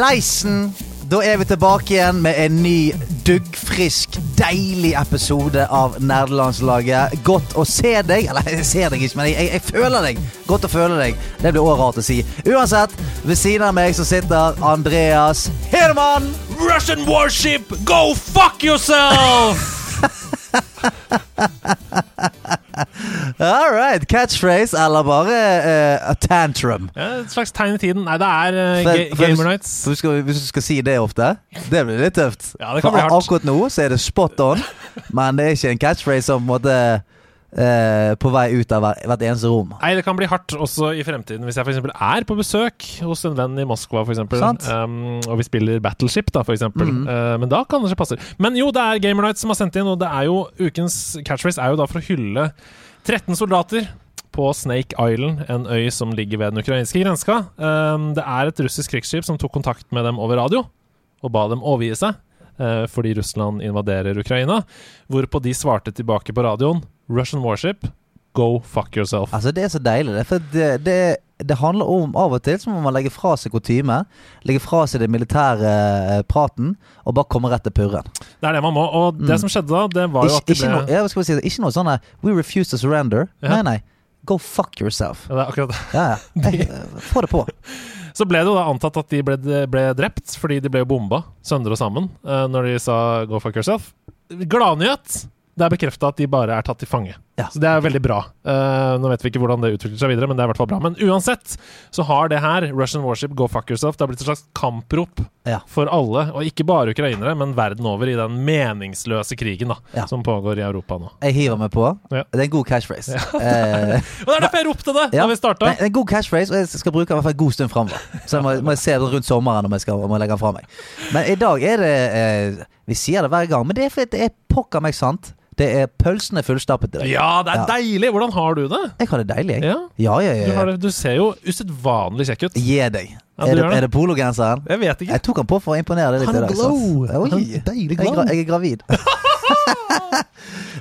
Leisen! Da er vi tilbake igjen med en ny duggfrisk, deilig episode av Nerdelandslaget. Godt å se deg. Eller jeg ser deg ikke, men jeg, jeg, jeg føler deg. Godt å føle deg. Det blir også rart å si. Uansett, ved siden av meg så sitter Andreas Hedemann. Russian warship, go fuck yourself! All right. Catchphrase eller bare uh, a tantrum. Ja, Et slags tegn i tiden. Nei, det er uh, For- ga for Gamer Nights. Hvis, hvis du skal si det ofte, det blir litt tøft. Ja, det kan For bli hardt. Akkurat nå så er det spot on, men det er ikke en catchphrase som på en måte eh, på vei ut av hver- hvert eneste rom. Nei, det kan bli hardt også i fremtiden hvis jeg for eksempel er på besøk hos en venn i Moskva, for eksempel, um, og vi spiller Battleship, da, for eksempel. Mhm. Uh, men da kan det ikke passe. Men jo, det er Gamer Nights som har sendt inn, og det er jo ukens catchphrase er jo da for å hylle 13 soldater på Snake Island, en øy som ligger ved den ukrainske grenska. Um, det er et russisk krigsskip som tok kontakt med dem over radio og ba dem overgi seg. eh, fordi Russland invaderer Ukraina. Hvorpå de svarte tilbake på radioen Russian warship, go fuck yourself. Altså Det er så deilig, det. For det, det, det handler om av og til så må man legge fra seg kutyme. Legge fra seg det militære eh, praten og bare komme rett til purren. Det er det man må. Og det Mm. som skjedde da, det var jo at de ble ja, skal vi si, ikke noe sånn der, We refuse to surrender. Ja. Nei, nei. Go fuck yourself. ja, det er akkurat det. Ja, ja. Eh, Få det på. Så ble det jo da antatt at de ble, ble drept, fordi de ble jo bomba søndre og sammen eh, når de sa 'go fuck yourself'. Gladnyhet! Det er bekrefta at de bare er tatt til fange. Ja. Så det er veldig bra. Uh, nå vet vi ikke hvordan det utvikler seg videre, men det er i hvert fall bra. Men uansett så har det her, Russian Warship, go fuck yourself, det har blitt et slags kamprop Ja. for alle, og ikke bare ukrainere, men verden over, i den meningsløse krigen da, Ja. som pågår i Europa nå. Jeg hiver meg på. Det er en god cashphrase. Eh, Og det er derfor jeg ropte det Ja. da vi starta! Det er en god cashphrase, og jeg skal bruke den i hvert fall en god stund framover. Så jeg må, må jeg se det rundt sommeren om jeg skal legger den fra meg. Men i dag er det eh, Vi sier det hver gang, men det er fordi det er pokker meg sant. Det er pølsene fullstappet i dag. Ja, det er Ja. deilig! Hvordan har du det? Jeg har det deilig, jeg. Ja, Ja, ja, du, ja. har det, du ser jo usedvanlig kjekk ut. Gi deg. Ja, du er, det, gjør det. er det pologenseren? Jeg vet ikke. Jeg tok han på for å imponere deg litt Han i dag. glow. sant? Oi. Han deilig Jeg er, gra glow. jeg er gravid.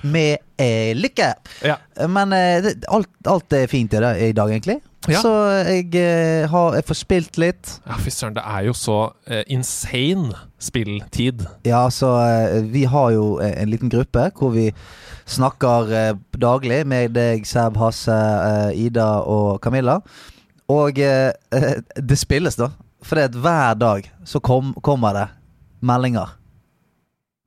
Med eh, lykke. Ja. Men eh, det, alt, alt er fint i dag, egentlig. Ja. Så jeg eh, har jeg får spilt litt. Ja, fy søren, det er jo så eh, insane spilltid. Ja, så eh, vi har jo eh, en liten gruppe hvor vi snakker eh, daglig med deg, Seb, Hasse, eh, Ida og Camilla. Og eh, eh, det spilles, da. For det at hver dag så kom, kommer det meldinger.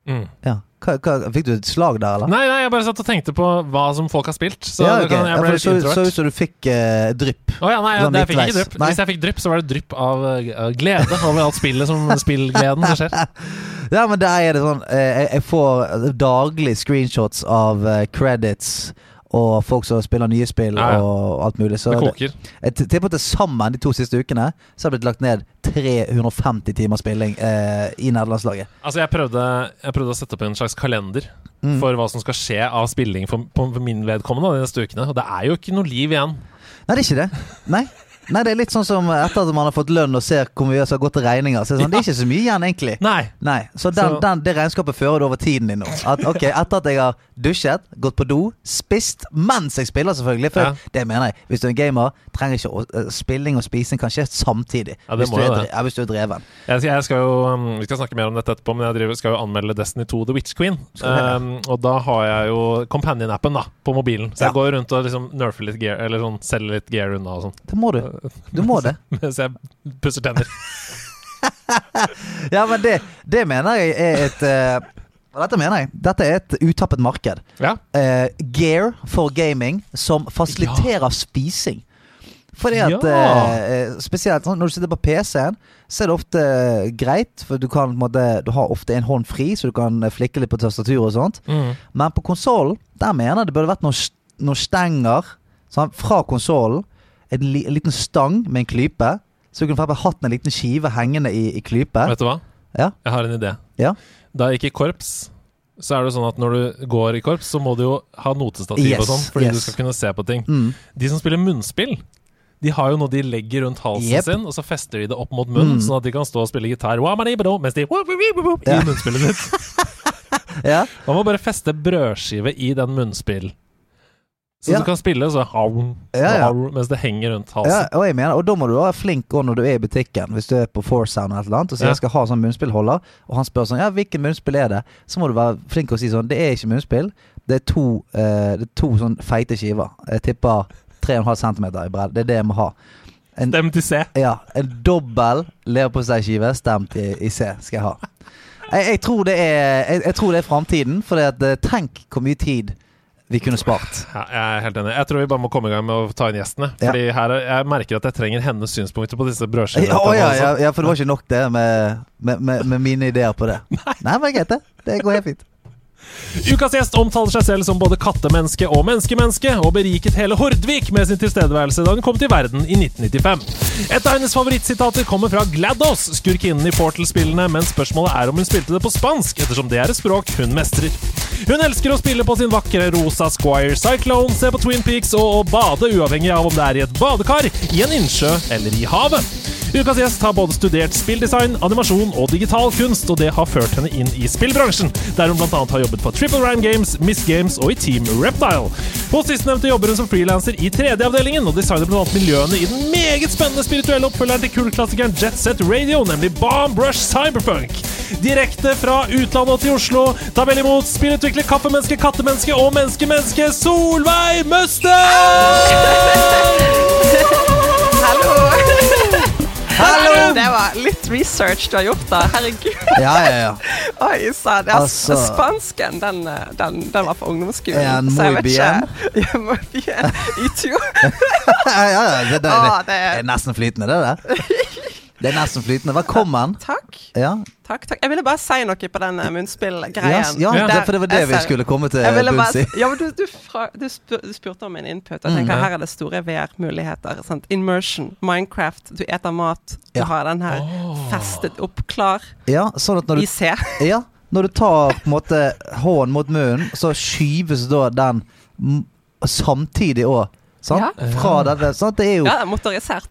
Mm. Ja. Hva, hva, fikk du et slag der, eller? Nei, nei, jeg bare satt og tenkte på hva som folk har spilt. Så ja, okay. kan, jeg ble ja, litt så, så ut som du fikk uh, drypp. Å ja, nei, Sånn jeg, jeg fikk ikke drypp. Nei. Hvis jeg fikk drypp, så var det drypp av uh, glede over alt spillet som spillgleden som skjer. Ja, men der er det sånn eh, jeg, jeg får daglig screenshots av uh, credits og folk som spiller nye spill Ja, ja. og alt mulig. Så Det koker. jeg tipper til sammen de to siste ukene Så har det blitt lagt ned 350 timer spilling eh, i nederlandslaget. Altså, jeg prøvde, jeg prøvde å sette opp en slags kalender Mm. for hva som skal skje av spilling for, på, for min vedkommende de neste ukene. Og det er jo ikke noe liv igjen. Nei, det er ikke det. Nei. Nei, det er litt sånn som etter at man har fått lønn og ser hvor mye som har gått til regninger. Så er det, sånn, det er ikke så mye igjen, egentlig. Nei. Nei, Så, den, Så- Den, det regnskapet fører du over tiden din nå. At, ok, Etter at jeg har dusjet, gått på do, spist mens jeg spiller, selvfølgelig. For Ja. det mener jeg. Hvis du er en gamer, trenger ikke å, uh, spilling og spising kan skje samtidig. Ja, det hvis, du er, ja, hvis du er dreven. Jeg, jeg skal jo, um, vi skal snakke mer om dette etterpå, men jeg driver, skal jo anmelde Destiny 2 The Witch Queen. Um, og da har jeg jo Companion-appen da på mobilen. Så jeg går rundt og liksom nerfer litt gear, eller sånn selger litt gear unna og sånn. Det må du. Du må det. Mens jeg pusser tenner. Ja, men det, det mener jeg er et uh, Dette mener jeg. Dette er et utappet marked. Ja. Uh, gear for gaming som fasiliterer spising. Fordi at Ja. uh, Spesielt sånn, når du sitter på PC-en, så er det ofte greit. For du kan måte Du har ofte en hånd fri, så du kan flikke litt på tastaturet og sånt. Mm. Men på konsollen, der mener jeg det burde vært noen, noen stenger sånn, fra konsollen, en, li, en liten stang med en klype. Så du kunne bare hatt en liten skive hengende i, i klype. Vet du hva? Ja. Jeg har en idé. Ja. Da jeg gikk i korps, så er det sånn at når du går i korps, så må du jo ha notestativ Yes, og sånn, fordi yes. du skal kunne se på ting. Mm. De som spiller munnspill, de har jo noe de legger rundt halsen yep. sin, og så fester de det opp mot munnen, Mm. sånn at de kan stå og spille gitar mens de i munnspillet ditt. Ja. Man må bare feste brødskive i den munnspill. Så Ja. du kan spille så hav, Ja, ja. mens det henger rundt halsen. Ja, og mener, og da må du være flink når du er i butikken, hvis du er på Foursound eller et eller annet, og sier jeg skal ha sånn munnspillholder, og han spør sånn ja, hvilken munnspill er det? Så må du være flink og si sånn det er ikke munnspill, det er to, eh, det er to sånn feite skiver. Jeg tipper 3,5 cm i bredde. Det er det jeg må ha. En, Stem til C. ja, en dobbel leverposteiskive stemt i, i C skal jeg ha. Jeg, jeg tror det er Jeg, jeg tror det er framtiden, for tenk hvor mye tid vi kunne spart. Ja, jeg er helt enig. Jeg tror vi bare må komme i gang med å ta inn gjestene. Ja. Fordi her, er- jeg merker at jeg trenger hennes synspunkter på disse brødskivene. Ja, ja, ja, altså. ja, for det var ikke nok det med, med, med, med mine ideer på det. Nei, men det er greit, det. Det går helt fint. Ukas gjest omtaler seg selv som både kattemenneske og menneskemenneske, og beriket hele Hordvik med sin tilstedeværelse da hun kom til verden i 1995. Et av hennes favorittsitater kommer fra GLaDOS, skurkinnen i Portal-spillene, men spørsmålet er om hun spilte det på spansk, ettersom det er et språk hun mestrer. Hun elsker å spille på sin vakre rosa Squire Cyclone, se på Twin Peaks og å bade uavhengig av om det er i et badekar, i en innsjø eller i havet. Ukas gjest har både studert spilldesign, animasjon og digital kunst, og det har ført henne inn i spillbransjen, der hun bl.a. har jobbet på Triple Rhyme Games, Miss Games og i Team Reptile. Hos sistnevnte jobber hun som frilanser i 3D-avdelingen, og designer bl.a. miljøene i den meget spennende spirituelle oppfølgeren til kultklassikeren Jet Set Radio, nemlig Bomb Rush Cyberpunk. Direkte fra utlandet til Oslo, ta vel imot spillutvikler, kaffemenneske, kattemenneske og menneskemenneske Solveig Møster! Hallo! Hallo! Det var litt research du har gjort, da. Herregud. Ja, ja, ja. Oi sann. Altså- Spansken, den, eh, den, den var på ungdomsskolen. Ja, så jeg vet bien. ikke. Ja, muy bien. Tú. ja, ja det, det, det det- er nesten flytende, det der. Det er nesten flytende. Velkommen. Takk. Ja, Takk, takk. Jeg ville bare si noe på den eh, ja, munnspillgreien. ja Ja. det, for det var det vi skulle komme til bunns i. ja, du, du, fra, du, du spurte om en input. Jeg Mm. tenker mm. Her er det store VR-muligheter. Immersion, Minecraft, du eter mat. Du Ja. har den her festet opp, klar Ja, sånn at når du, ja, når du tar på en måte hånden mot munnen, så skyves da den samtidig òg. Sant? Ja. Fra dette. Sant? det er jo Ja, det er motorisert.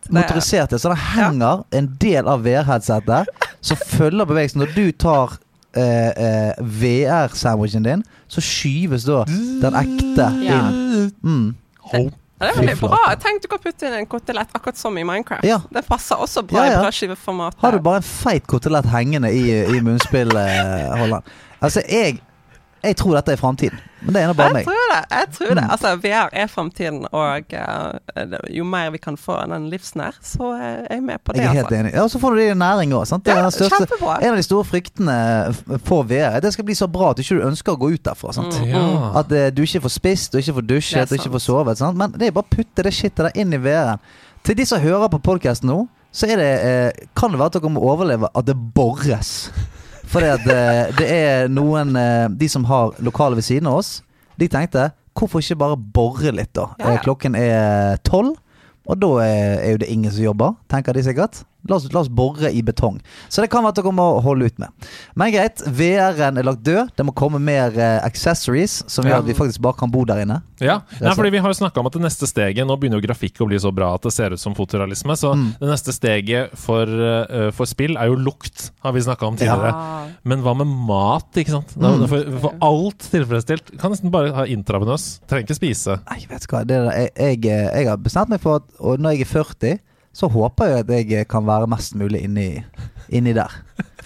Det- Så det henger en del av VR-headsetet som følger bevegelsen. Når du tar eh, eh, VR-sandwichen din, så skyves da den ekte Ja. inn. Mm. Ja, det er veldig Fy bra. flate. Tenk du kan putte inn en kotelett, akkurat som i Minecraft. Ja. Det passer også bra Ja, ja. i brødskiveformat. Har du bare en feit kotelett hengende i, i munnspillholderen? Altså, jeg, jeg tror dette er framtiden. Men det er nå bare Jeg tror det. jeg tror det. Mm. Altså, VR er framtiden, og uh, jo mer vi kan få den livsnær, så er jeg med på det. Jeg er helt altså. enig. Ja, Så får du det i næring òg. Det er Ja, den største kjempebra. En av de store fryktene på VR er at det skal bli så bra at du ikke ønsker å gå ut derfra. Sant? Mm. Ja. At uh, du ikke får spist, du ikke får dusjet, du ikke får sovet. Sant? Men det er bare å putte det shitet der inn i VR-en. Til de som hører på podkasten nå, så er det, uh, kan det være at dere må overleve at det bores. Fordi at eh, det er noen eh, De som har lokale ved siden av oss, de tenkte hvorfor ikke bare bore litt, da? Ja, ja. Eh, klokken er tolv, og da er, er jo det ingen som jobber, tenker de sikkert. La oss, la oss bore i betong. Så det kan være at dere må holde ut med. Men greit, VR-en er lagt død. Det må komme mer uh, accessories som gjør Ja. at vi faktisk bare kan bo der inne. Ja, Nei, fordi vi har jo snakka om at det neste steget Nå begynner jo grafikk å bli så bra at det ser ut som fotorealisme. Så Mm. det neste steget for, uh, for spill er jo lukt, har vi snakka om tidligere. Ja. Men hva med mat, ikke sant? Mm. for, for alt tilfredsstilt. Kan nesten bare ha intravenøs. Trenger ikke spise. Nei, vet du hva. Det der, jeg, jeg, jeg har bestemt meg for at når jeg er 40, så håper jeg at jeg kan være mest mulig inni, inni der.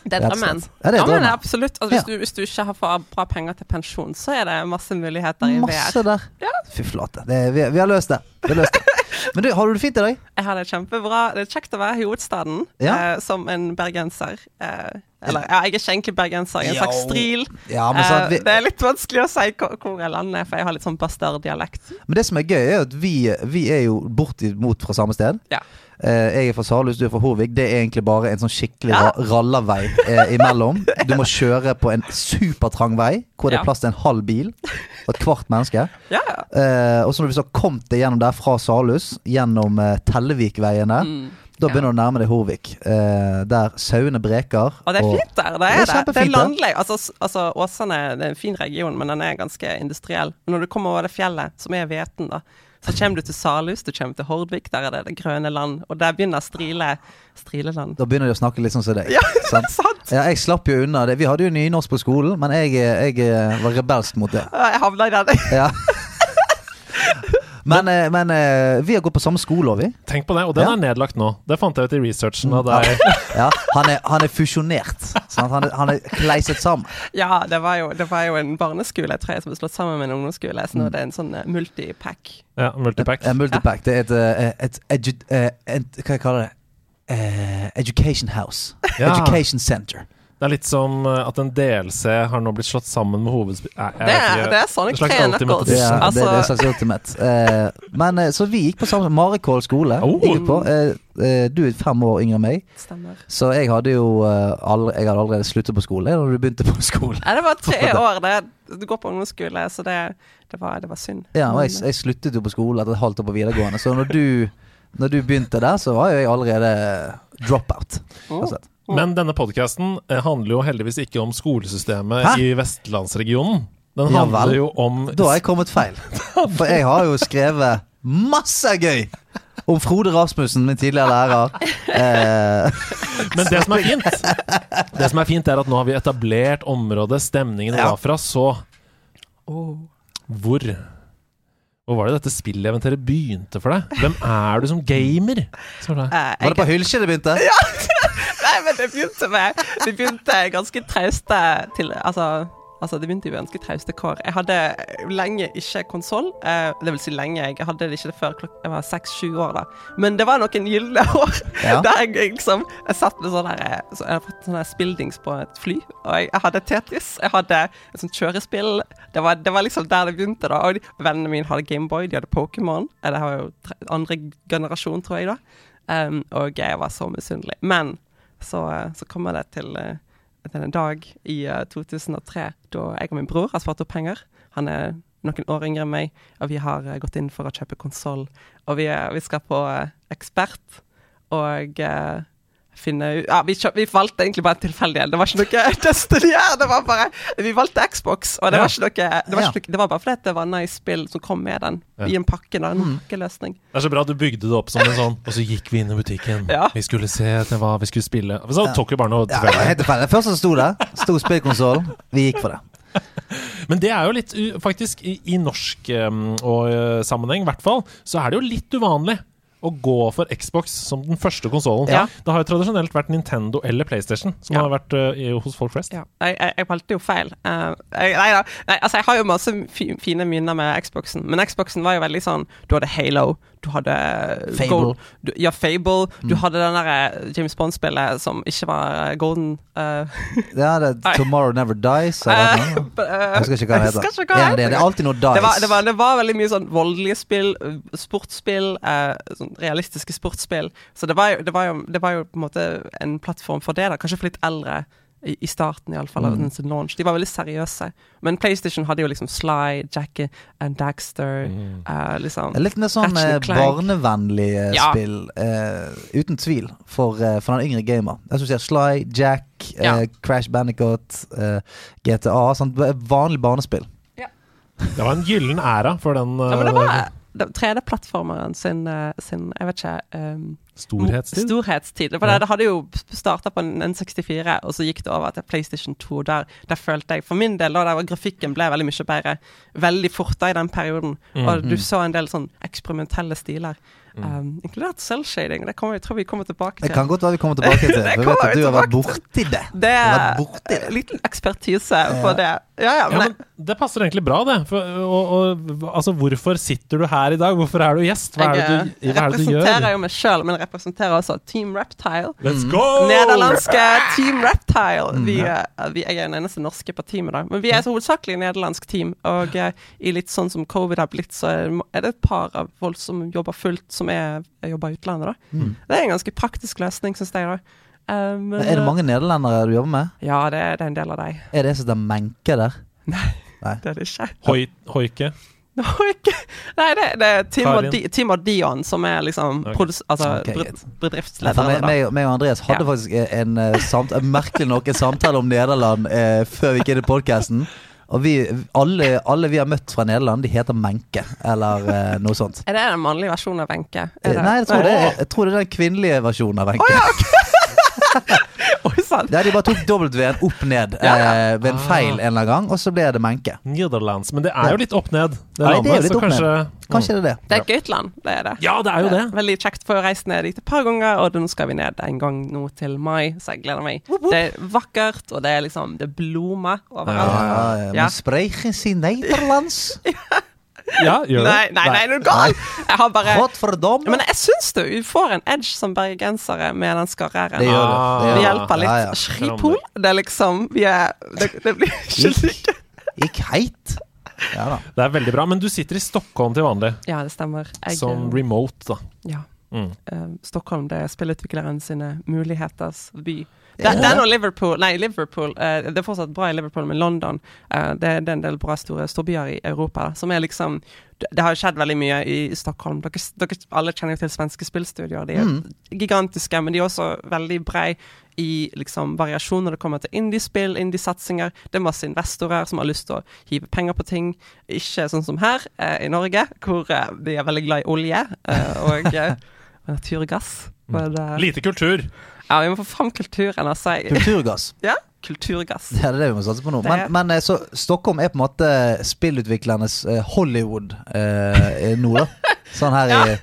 Det er drømmen. Ja, det er Ja, men absolutt. Altså, hvis, Ja. du, hvis du ikke har for bra penger til pensjon, så er det masse muligheter i Masse VR. der. Fy flate. Det, vi, vi har løst det. Vi har løst det. Men du, har du det fint i dag? Jeg har det kjempebra. Det er kjekt å være i hovedstaden Ja. eh, som en bergenser. Eh, eller ja, jeg er ikke egentlig bergenser, jeg er en slags stril. Ja, Eh, vi, det er litt vanskelig å si hvor, hvor jeg lander, for jeg har litt sånn bastarddialekt. men det som er gøy, er at vi, vi er jo bortimot fra samme sted. Ja. Eh, jeg er fra Salhus, du er fra Horvik. Det er egentlig bare en sånn skikkelig Ja. ra rallarvei eh, imellom. Du må kjøre på en supertrang vei hvor det er plass til en halv bil. Og et kvart menneske. Ja, ja. Eh, og så når du så kommet deg gjennom der fra Salhus, gjennom eh, Tellevikveiene, Mm. da begynner du å nærme deg Horvik. Eh, der sauene breker. Og det er fint der. Det er, Det er det. Det er landlig. Altså, altså, Åsane det er en fin region, men den er ganske industriell. Men når du kommer over det fjellet, som er Veten, da, så kommer du til Salhus, du kommer til Hordvik, der er det det grønne land. Og der begynner Strile, Strileland. Da begynner de å snakke litt sånn som deg. Ja, sant? sant! Ja, jeg slapp jo unna det. Vi hadde jo nynorsk på skolen, men jeg, jeg eh, var rebelsk mot det. Jeg havna i den. Ja. Men, eh, men eh, vi har gått på samme skole, og vi. Tenk på det, og den Ja. er nedlagt nå. Det fant jeg ut i researchen av deg. Ja, han er, han er fusjonert. Han, er, han er kleiset sammen. Ja, det var, jo, det var jo en barneskole tror jeg, som ble slått sammen med en ungdomsskole. Så nå er det en sånn eh, multipack. Ja, Multipack. Ja, multipack. Det er et, et, et, et Hva jeg kaller det? Uh, education House. Ja. Education Center. Det er litt som eh, at en DLC har nå blitt slått sammen med hovedspill... Det det er 3 Ultimate Det er, det, det er slags ultimate. Eh, men eh, Så vi gikk på samme Marikål skole. Oh. Gikk på. Eh, eh, du er fem år yngre enn meg, stemmer. så jeg hadde jo allerede, jeg hadde allerede sluttet på skole da du begynte på skole. Ja, det var tre år. Det, du går på ungdomsskole, så det, det, var, det var synd. Ja, og jeg, jeg sluttet jo på skole etter et halvt år på videregående, så når du, når du begynte der, så var jo jeg allerede dropout. oh. Altså. Men denne podkasten handler jo heldigvis ikke om skolesystemet Hæ? i vestlandsregionen. Den Ja handler vel. jo om Da har jeg kommet feil. For jeg har jo skrevet masse gøy om Frode Rasmussen, min tidligere lærer. Eh, Men det som er fint, Det som er fint er at nå har vi etablert området stemningen Ja. var fra. Så hvor Hvor var det dette spilleventyret begynte for deg? Hvem er du som gamer? Var jeg. Eh, var det på Hylkje det begynte? Ja. Nei, men det begynte med Det begynte ganske trauste til Altså, altså det begynte jo ganske trauste kår. Jeg hadde lenge ikke konsoll. Eh, det vil si lenge. Jeg hadde det ikke det før klok jeg var seks-sju år. da Men det var noen gylne år Ja. der jeg liksom Jeg satt med sånn der eh, så Jeg hadde fått sånn spilldings på et fly, og jeg, jeg hadde Tetris. Jeg hadde et sånt kjørespill. Det var, det var liksom der det begynte. da Og de, Vennene mine hadde Gameboy, de hadde Pokémon. Eh, Det var jo tre, andre generasjon, tror jeg, da. Um, og jeg var så misunnelig. Men så, eh, så kommer det til uh, en dag i eh, 2003 da jeg og min bror har spart opp penger. Han er noen år yngre enn meg, og vi har eh, gått inn for å kjøpe konsoll. Og vi, vi skal på eh, Ekspert og eh, finne ut Ja, vi, vi valgte egentlig bare en tilfeldighet. Det var ikke noe Destiny her. Det var bare Vi valgte Xbox, og det Ja. var ikke noe Det var, Ja. ikke det var bare fordi det var nice spill som kom med den, Ja. i en pakke. Da, en pakkeløsning. Det er så bra at du bygde det opp som en sånn Og så gikk vi inn i butikken. Ja. Vi skulle se etter hva vi skulle spille. Så Ja. tok vi bare noe Ja, tilfeldig. helt tilfeldig. Det første som sto det. sto spillkonsollen. Vi gikk for det. Men det er jo litt Faktisk, i, i norsk um, og, uh, sammenheng, i hvert fall, så er det jo litt uvanlig å gå for Xbox som den første konsollen. Ja. Det har jo tradisjonelt vært Nintendo eller PlayStation som Ja. har vært uh, hos folk flest. Ja, jeg, jeg, jeg valgte jo feil. Uh, jeg, nei da. Nei, altså, jeg har jo masse fine minner med Xboxen, men Xboxen var jo veldig sånn Du hadde Halo, du hadde Fable. Gold, du, ja, Fable. Du Mm. hadde den derre James Bond-spillet som ikke var eh, golden uh, Ja, det er Tomorrow Never Dies. Eller uh, Jeg husker ikke hva det heter. hva det En. Det er alltid noe dice. det var, det, var, det var veldig mye sånn voldelige spill, uh, sportsspill, eh, sånn realistiske sportsspill. Så det var, jo, det, var jo, det var jo på en måte en plattform for det, da. Kanskje for litt eldre. I, i starten, iallfall. Mm. Mm. Launch. De var veldig seriøse. Men PlayStation hadde jo liksom Sly, Jackie and Daxter. Mm. uh, liksom Litt mer sånn barnevennlig eh, and Clank. barnevennlige Ja. spill. uh, uten tvil. For, uh, for den yngre gamer. Jeg synes jeg Sly, Jack, eh, Ja. Crash Bandicoot, eh, GTA. Sånt vanlig barnespill. Det var en gyllen æra for den Ja, men det var 3D-plattformeren sin, eh, sin Jeg vet ikke um, storhetstid. Storhetstid. For Ja. det, hadde jo starta på en N64, og så gikk det over til PlayStation 2. Der, der følte jeg For min del, da der var grafikken ble veldig mye bedre veldig fort da i den perioden. Mm. Og du så en del sånn eksperimentelle stiler. Mm. Um, inkludert selvshading. Det kommer, jeg tror vi kommer tilbake Det til. kan godt være vi kommer tilbake til. Det For vet at du har vært borti det. Det er borti det. en liten ekspertise på det. Ja, ja, Ja, men, men det passer egentlig bra, det. For, og, og, altså, hvorfor sitter du her i dag? Hvorfor er du gjest? Hva er det jeg, du, hva er det du representerer jo meg sjøl, men representerer også Team Reptile. Let's go! Nederlandske Team Reptile. Mm. Vi, vi, jeg er den eneste norske på teamet, da. Men vi er så hovedsakelig nederlandsk team. Og eh, i litt sånn som covid har blitt, så er det- er det et par av folk som jobber fullt, som er, jobber i utlandet, da. Mm. Det er en ganske praktisk løsning, syns jeg, da. Eh, men, Er det eh, mange nederlendere du jobber med? Ja, det, er- det er en del av deg. Er det en som heter Menke der? Nei. Nei. Det er det ikke. Hoi, hoike. Nei, det, det er Tim og, Di, Tim og Dion som er liksom okay. altså, okay, bed- greit. Nei, for bedriftsledere. meg, og Andreas hadde Ja. faktisk en, en, samt, merkelig nok en samtale om Nederland eh, før vi gikk inn i podkasten. Og vi, alle, alle vi har møtt fra Nederland, de heter Menke, eller uh, noe sånt. Er det den mannlige versjonen av Wenche? Eh, Nei, jeg tror, det, jeg tror det er den kvinnelige versjonen av Wenche. Oi sann! Ja, de bare tok W-en opp ned Ja, ja. eh, ved en feil en eller annen gang, og så ble det Menke. Nederlands. Men det er jo litt opp ned, det Ja, det er jo litt ned. kanskje Kanskje det er det. Det er et gøyt land, det er det. Ja, det er jo det. Veldig kjekt for å reise ned dit et par ganger, og nå skal vi ned en gang nå til mai, så jeg gleder meg. Det er vakkert, og det er liksom Det blomster Ja, overalt. ja, ja. Ja. Men sprechen i Nederlands? Ja, gjør det. Nei, nei, nei, er du gal? Jeg har bare Godt for dom. Men jeg syns du vi får en edge som bergensere med den Det gjør det. Ah. det, gjør det. hjelper litt. Ja, ja. Shripol, det er liksom Vi er Det, det blir ikke like Gikk heit. Ja da. Det er veldig bra. Men du sitter i Stockholm til vanlig, Ja, det stemmer. Jeg, som eh, remote, da. ja. Mm. eh, Stockholm, det er spillutvikleren sine muligheters by. Det, er nå Liverpool Nei, Liverpool. Uh, det er fortsatt bra i Liverpool, men London uh, det, det er en del bra store storbyer i Europa. Da, som er liksom Det, har skjedd veldig mye i Stockholm. Dere, dere alle kjenner jo til svenske spillstudioer. De er Mm. gigantiske, men de er også veldig brei i liksom variasjon når det kommer til indiespill, indiesatsinger. Det er masse investorer som har lyst til å hive penger på ting. Ikke sånn som her uh, i Norge, hvor de er veldig glad i olje og, og naturgass. Men, eh, Lite kultur. Ja, vi må få fram kulturen, altså. Kulturgass. Ja, kulturgass. Det er det vi må satse på nå. Men, men eh, så Stockholm er på en måte spillutviklernes eh, Hollywood eh, nå, da. Sånn her i Ja. i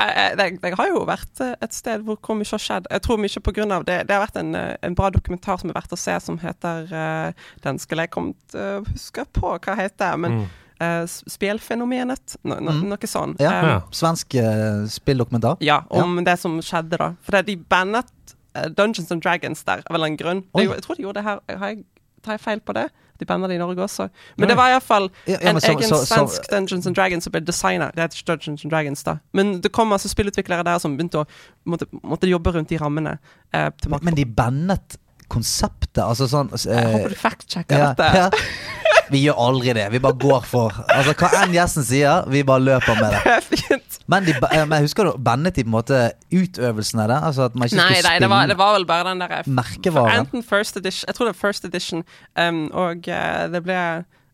jeg, jeg, jeg har jo vært eh, et sted hvor mye har skjedd. Jeg tror mye på grunn av det. Det har vært en, en bra dokumentar som er verdt å se, som heter uh, Den skulle jeg kommet å huske på hva heter, men Mm. Uh, s- Spelfenomenet? No, no, Mm. Noe sånn. Ja. Um, Ja. Svensk uh, spilldokumentar. Ja, om det som skjedde da. For det, de bannet eh, Dungeons and Dragons der av en eller annen grunn. Oi. Jeg tror de gjorde det her. Har jeg, tar jeg feil på det? De banda det i Norge også. Nei. Men det var iallfall Ja, ja, en så- egen så- så- svensk Dungeons and Dragons som ble designa. Det heter ikke Dungeons and Dragons, da. Men det kom altså spillutviklere der som begynte å måtte, måtte jobbe rundt de rammene. Eh, Men de bannet konseptet, altså sånn Jeg eh, håper du fact-sjekker ja, dette. Vi gjør aldri det. Vi bare går for Altså Hva enn gjesten sier, vi bare løper med det. Det er fint. Men, de, eh, men husker du, bandet de på en måte utøvelsen av det? Altså at man ikke Nei, skulle nei, spille det var, det var vel bare den derre merkevaren? Enten first edition Jeg tror det er first edition, um, og uh, det ble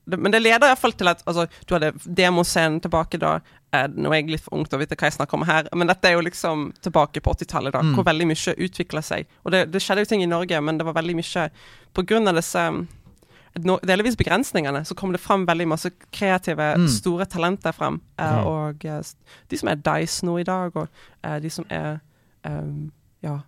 det, Men det leder iallfall til at altså, du hadde demoscenen tilbake da. Eh, nå er jeg litt for ung til å vite hva jeg snakker om her, men dette er jo liksom tilbake på 80-tallet, da, Mm. hvor veldig mye utvikla seg. Og det, det skjedde jo ting i Norge, men det var veldig mye På grunn av disse um, delvis begrensningene, så kom det fram veldig masse kreative, Mm. store talenter frem. Eh, Mhm. Og eh, de som er Dice nå i dag, og eh, de som er um, Ja.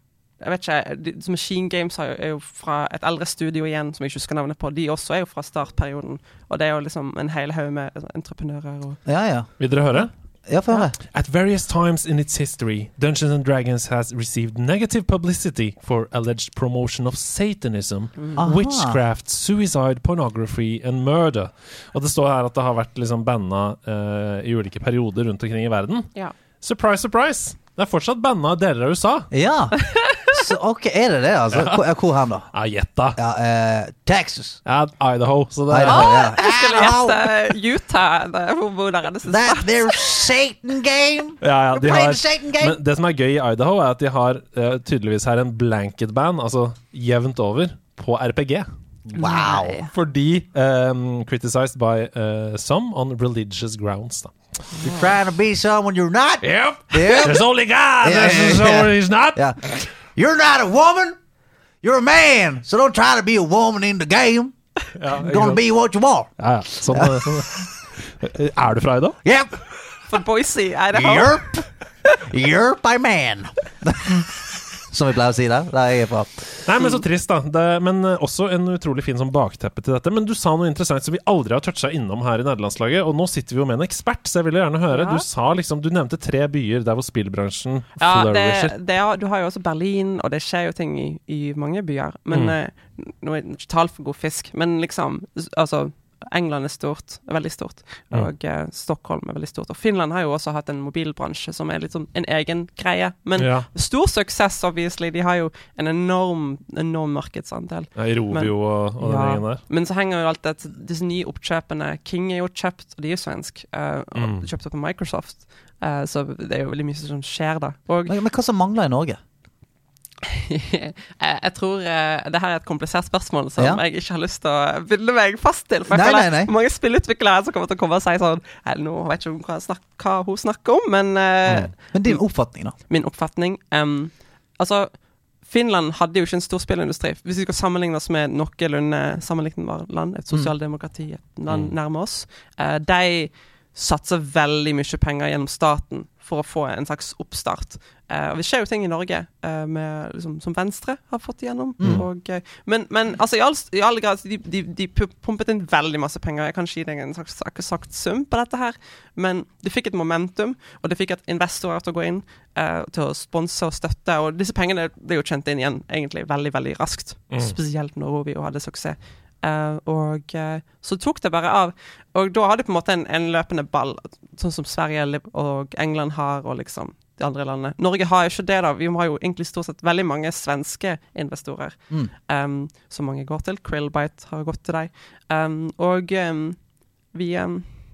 Jeg vet ikke, de, Machine Games er jo fra et eldre studio igjen, som jeg ikke husker navnet på. De også er jo fra startperioden. Og det er jo liksom en hel haug med entreprenører og Ja, ja. Vil dere høre? Ja, få høre. At various times in its history, Dungeons and Dragons has received negative publicity for alleged promotion of Satanism, mm. witchcraft, suicide, pornography and murder. Og det står her at det har vært liksom banna uh, i ulike perioder rundt omkring i verden. Ja. Surprise, surprise! Det er fortsatt banna i deler av USA. Ja. Så ok, er det det, altså? Hvor, hvor hen, da? Ja, gjett, da. Ja, eh, Texas. Ja, Idaho. Så det Idaho, ja. Jeg skulle gjette Utah, det- hvor, hvor der er det siste. Their Satan game. Ja, ja, de har, Satan game. men det som er gøy i Idaho, er at de har uh, tydeligvis her en blanket band, altså jevnt over, på RPG. Wow. Nei. Fordi um, criticized by uh, some on religious grounds. Da. You're trying to be someone you're not. Yep. Yep. There's only God. Yeah, There's yeah, someone yeah. he's not. Yeah. You're not a woman. You're a man. So don't try to be a woman in the game. Ja, You're gonna be what you are. ja, ja. Sånn, sånn. Er du fra Idaho? Yep. For Boise, Idaho. Yerp. Yerp, I man. Som vi pleier å si der. Der jeg er fra. Nei, men Så trist, da. Det, men eh, også en utrolig fin sånn bakteppe til dette. Men du sa noe interessant som vi aldri har toucha innom her i nederlandslaget. Og nå sitter vi jo med en ekspert, så jeg vil gjerne høre. Ja. Du sa liksom, du nevnte tre byer der hvor spillbransjen Ja, flourisher. det det, du har jo også Berlin, og det skjer jo ting i, i mange byer. Men Mm. eh, Nå er det ikke tall for god fisk, men liksom Altså, England er stort, er veldig stort. Mm. Og eh, Stockholm er veldig stort. Og Finland har jo også hatt en mobilbransje som er litt sånn en egen greie. Men ja. stor suksess, obviously. De har jo en enorm, enorm markedsandel. Ja, I Rovio og, og den Ja. gjengen der. Men så henger jo alt det disse nye oppkjøpene King er jo kjøpt, og de er jo svensk. eh, Mm. Kjøpt opp av Microsoft. Eh, så det er jo veldig mye som skjer da. Og Men, men hva som mangler i Norge? jeg, tror eh, det her er et komplisert spørsmål som Ja. jeg ikke har lyst til å binde meg fast til. For jeg Nei, føler nei, nei. mange spillutviklere som kommer til å komme og si sånn Nå vet ikke hva, snak, hva hun snakker om, men eh, Mm. Men din oppfatning, da? min oppfatning um, Altså, Finland hadde jo ikke en stor spillindustri. Hvis vi skal sammenligne oss med noenlunde sammenlignbare land, et sosialdemokrati, et land Mm. nærme oss, uh, de satser veldig mye penger gjennom staten for å få en slags oppstart. Uh, og Vi ser jo ting i Norge uh, med, liksom, som Venstre har fått igjennom. Mm. Og, eh, men, men altså, i all, i all grad de, de, de pumpet inn veldig masse penger. Jeg kan ikke gi deg en slags sagt sum på dette her, men det fikk et momentum, og det fikk et investorer til å gå inn uh, til å sponse og støtte. Og disse pengene ble jo tjent inn igjen egentlig veldig veldig raskt. Mm. Spesielt når Rovio hadde suksess. Eh, og uh, så tok det bare av. Og da hadde på en måte en, en løpende ball, sånn som Sverige og England har, og liksom de andre landene. Norge har jo ikke det, da. Vi har jo egentlig stort sett veldig mange svenske investorer Mm. um, som mange går til. Krillbite har gått til deg. Um, og um, vi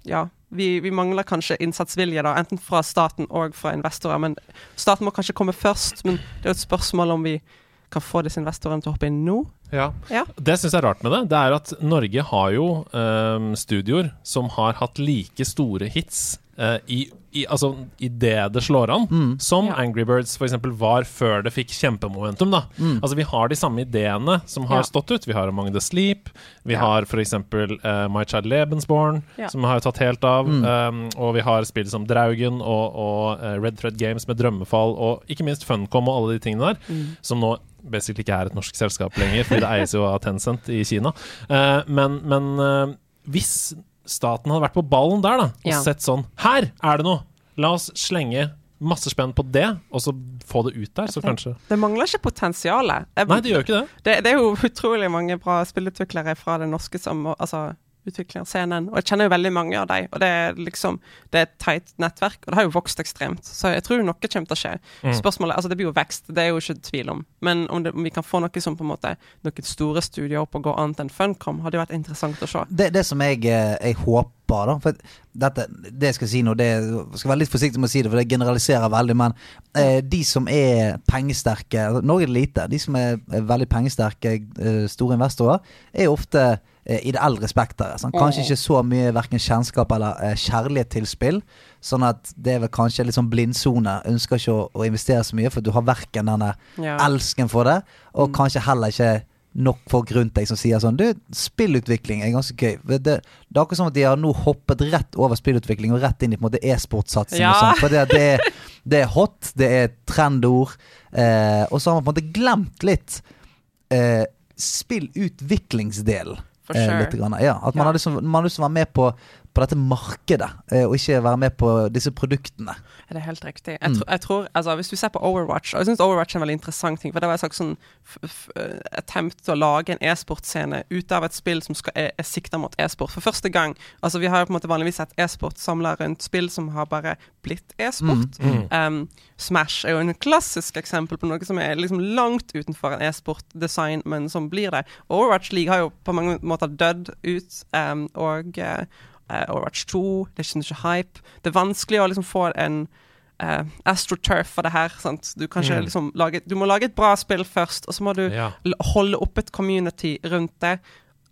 Ja. Vi, vi mangler kanskje innsatsvilje, da, enten fra staten og fra investorer. Men staten må kanskje komme først. Men det er jo et spørsmål om vi kan få disse investorene til å hoppe inn nå. Ja. Ja. Det syns jeg er rart med det. Det er at Norge har jo um, studioer som har hatt like store hits uh, i, i, altså, i det det slår an, Mm. som Ja. Angry Birds for eksempel var før det fikk kjempemomentum. da. Mm. Altså Vi har de samme ideene som har Ja. stått ut. Vi har Among the Sleep, vi har f.eks. Uh, My Child Lebensborn, som har tatt helt av. Mm. Um, og vi har spill som Draugen og, og uh, Red Thread Games med Drømmefall, og ikke minst Funcom og alle de tingene der, Mm. som nå basically ikke er et norsk selskap lenger, fordi det eies jo av Tencent i Kina. Eh, men men eh, hvis staten hadde vært på ballen der, da, og Ja. sett sånn Her er det noe! La oss slenge masse spenn på det, og så få det ut der, så kanskje Det mangler ikke potensialet. Jeg- Nei, det gjør ikke det. det, det er jo utrolig mange bra spillutviklere fra det norske som altså, utviklerscenen, og jeg kjenner jo veldig mange av dem. Og det er liksom Det er et teit nettverk, og det har jo vokst ekstremt. Så jeg tror noe kommer til å skje. Mm. Spørsmålet, altså Det blir jo vekst, det er jo ikke tvil om. Men om, det, om vi kan få noe som på en måte Noen store studier opp og gå annet enn Funcom, hadde jo vært interessant å se. Det, det som jeg, eh, jeg håper, da For dette, det jeg skal si nå, det jeg skal være litt forsiktig med å si det, for det generaliserer veldig. Men eh, de som er pengesterke altså, Norge er lite. De som er, er veldig pengesterke, eh, store investorer, er ofte eh, i det eldre spekteret. Sånn. Kanskje ikke så mye verken kjennskap eller eh, kjærlighet til spill. Sånn at det er vel kanskje litt sånn blindsone. Ønsker ikke å, å investere så mye, for du har verken denne Ja. elsken for det, og Mm. kanskje heller ikke nok folk rundt deg som sier sånn Du, spillutvikling er ganske gøy. Det, det er akkurat som at de har nå hoppet rett over spillutvikling og rett inn i på en måte e-sportsatsing Ja. og sånn. For det, det, det er hot, det er trendord, eh, og så har man på en måte glemt litt eh, spillutviklingsdelen. For Eh, sure. litt grann. Ja, at man Ja. har liksom, man har lyst til å være med på, på dette markedet, eh, og ikke være med på disse produktene. Er det helt riktig? Jeg, Mm. tro, jeg tror, altså Hvis du ser på Overwatch Og jeg syns Overwatch er en veldig interessant ting. For det var en slags sånn f f eh, attempt til å lage en e-sportscene ut av et spill som skal, er, er sikta mot e-sport. For første gang Altså Vi har jo på en måte vanligvis sett e-sport samla rundt spill som har bare blitt e-sport. Mm. Um, Smash er jo en klassisk eksempel på noe som er liksom langt utenfor en e-sportdesign, men som blir det. Overwatch League har jo på mange måter dødd ut, um, og eh, eh, Overwatch 2, det er ikke hype. Det er vanskelig å liksom få en uh, astroturf for det her. Sant? Du, kan ikke Mm. liksom lage, du må lage et bra spill først, og så må du Ja. holde opp et community rundt det.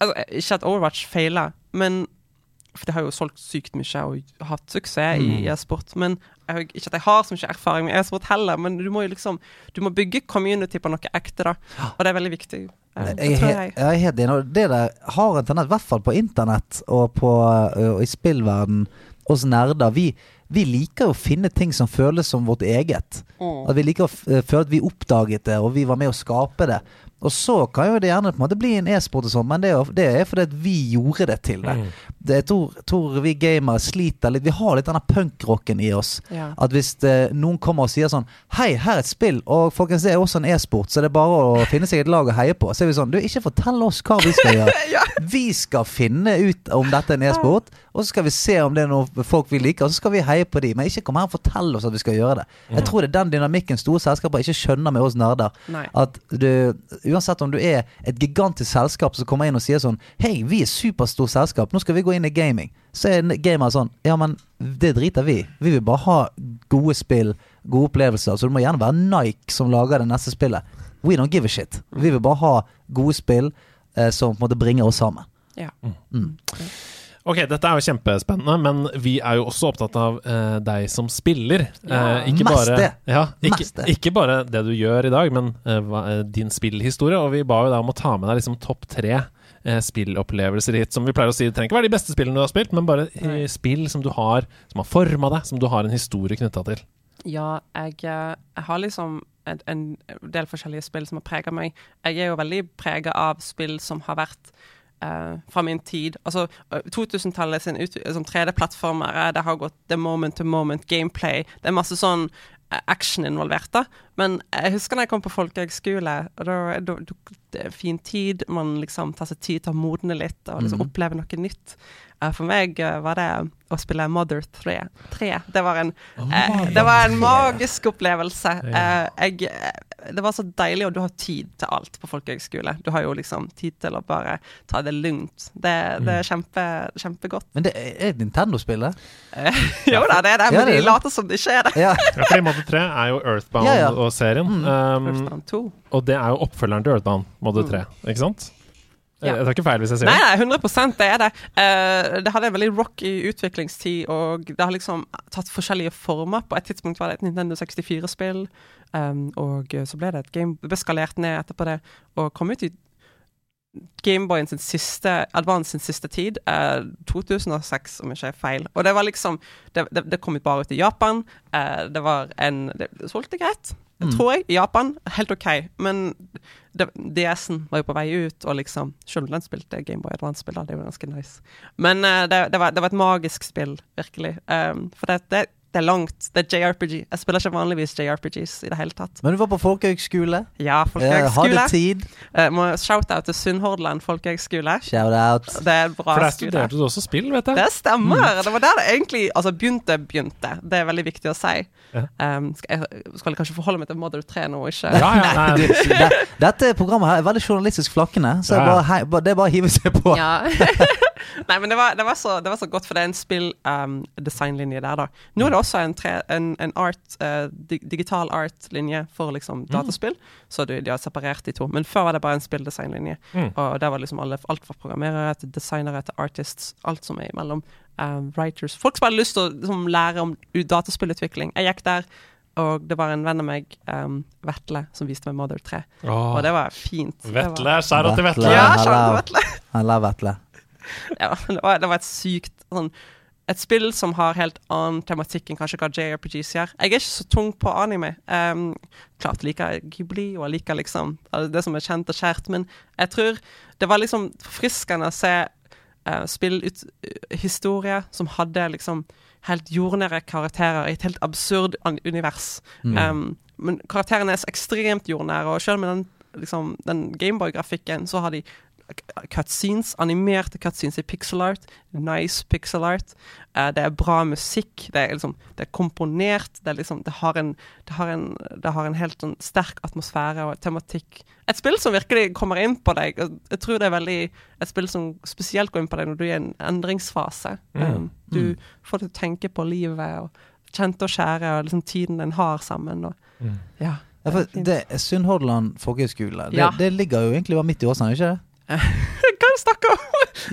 Altså, ikke at Overwatch feiler, men For det har jo solgt sykt mye og hatt suksess i Mm. e-sport. Men jeg, ikke at jeg har så mye erfaring med e-sport heller, men du må jo liksom Du må bygge community på noe ekte, da. Og det er veldig viktig. Eh, Jeg, er jeg. jeg er helt enig. og Det der har en tendens, i hvert fall på internett og, på, og i spillverden, oss nerder. Vi, Vi liker å finne ting som føles som vårt eget. At vi liker å eh, føle at vi oppdaget det, og vi var med å skape det. Og så kan jo det gjerne på en måte bli en e-sport og sånn, men det er, det er fordi at vi gjorde det til det. det jeg tror, tror vi gamere sliter litt Vi har litt denne punkrocken i oss. Ja. At hvis det, noen kommer og sier sånn Hei, her er et spill, og folkens, det er også en e-sport, så det er bare å finne seg et lag å heie på. Så er vi sånn Du, ikke fortell oss hva vi skal gjøre. Vi skal finne ut om dette er en e-sport, og så skal vi se om det er noe folk vi liker, og så skal vi heie på de. Men ikke kom her og fortell oss at vi skal gjøre det. Jeg tror det er den dynamikken store selskaper ikke skjønner med oss nerder. Nei. At du, uansett om du er et gigantisk selskap som kommer inn og sier sånn Hei, vi er superstort selskap, nå skal vi gå inn i gaming. Så er gamer sånn Ja, men det driter vi. Vi vil bare ha gode spill, gode opplevelser. Så det må gjerne være Nike som lager det neste spillet. We don't give a shit. Vi vil bare ha gode spill eh, som på en måte bringer oss sammen. Ja. Ok, dette er jo kjempespennende, men vi er jo også opptatt av eh, deg som spiller. Eh, ikke, bare, ja, ikke, ikke bare det du gjør i dag, men eh, hva, eh, din spillhistorie. Og vi ba jo deg om å ta med deg liksom topp tre eh, spillopplevelser hit. Som vi pleier å si, det trenger ikke være de beste spillene du har spilt, men bare eh, spill som du har, som har forma deg, som du har en historie knytta til. Ja, jeg, jeg har liksom en, en del forskjellige spill som har prega meg. Jeg er jo veldig prega av spill som har vært eh, fra min tid. Altså, eh, 2000-tallet sin som 3D-plattformere, det har gått det moment to moment gameplay. Det er masse sånn eh, action involvert, da. Men jeg husker da jeg kom på folkehøgskole, og da, da, da, det er fin tid. Man liksom tar seg tid til å modne litt og liksom oppleve noe nytt. Uh, For meg uh, var det å spille Mother 3. 3. Det, var en, eh, det var en magisk opplevelse. Eh, jeg, eh, det var så deilig, og du har tid til alt på folkehøgskole. Du har jo liksom tid til å bare ta det lugnt. Det, det er kjempe, kjempegodt. Men det er Nintendo-spill, det? Eh, jo da, det er det, Ja, men det er de later som det ikke er det. Ja. for i Model 3 er jo Earthbound Ja, ja. og serien. Um, Earthbound 2. og det er jo oppfølgeren til Earthbound, Model 3, ikke sant? Mm. Ja. Jeg tar ikke feil hvis jeg sier det. nei, 100 det er det. Uh, det hadde en veldig rocky utviklingstid, og det har liksom tatt forskjellige former. På et tidspunkt var det et Nintendo 64-spill, um, og så ble det et game Det ble skalert ned etterpå det, og kom ut i Gameboyen sin siste Advance sin siste tid, eh, 2006, om jeg ikke er feil. Og det var liksom Det, det, det kom ut bare ut i Japan. Eh, det var en Det, det solgte greit, tror jeg, i Japan. Helt OK. Men DS-en var jo på vei ut, og liksom Selv om den spilte Gameboy Advance-spill, det var ganske nice. Men eh, det, det, var, det var et magisk spill, virkelig. Um, for det, det, det er langt. Det er JRPG. Jeg spiller ikke vanligvis JRPGs i det hele tatt. Men du var på folkehøgskole. Ja, Eh, folkehøgskole. hadde tid. Uh, må shout-out til Sunnhordland folkehøgskole. Shout out. Det er bra For der skole. studerte du også spill, vet jeg. Det stemmer! Det var der det egentlig altså, begynte. begynte Det er veldig viktig å si. Ja. Um, skal jeg skal kanskje forholde meg til Mother 3 nå, ikke? Ja, ja, nei, nei. det, dette programmet her er veldig journalistisk flakkende, så Ja, ja. bare, hei, bare, det er bare å hive seg på. Ja. Nei, men det var, det, var så, det var så godt, for det er en spill-designlinje der, da. Nå er det også en, tre, en, en art, uh, di digital art-linje for liksom dataspill, så de, de har separert de to. Men før var det bare en spill-designlinje. Mm. Og der var liksom alle, alt fra programmerere til designere til artists, alt som er imellom. Um, writers. Folk som hadde lyst til å liksom, lære om dataspillutvikling. Jeg gikk der. Og det var en venn av meg, um, Vetle, som viste meg Mother 3. Åh, Og det var fint. Vetle, var- Vetle, skjæra til Vetle. Ja, Hello. kjære Vetle. Jeg Vetle. Ja, det var, det var et sykt sånn Et spill som har helt annen tematikk enn kanskje hva JRPGs gjør. Jeg er ikke så tung på anime. Um, klart liker jeg Ghibli, og jeg liker liksom det som er kjent og kjært, men jeg tror det var liksom forfriskende å se uh, spillhistorie som hadde liksom helt jordnære karakterer i et helt absurd univers. Um, men karakterene er så ekstremt jordnære, og selv med den, liksom, den Gameboy-grafikken, så har de cutscenes, animerte cutscenes i pixel art. Nice pixel art. Uh, det er bra musikk. Det er, liksom, det er komponert. Det, er liksom, det, har en, det, har en, det har en helt sånn sterk atmosfære og tematikk. Et spill som virkelig kommer inn på deg. Jeg tror det er veldig et spill som spesielt går inn på deg når du er i en endringsfase. Um, du får deg til å tenke på livet og kjente og kjære og liksom tiden en har sammen. Og, ja. Ja, for det er Sunnhordland folkehøgskole. Det, Ja. det ligger jo egentlig bare midt i Åsane, ikke det? Hva er det snakker om?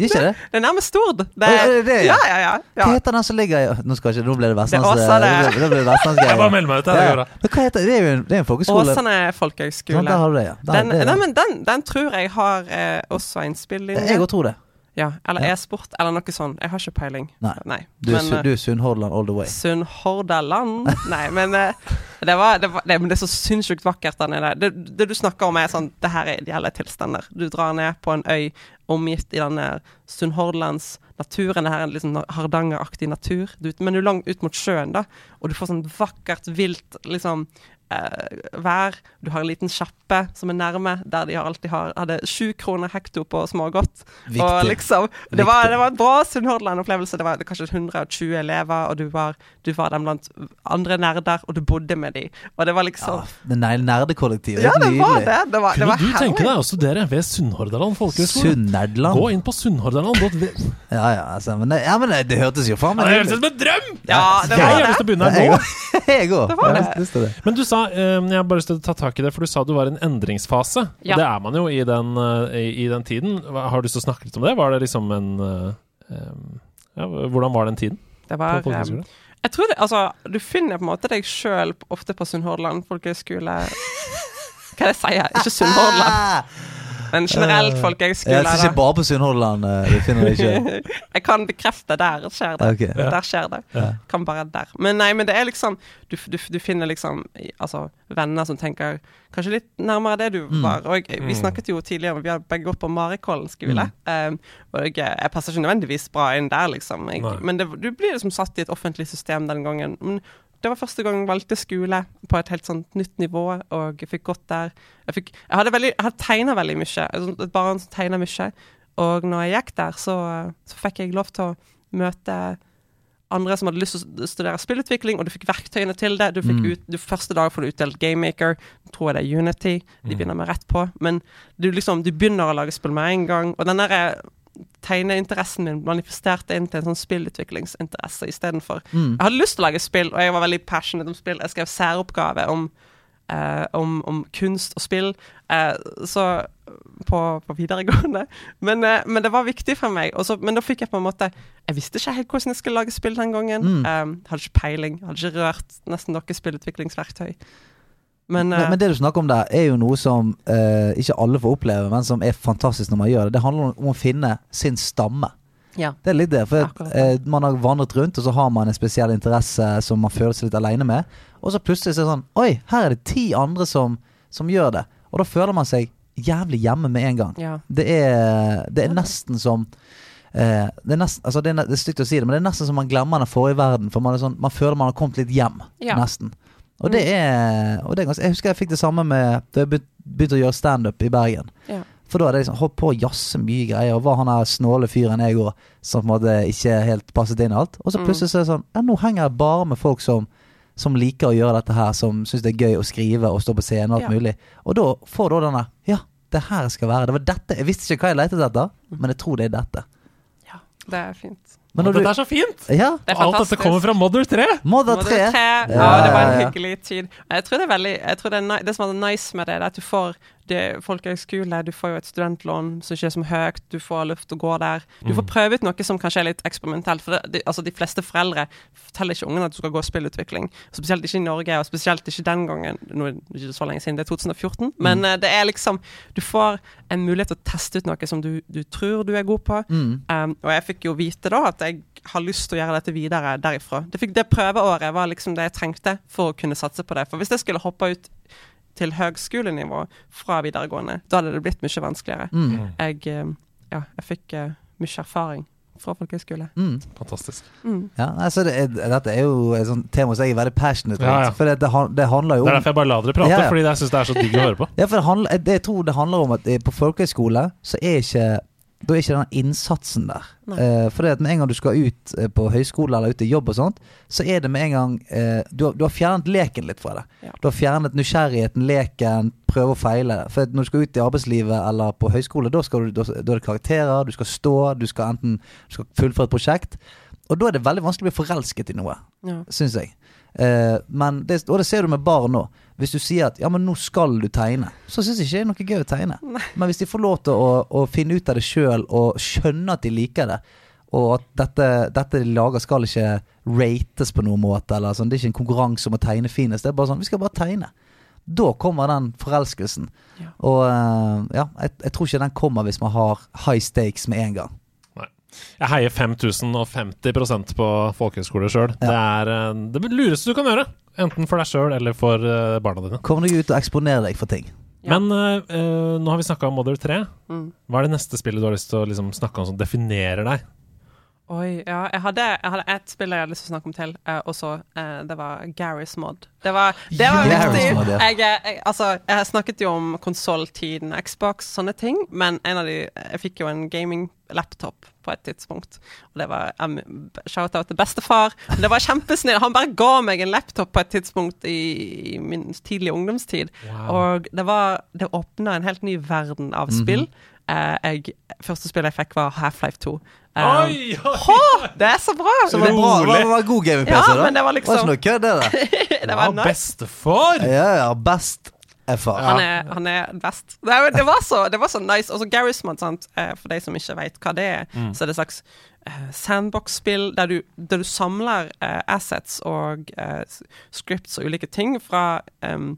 Ikke det? Det er nærmest Stord. Det, det er det, ja. ja, ja, ja, Hva heter den som ligger i Nå skal ikke, nå ble det vestlands... Det Åsa, det. nå ble- nå ble det Jeg bare melder meg ut. Det Ja. Men hva heter det? er jo en, det er en folkeskole. Åsane Sånn, folkehøgskole. der har du det, ja. Der, Den, det nei, den. men den, den tror jeg har eh, også innspill i Jeg òg tror det. Ja, eller Ja. e-sport, eller noe sånt. Jeg har ikke peiling. Nei. Du er, Men, eh, du er Sunnhordland all the way. Sunnhordaland Nei, men eh, det, var, det, var, det, men det er så sinnssykt vakkert der nede. Det, det du snakker om, er sånn Det her er ideelle tilstander. Du drar ned på en øy omgitt i denne Sunnhordlands naturen. Det her er sånn Hardanger-aktig natur. Du, men du er langt ut mot sjøen, da. Og du får sånn vakkert, vilt liksom eh, vær. Du har en liten sjappe som er nærme, der de alltid har, hadde sju kroner hekto på smågodt. Og liksom Det var, det var en bra Sunnhordland-opplevelse. Det var kanskje 120 elever, og du var, du var dem blant andre nerder, og du bodde med dem. Og det var Ja, liksom det nerdekollektivet. Ja, det var det. Det var, det Kunne var du tenke deg å studere ved Sunnhordland folkehøgskole? Sunnhordland. Gå inn på sunnhordland.v. Ja, ja, altså, men, det, ja, men det, det hørtes jo faen meg Det nydelig ut som en drøm! Ja, det var Jeg har lyst til å begynne her nå. Jeg òg. Det det. Men du sa eh, Jeg har bare lyst til å ta tak i det, for du sa du var i en endringsfase. Ja. Det er man jo i den, eh, i, i den tiden. Har du lyst til å snakke litt om det? Var det liksom en eh, ja, Hvordan var den tiden Det var Jeg tror det, altså Du finner på en måte deg sjøl ofte på Sunnhordland folkehøgskole. Hva er det jeg sier? Ikke Sunnhordland! men generelt Jeg folkehøgskole. er ikke bare på Sunnhordland eh, du finner det ikke. Jeg kan bekrefte der skjer det. Ok. Der skjer det. Ja. Kan bare der. Men nei, men det er liksom Du, du, du finner liksom altså, venner som tenker kanskje litt nærmere det du Mm. var. Og jeg, vi snakket jo tidligere om Vi har begge gått på Marikollen skole. Um, og jeg, jeg passer ikke nødvendigvis bra inn der, liksom. Jeg, men det, du blir liksom satt i et offentlig system den gangen. Men det var første gang jeg valgte skole på et helt sånt nytt nivå, og jeg fikk gått der. Jeg, fikk, jeg hadde, veldig, jeg hadde tegna veldig mye. Et barn som tegna mye. Og når jeg gikk der, så, så fikk jeg lov til å møte andre som hadde lyst til å studere spillutvikling, og du fikk verktøyene til det. Du fikk Mm. ut, du, første dag får du utdelt GameMaker, tror jeg det er Unity, de begynner med rett på. Men du liksom, du begynner å lage spill med en gang, og den der tegneinteressen min manifesterte inn til en sånn spillutviklingsinteresse istedenfor. Mm. Jeg hadde lyst til å lage spill, og jeg var veldig passionate om spill. Jeg skrev særoppgave om, eh, om, om kunst og spill eh, så på, på videregående. Men, eh, men det var viktig for meg. Også, men da fikk jeg på en måte Jeg visste ikke helt hvordan jeg skulle lage spill den gangen. Mm. Um, hadde ikke peiling. Hadde ikke rørt nesten noe spillutviklingsverktøy. Men, Men, eh, men det du snakker om der, er jo noe som eh, ikke alle får oppleve, men som er fantastisk når man gjør det. Det handler om å finne sin stamme. ja. Det er litt det. For Akkurat eh, man har vandret rundt, og så har man en spesiell interesse som man føler seg litt aleine med. Og så plutselig så er det sånn Oi, her er det ti andre som, som gjør det. Og da føler man seg jævlig hjemme med en gang. ja. Det er, det er nesten som eh, det, er nesten, altså det, er, det er stygt å si det, men det er nesten som man glemmer den forrige verden. For man, sånn, man føler man har kommet litt hjem. Ja. Nesten. Og det er, og det er ganske, Jeg husker jeg fikk det samme med da jeg begynte å gjøre standup i Bergen. Ja. For da hadde jeg liksom holdt på å jazze mye greier, og var han der snåle fyren jeg òg, som på en måte ikke helt passet inn i alt. Og så Mm. plutselig så er det sånn Ja, nå henger jeg bare med folk som som liker å gjøre dette her, som syns det er gøy å skrive og stå på scenen og alt Ja. mulig. Og da får du denne Ja, det her skal være. Det var dette. Jeg visste ikke hva jeg lette etter, Mm. men jeg tror det er dette. ja. Det er fint. Men når dette du er så fint! Ja, Det er Alt dette kommer fra Mother 3! Mother Mother 3. Ja, Ja, det var en hyggelig tid. Jeg tror det er veldig jeg tror det, er det som er nice med det, er at du får det, folkehøgskole, du får jo et studentlån som ikke er så høyt, du får luft å gå der. Du får prøve ut noe som kanskje er litt eksperimentelt. For det, de, altså de fleste foreldre forteller ikke ungene at du skal gå spillutvikling. Spesielt ikke i Norge, og spesielt ikke den gangen. Nå er det ikke så lenge siden, det er 2014. Men mm. det er liksom Du får en mulighet til å teste ut noe som du, du tror du er god på. Mm. Um, og jeg fikk jo vite da at jeg har lyst til å gjøre dette videre derifra. Det, fikk, det prøveåret var liksom det jeg trengte for å kunne satse på det. For hvis jeg skulle hoppe ut til høgskolenivå fra videregående, da hadde det blitt mye vanskeligere. Mm. Jeg, um, ja, jeg fikk uh, mye erfaring fra folkehøyskole. Mm. Fantastisk. Mm. Ja, altså det er, dette er jo et sånt tema som jeg er veldig passionate Ja, ja. For det, det, det handler jo om Det er derfor jeg bare lar dere prate, Ja, ja. fordi jeg syns det er så digg å høre på. Ja, for det handler, jeg, jeg tror det handler om at eh, på folkehøyskole så er ikke da er ikke den innsatsen der. Eh, for det at med en gang du skal ut eh, på høyskole eller ut i jobb og sånt, så er det med en gang eh, du, har, du har fjernet leken litt fra det. Ja. Du har fjernet nysgjerrigheten, leken, prøve å feile. For når du skal ut i arbeidslivet eller på høyskole, da, skal du, da, da er det karakterer, du skal stå, du skal enten du skal fullføre et prosjekt. Og da er det veldig vanskelig å bli forelsket i noe Ja. syns jeg. Eh, men det, og det ser du med barn nå. Hvis du sier at ja, men nå skal du tegne, så syns ikke det er noe gøy å tegne. Men hvis de får lov til å, å finne ut av det sjøl og skjønne at de liker det, og at dette, dette de lager skal ikke rates på noen måte, eller sånn, det er ikke en konkurranse om å tegne finest, det er bare sånn vi skal bare tegne. Da kommer den forelskelsen. Ja. Og eh, ja, jeg, jeg tror ikke den kommer hvis man har high stakes med en gang. Jeg heier 5050% på folkehøyskole sjøl. Det er eh, det lureste du kan gjøre. Enten for deg sjøl eller for eh, barna dine. Kom deg ut og eksponere deg for ting. Ja. Men uh, nå har vi snakka om Mother 3. Mm. Hva er det neste spillet du har lyst til å liksom, snakke om som definerer deg? Oi, ja. Jeg hadde, jeg hadde ett spill jeg hadde lyst til å snakke om til, uh, og så uh, Det var Garys Mod. Det var, det var yeah, viktig. Mod, ja. Jeg, eh, jeg, altså, jeg snakket jo om konsolltiden, Xbox, sånne ting, men en av de Jeg fikk jo en gaming-laptop på et tidspunkt, og det var um, shout-out til bestefar. Det var kjempesnill. Han bare ga meg en laptop på et tidspunkt i, min tidlige ungdomstid, og det var Det åpna en helt ny verden av spill. Eh, jeg, første spillet jeg fikk, var Half-Life 2. Eh, Oi, oi! Hå, det er så bra! Så det var bra. Det var god gaming-PC, Ja, da. men det var liksom- ikke noe kødd, det der. det var Ja, nice. bestefar! Ja, ja. Best FA. Han er, han er best. Det, det, var så, det var så nice. Og så Garry's sant? Eh, for de som ikke vet hva det er, så er det et slags eh, sandbox-spill der, du- der du samler uh, assets og uh, scripts og ulike ting fra um,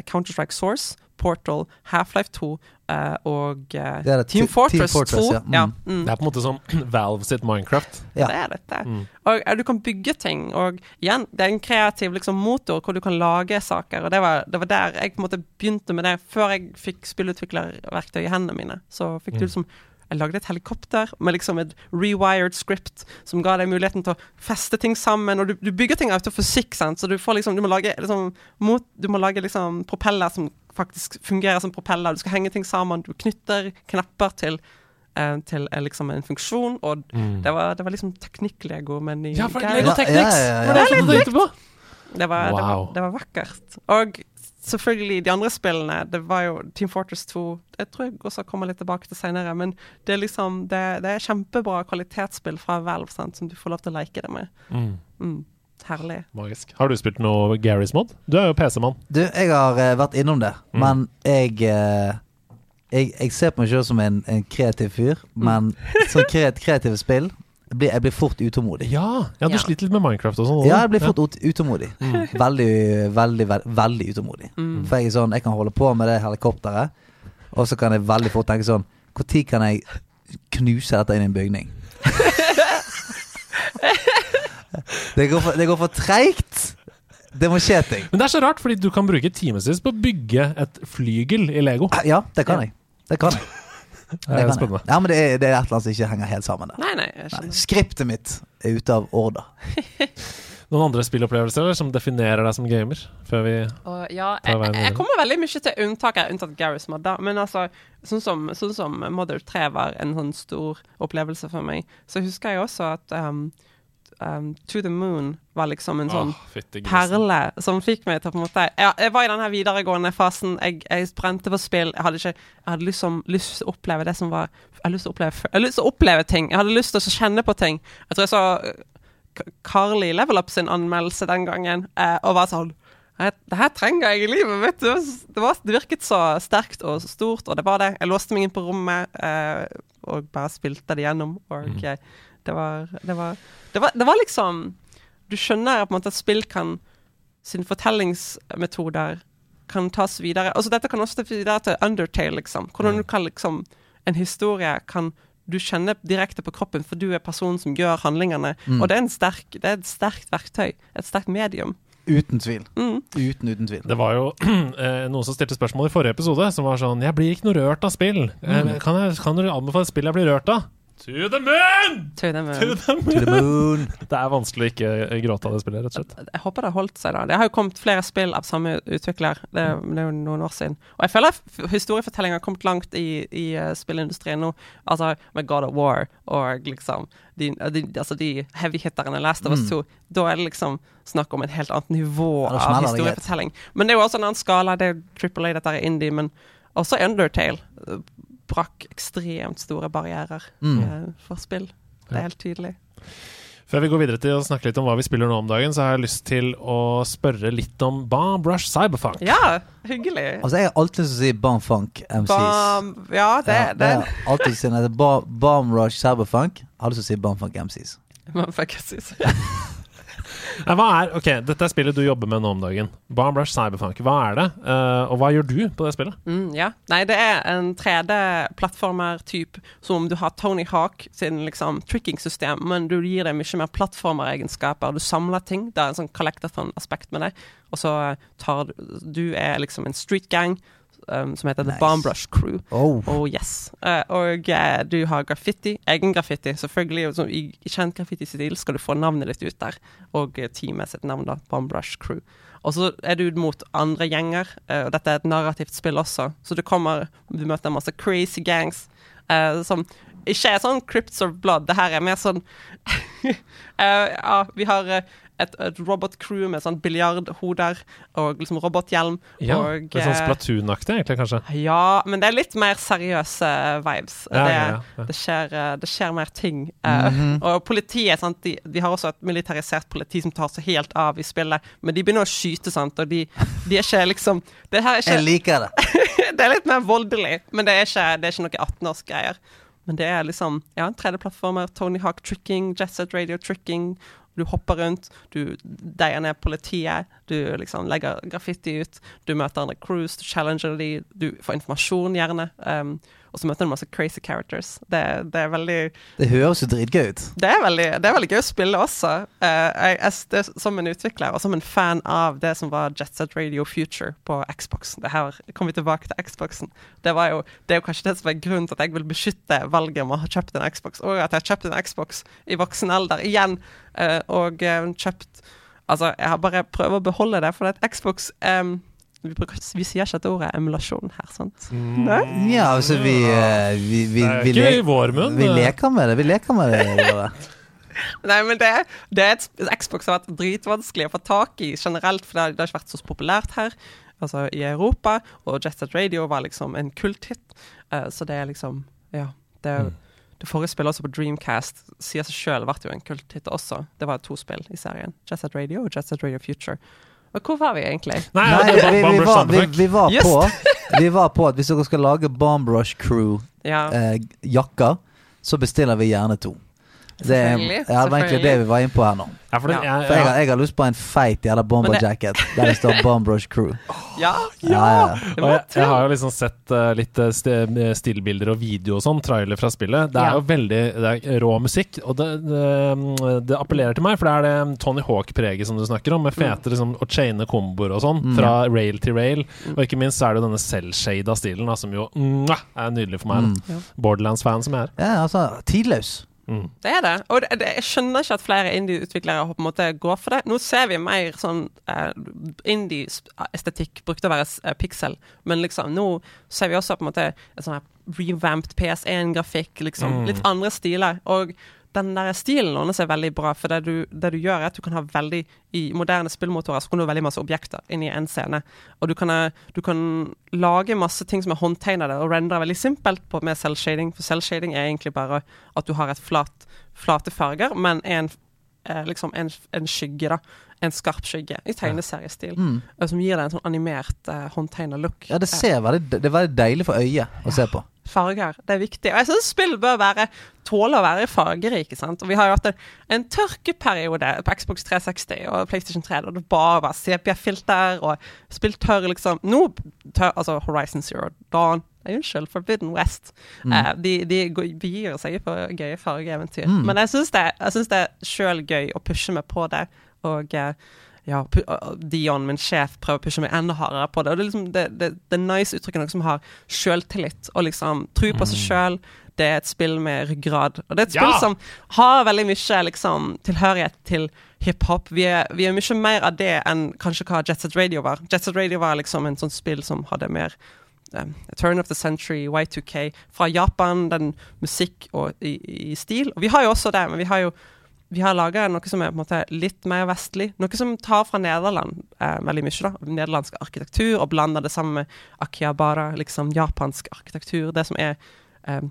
Counter-Strike Source, Portal, Half-Life 2 eh, og eh, Det er det, Team Fortress, Team Fortress, 2. ja. Mm. Ja. Mm. Det er på en måte som Valve sitt Minecraft. Ja. Det er dette. Mm. Og eh, du kan bygge ting. Og igjen, det er en kreativ liksom, motor hvor du kan lage saker. Og det var, det var der jeg på en måte begynte med det. Før jeg fikk spillutviklerverktøy i hendene mine, så fikk du Mm. liksom jeg lagde et helikopter med liksom et rewired script som ga deg muligheten til å feste ting sammen. Og du, du bygger ting ut av fysikk, sant? så du får liksom Du må lage, liksom, mot, du må lage liksom propeller som faktisk fungerer som propeller. Du skal henge ting sammen. Du knytter knapper til eh, til eh, liksom en funksjon, og det, var, det var liksom teknikk-lego med ny Ja, for Lego Ja, Technics! ja, ja, ja. Det det var, det, var, det var vakkert. Og selvfølgelig de andre spillene. Det var jo Team Fortress 2. Jeg tror jeg også kommer litt tilbake til senere. Men det er liksom Det, det er kjempebra kvalitetsspill fra Valve sant, som du får lov til å leke det med. Mm. Mm, herlig. Magisk. Har du spilt noe Garys Mod? Du er jo PC-mann. Du, jeg har uh, vært innom det, Mm. men jeg, uh, jeg Jeg ser på meg selv som en, en kreativ fyr, Mm. men sånn kreat, kreative spill blir, jeg blir fort utålmodig. Ja, ja du Ja. sliter litt med Minecraft og sånn? Ja, jeg blir fort ja. utålmodig. Veldig, veldig, veldig, veldig utålmodig. Mm. For jeg er sånn, jeg kan holde på med det helikopteret, og så kan jeg veldig fort tenke sånn Når kan jeg knuse dette inn i en bygning? det, går for, det går for treigt. Det må skje ting. Men det er så rart, fordi du kan bruke timevis på å bygge et flygel i Lego. Ja, det kan jeg. Det kan jeg. Det er spennende. Ja, men det er, det er et eller annet som ikke henger helt sammen der. Nei, nei, jeg skjønner. skriptet mitt er ute av order. Noen andre spillopplevelser eller, som definerer deg som gamer? Før vi uh, ja, tar veien jeg jeg kommer veldig mye til unntak her, unntatt Garry's Mod, da. Men altså, sånn som, sånn som Mother 3 var en sånn stor opplevelse for meg, så husker jeg også at um, um, To the Moon var liksom en sånn oh, perle som fikk meg til på en måte ja, Jeg var i den her videregående fasen. Jeg, jeg brente på spill. Jeg hadde ikke Jeg hadde liksom lyst til å oppleve det som var Jeg hadde lyst til å oppleve, jeg lyst til å oppleve ting. Jeg hadde lyst til å kjenne på ting. Jeg tror jeg så uh, Carly Level Up sin anmeldelse den gangen, eh, og var sånn det her trenger jeg i livet, mitt. Det, var, det virket så sterkt og stort, og det var det. Jeg låste meg inn på rommet eh, og bare spilte det gjennom. Og eh, det, var, det, var, det, var, det var liksom Du skjønner på en måte at spill kan Sine fortellingsmetoder kan tas videre. Altså Dette kan også tas videre til Undertale, liksom. Hvordan du kan liksom En historie kan du kjenne direkte på kroppen, for du er personen som gjør handlingene. Og det er, en sterk, det er et sterkt verktøy. Et sterkt medium. Uten tvil. Mm. Uten, uten tvil. Det var jo eh, noen som stilte spørsmål i forrige episode, som var sånn Jeg blir ikke noe rørt av spill. Eh, kan, jeg, kan du anbefale spill jeg blir rørt av? To the moon! To the moon. To the To the moon. Det er vanskelig å ikke gråte av det spillet, rett og slett. Jeg håper det har holdt seg, da. Det har jo kommet flere spill av samme utvikler. Det, det er jo noen år siden. Og jeg føler historiefortellinga har kommet langt i, i uh, spillindustrien nå. Altså med God of War og liksom de, de, altså de heavy-hitterne Last of Us 2. Da er det liksom snakk om et helt annet nivå av historiefortelling. Men det er jo også en annen skala. Det er Triple A, dette er indie, men også Undertale brakk ekstremt store barrierer Mm. for spill. Det er helt tydelig. Før vi går videre til å snakke litt om hva vi spiller nå om dagen, så har jeg lyst til å spørre litt om Bomb Rush Cyberfunk. Ja, hyggelig. Altså, jeg har alltid lyst til å si Bomb Funk MCs. Bam, ja, det, Ja, det, er alltid lyst til å si Bomb Rush Cyberfunk. Jeg har lyst til å si Bomb Funk MCs. Bomb jeg. Nei, hva er, ok, Dette er spillet du jobber med nå om dagen. Bomb Cyberfunk. Hva er det, uh, og hva gjør du på det spillet? Mm, ja. Nei, det er en 3D-plattformer-type som om du har Tony Hawk sin liksom tricking-system, men du gir det mye mer plattformeregenskaper. Du samler ting. Det er en sånn collectathon-aspekt med det. Og så tar du Du er liksom en street gang um, som heter The Nice. Bomb Rush Crew. Oh. Oh yes. Uh, og uh, du har graffiti. Egen graffiti, selvfølgelig. så I, kjent graffitistil skal du få navnet ditt ut der. Og eh, teamet sitt navn, da. Bomb Rush Crew. Og så er du mot andre gjenger, eh, og dette er et narrativt spill også. Så du kommer Du møter masse crazy gangs eh, som ikke er sånn Crypts of Blood. Det her er mer sånn eh, Ja, vi har eh, et, et robot-crew med sånn biljardhoder og liksom robothjelm. Ja, og, Litt sånn eh, Splatoon-aktig, egentlig, kanskje. ja, men det er litt mer seriøse vibes. Ja, det, ja. Det, skjer, det skjer mer ting. Eh, Og politiet, sant? De, de har også et militarisert politi som tar seg helt av i spillet. Men de begynner å skyte, sant? og de, de er ikke liksom Det her er Jeg liker det. Det er litt mer voldelig, men det er ikke, det er ikke noe 18-årsgreier. Men det er liksom ja, 3D-plattformer, Tony Hawk tricking, Jet Set Radio tricking. Du hopper rundt, du deier ned politiet, du liksom legger graffiti ut. Du møter andre crews, du challenger de, du får informasjon gjerne. Um, og så møter du masse crazy characters. Det, det er veldig Det høres jo dritgøy ut. det er, veldig, det er veldig gøy å spille også. Uh, jeg, jeg, som en utvikler og som en fan av det som var Jet Set Radio Future på Xboxen. Det her kom vi tilbake til Xboxen. Det, var jo, det er jo kanskje det som er grunnen til at jeg vil beskytte valget om å ha kjøpt en Xbox, og at jeg har kjøpt en Xbox i voksen alder igjen. uh, og uh, kjøpt Altså, jeg har bare prøvd å beholde det, for at Xbox em, vi, bruker, vi sier ikke dette ordet emulasjon her, sant? Nei? Ja, altså vi eh, Vi, vi, ikke le i vår munn. vi leker med det. Vi leker med det. Nei, men det, det er et, Xbox har vært dritvanskelig å få tak i generelt, for det har, det har ikke vært så populært her. Altså i Europa, og Jet Set Radio var liksom en kulthit. uh, så det er liksom Ja. Det, Mm. det forrige spillet også på Dreamcast sier seg sjøl ble jo en kulthit også. Det var to spill i serien. Jet Set Radio og Jet Set Radio Future. Og hvor var vi egentlig? Nei, Nei, er vi, vi, var, vi, vi, var på, vi var på at hvis dere skal lage Bomb Rush Crew-jakker, Ja. så bestiller vi gjerne to. Det, Selvfølgelig, ja, det var egentlig det vi var inne på her nå. Ja, for det, Ja. For jeg, har- jeg har lyst på en feit jævla bomberjacket der det står Bombrush Crew. ja. Ja, ja. Det Og jeg, jeg har jo liksom sett uh, litt eh, stillbilder og video og sånn, trailer fra spillet. Det er Ja. jo veldig det er rå musikk, og det, det, det appellerer til meg, for det er det Tony Hawk-preget som du snakker om, med fete liksom, og chaine komboer og sånn, Mm. fra rail til rail. Og ikke minst så er det jo denne selvshada stilen, da, som jo mwah, er nydelig for meg. Mm. Borderlands-fan som jeg er. ja, altså Tidløs. Mm. Det er det. Og det, det, jeg skjønner ikke at flere indie-utviklere på en måte går for det. Nå ser vi mer sånn uh, Indie-estetikk brukte å være uh, pixel, men liksom nå ser vi også på en måte en sånn revamped PS1-grafikk, liksom. Mm. Litt andre stiler. Og den der stilen ordner seg veldig bra, for det du, det du gjør, er at du kan ha veldig I moderne spillmotorer så kan du ha veldig masse objekter inni en scene. Og du kan, eh, du kan lage masse ting som er håndtegnede, og rendere veldig simpelt på, med selvshading. For selvshading er egentlig bare at du har et flat, flate farger, men en, eh, liksom en, en skygge, da. En skarp skygge i tegneseriestil. Mm. eh, Som gir deg en sånn animert, uh, håndtegna look. Ja, det ser veldig Det er veldig deilig for øyet å se på. Farger, det er viktig. Og jeg syns spill bør være tåle å være fargerike. sant? Og Vi har jo hatt en, en tørkeperiode på Xbox 360 og PlayStation 3 da det bare var sepia-filter og spill tørr, liksom. Nå tør, Altså Horizon Zero Dawn Unnskyld, Forbidden West. Mm. Eh, de de begir seg på gøye fargeeventyr. Mm. Men jeg syns det, jeg synes det er sjøl gøy å pushe meg på det. Og eh, ja, Dion, min sjef, prøver å pushe meg enda hardere på det. Og det er liksom det, det, det nice uttrykket noe som har sjøltillit og liksom tro på seg sjøl. Det er et spill med ryggrad. Og det er et spill Ja! som har veldig mye liksom, tilhørighet til hiphop. Vi, er- vi er mye mer av det enn kanskje hva Jet Set Radio var. Jet Set Radio var liksom en sånn spill som hadde mer um, Turn of the Century, Y2K, fra Japan, den musikk og i, i stil. Og vi har jo også det, men vi har jo vi har laga noe som er på en måte litt mer vestlig. Noe som tar fra Nederland eh, veldig mye. da, Nederlandsk arkitektur, og blander det sammen med akihabara, liksom japansk arkitektur. Det som er eh,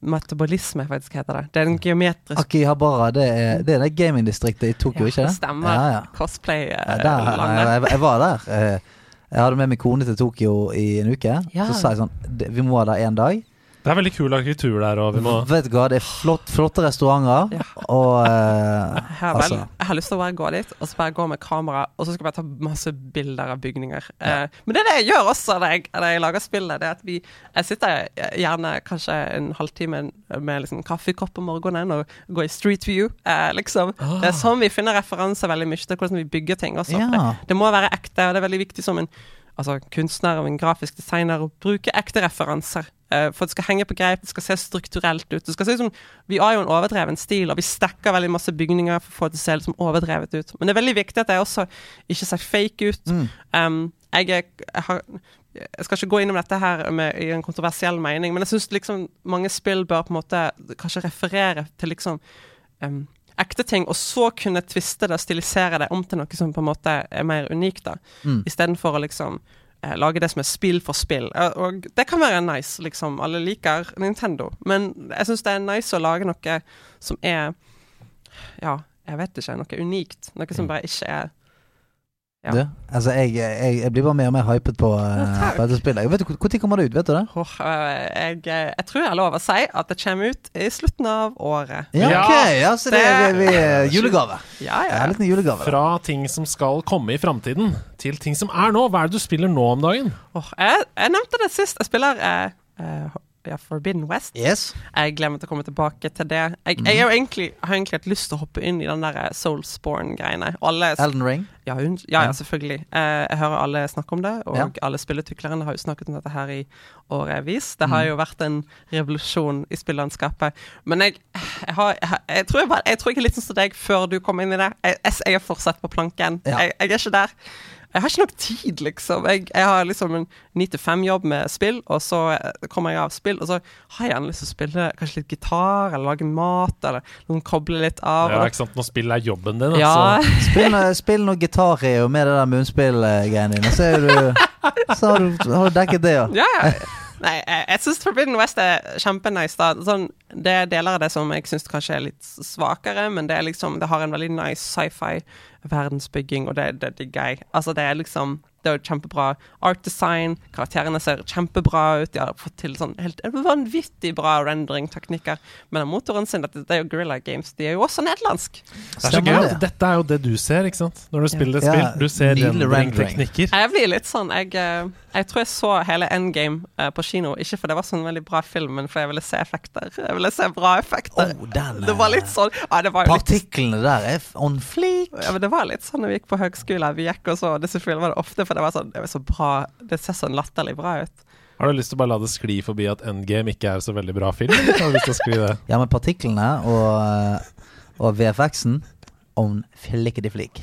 metabolisme, faktisk heter det. Det er en geometrisk Akihabara, det er det, er det gamingdistriktet i Tokyo, Ja, ikke det? stemmer. Ja, ja. cosplay-landet. Ja, jeg, jeg, var der. Eh, Jeg hadde med min kone til Tokyo i en uke. Ja. Så sa jeg sånn Vi må være der én dag. Det er veldig kul arkitektur der, og vi må Vet du hva, det er flott, flotte restauranter, Ja. og eh, Jeg har, vel, Altså. jeg har lyst til å bare gå dit og så bare gå med kamera, og så skal jeg bare ta masse bilder av bygninger. Eh, men det er det jeg gjør også når jeg, når jeg lager spillet. Det er at vi, Jeg sitter gjerne kanskje en halvtime med liksom kaffekopp om morgenen og går i street view. Eh, liksom. Ah. Det er sånn vi finner referanser veldig mye til hvordan vi bygger ting også. Ja. Det, det må være ekte, og det er veldig viktig som en altså, kunstner og en grafisk designer å bruke ekte referanser. Uh, for det skal henge på greip, det skal se strukturelt ut. Det skal se ut som, Vi har jo en overdreven stil, og vi stekker veldig masse bygninger for å få det til å se liksom overdrevet ut. Men det er veldig viktig at jeg også ikke ser fake ut. Mm. Um, jeg, jeg, har, jeg skal ikke gå innom dette her med, i en kontroversiell mening, men jeg syns liksom mange spill bør på en måte kanskje referere til liksom um, ekte ting, og så kunne tviste det og stilisere det om til noe som på en måte er mer unikt, da. Mm. Istedenfor å liksom eh, lage det som er spill for spill. Og det kan være nice, liksom. Alle liker Nintendo. Men jeg syns det er nice å lage noe som er Ja, jeg vet ikke. Noe unikt. Noe som bare ikke er Ja. Du, altså jeg, jeg, jeg blir bare mer og mer hypet på, uh, på dette spillet. Vet du, Når kommer det ut? Vet du det? Oh, uh, jeg, jeg tror jeg har lov å si at det kommer ut i slutten av året. Ja, Ja, ok. Ja, så det er vi, vi, julegave. Ja, Ja, ja. en liten julegave. da. Fra ting som skal komme i framtiden, til ting som er nå. Hva er det du spiller nå om dagen? Oh, jeg, jeg nevnte det sist. Jeg spiller eh, eh, Forbidden West. Yes. Jeg glemmer å komme tilbake til det. Jeg, jeg er egentlig, har egentlig hatt lyst til å hoppe inn i den der eh, Soulsborne-greiene. Elden Ring. ja, hun, ja, ja, selvfølgelig. Eh, jeg hører alle snakke om det, og Ja. alle spillutviklerne har jo snakket om dette her i årevis. Det har jo vært en revolusjon i spilllandskapet. Men jeg, jeg, har, jeg, jeg, tror jeg, jeg tror jeg er litt sånn som deg før du kom inn i det. Jeg, jeg, jeg er fortsatt på planken. Jeg, jeg er ikke der. Jeg har ikke nok tid, liksom. Jeg, jeg har liksom en 9-5-jobb med spill, og så eh, kommer jeg av spill, og så har jeg gjerne lyst til å spille kanskje litt gitar, eller lage mat, eller noen koble litt av. Ja, ikke sant? Når spill er jobben din. ja, Altså. Spill, noe- spill noe gitar-Reo med det der munnspill-greiene dine, så du Så har du, har du dekket det, ja. Ja, ja. Nei, jeg, jeg syns Forbidden West er kjempenice. da sånn, Det er deler av det som jeg syns kanskje er litt svakere, men det er liksom Det har en veldig nice sci-fi verdensbygging, og det, det det er gøy. Altså, det er liksom Det er jo kjempebra art design, karakterene ser kjempebra ut, de har fått til sånn helt vanvittig bra rendering-teknikker. Men motoren sin, dette, det er jo Guerrilla Games, de er jo også nederlandsk. Det er så gøy at dette er jo det du ser, ikke sant? Når du spiller Ja, spill. Du ser rendering-teknikker. Jeg blir litt sånn Jeg, eh, jeg tror jeg så hele Endgame uh, på kino, ikke fordi det var sånn veldig bra film, men fordi jeg ville se effekter. Jeg ville se bra effekter. Oh, den, det var litt sånn ja, det var litt, Partiklene der er on fleek. ja, men det var litt sånn når vi gikk på høgskole. Vi gikk og så disse filmene ofte, for det var sånn Det var så bra Det ser sånn latterlig bra ut. Har du lyst til å bare la det skli forbi at Endgame ikke er så veldig bra film? Har du lyst til å skli det? Ja, men partiklene og, og VFX-en on flikkedi-flikk.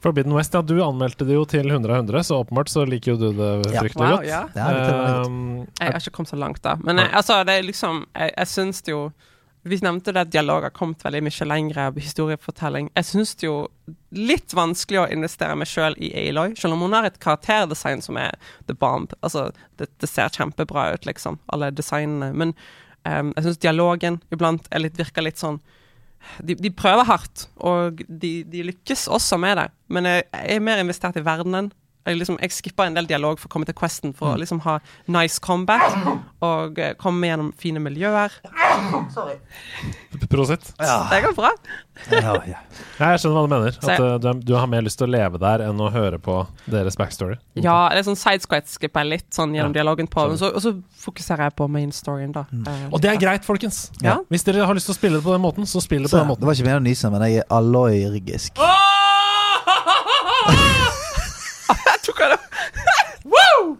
Forbidden West, ja, du anmeldte det jo til 100 av 100, så åpenbart så liker jo du det fryktelig Wow, godt. ja. Ja, det er. Um, Jeg har ikke kommet så langt, da. Men jeg, altså, det er liksom Jeg, jeg syns jo Vi nevnte det at dialog har kommet veldig mye lengre av historiefortelling. Jeg syns det jo litt vanskelig å investere meg sjøl i Aloy, selv om hun har et karakterdesign som er the bomb. Altså, det, det ser kjempebra ut, liksom, alle designene. Men um, jeg syns dialogen iblant er litt, virker litt sånn de, de prøver hardt, og de, de lykkes også med det. Men jeg, er mer investert i verdenen. Jeg, liksom, jeg skipper en del dialog for å komme til Questen, for å liksom ha nice comeback og eh, komme gjennom fine miljøer. Sorry. Prosit. Det går bra. Ja, jeg skjønner hva du mener. At uh, du, er- du har mer lyst til å leve der enn å høre på deres backstory. Ja, det er sånn sidesquat skipper jeg litt sånn gjennom Ja, dialogen på, og så, og så fokuserer jeg på main storyen, da. Eh, Og det er greit, folkens. Ja. Hvis dere har lyst til å spille det på den måten, så spill det på Så, den det var ikke meningen å nyse, men jeg er alloyrigisk. Jeg tok wow!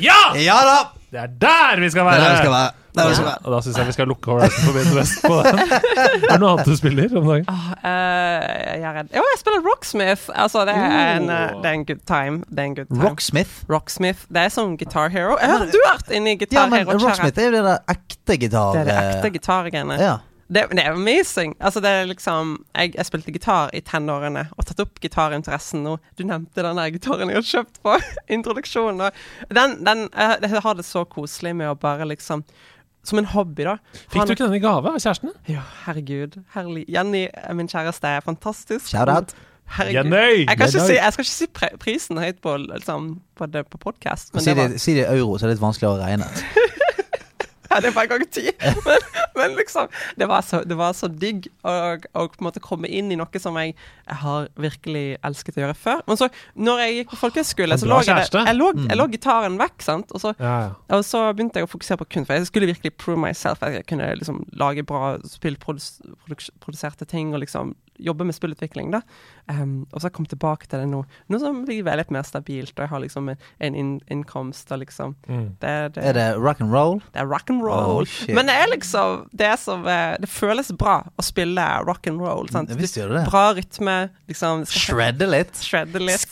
Ja! Ja da! Det er der vi skal Det er være! der vi skal være. Er der vi skal være. Og da syns jeg vi skal lukke Horizon Forbidden West på den. er det noe annet du spiller om dagen? Ah, eh, jeg er redd. Jo, jeg spiller Rocksmith. Altså, det er, en, uh, det er en good time. Det er en good time. Rocksmith. Rocksmith. Det er som Guitar Hero. Jeg hører du har vært inne i Ja, Guitar men Hero-kjøret. Rocksmith er jo det der ekte gitar... Det er det eh, ekte gitargreiene. Ja. Det, det er amazing. Altså, det er liksom jeg, jeg spilte gitar i tenårene og tatt opp gitarinteressen nå. Du nevnte den der gitaren jeg har kjøpt på introduksjonen. Og den, den, jeg, jeg har det så koselig med å bare liksom Som en hobby, da. Fikk du ikke den i gave av kjæresten din? Ja, herregud. Herlig. Jenny, min kjæreste, er fantastisk. Shout-out. Herregud. Jenny! Jeg, kan ikke si, jeg skal ikke si pre prisen høyt på, liksom, på, det, på podkast, Si det det, si det i euro, så er det litt vanskelig å regne. Ja, det var gang ti. Men, men liksom, det var så, det var så digg å, å på en måte komme inn i noe som jeg, jeg har virkelig elsket å gjøre før. Men så, når jeg gikk på folkehøyskole, så lå jeg, jeg, lå, jeg lå gitaren vekk, sant. Og så, Ja, ja. og så begynte jeg å fokusere på kunst, for jeg skulle virkelig prove myself. At jeg kunne liksom lage bra spillproduserte ting og liksom jobbe med spillutvikling. da. Um, og så har jeg kommet tilbake til det nå, nå som blir det litt mer stabilt, og jeg har liksom en, en inn, innkomst og liksom Mm. det, det, Er det rock and roll? det er rock and roll. Oh, shit. Men det er liksom Det er som er, Det føles bra å spille rock and roll. Sant? Visst gjør det det. Bra rytme. Liksom Shredde litt. Shredde litt.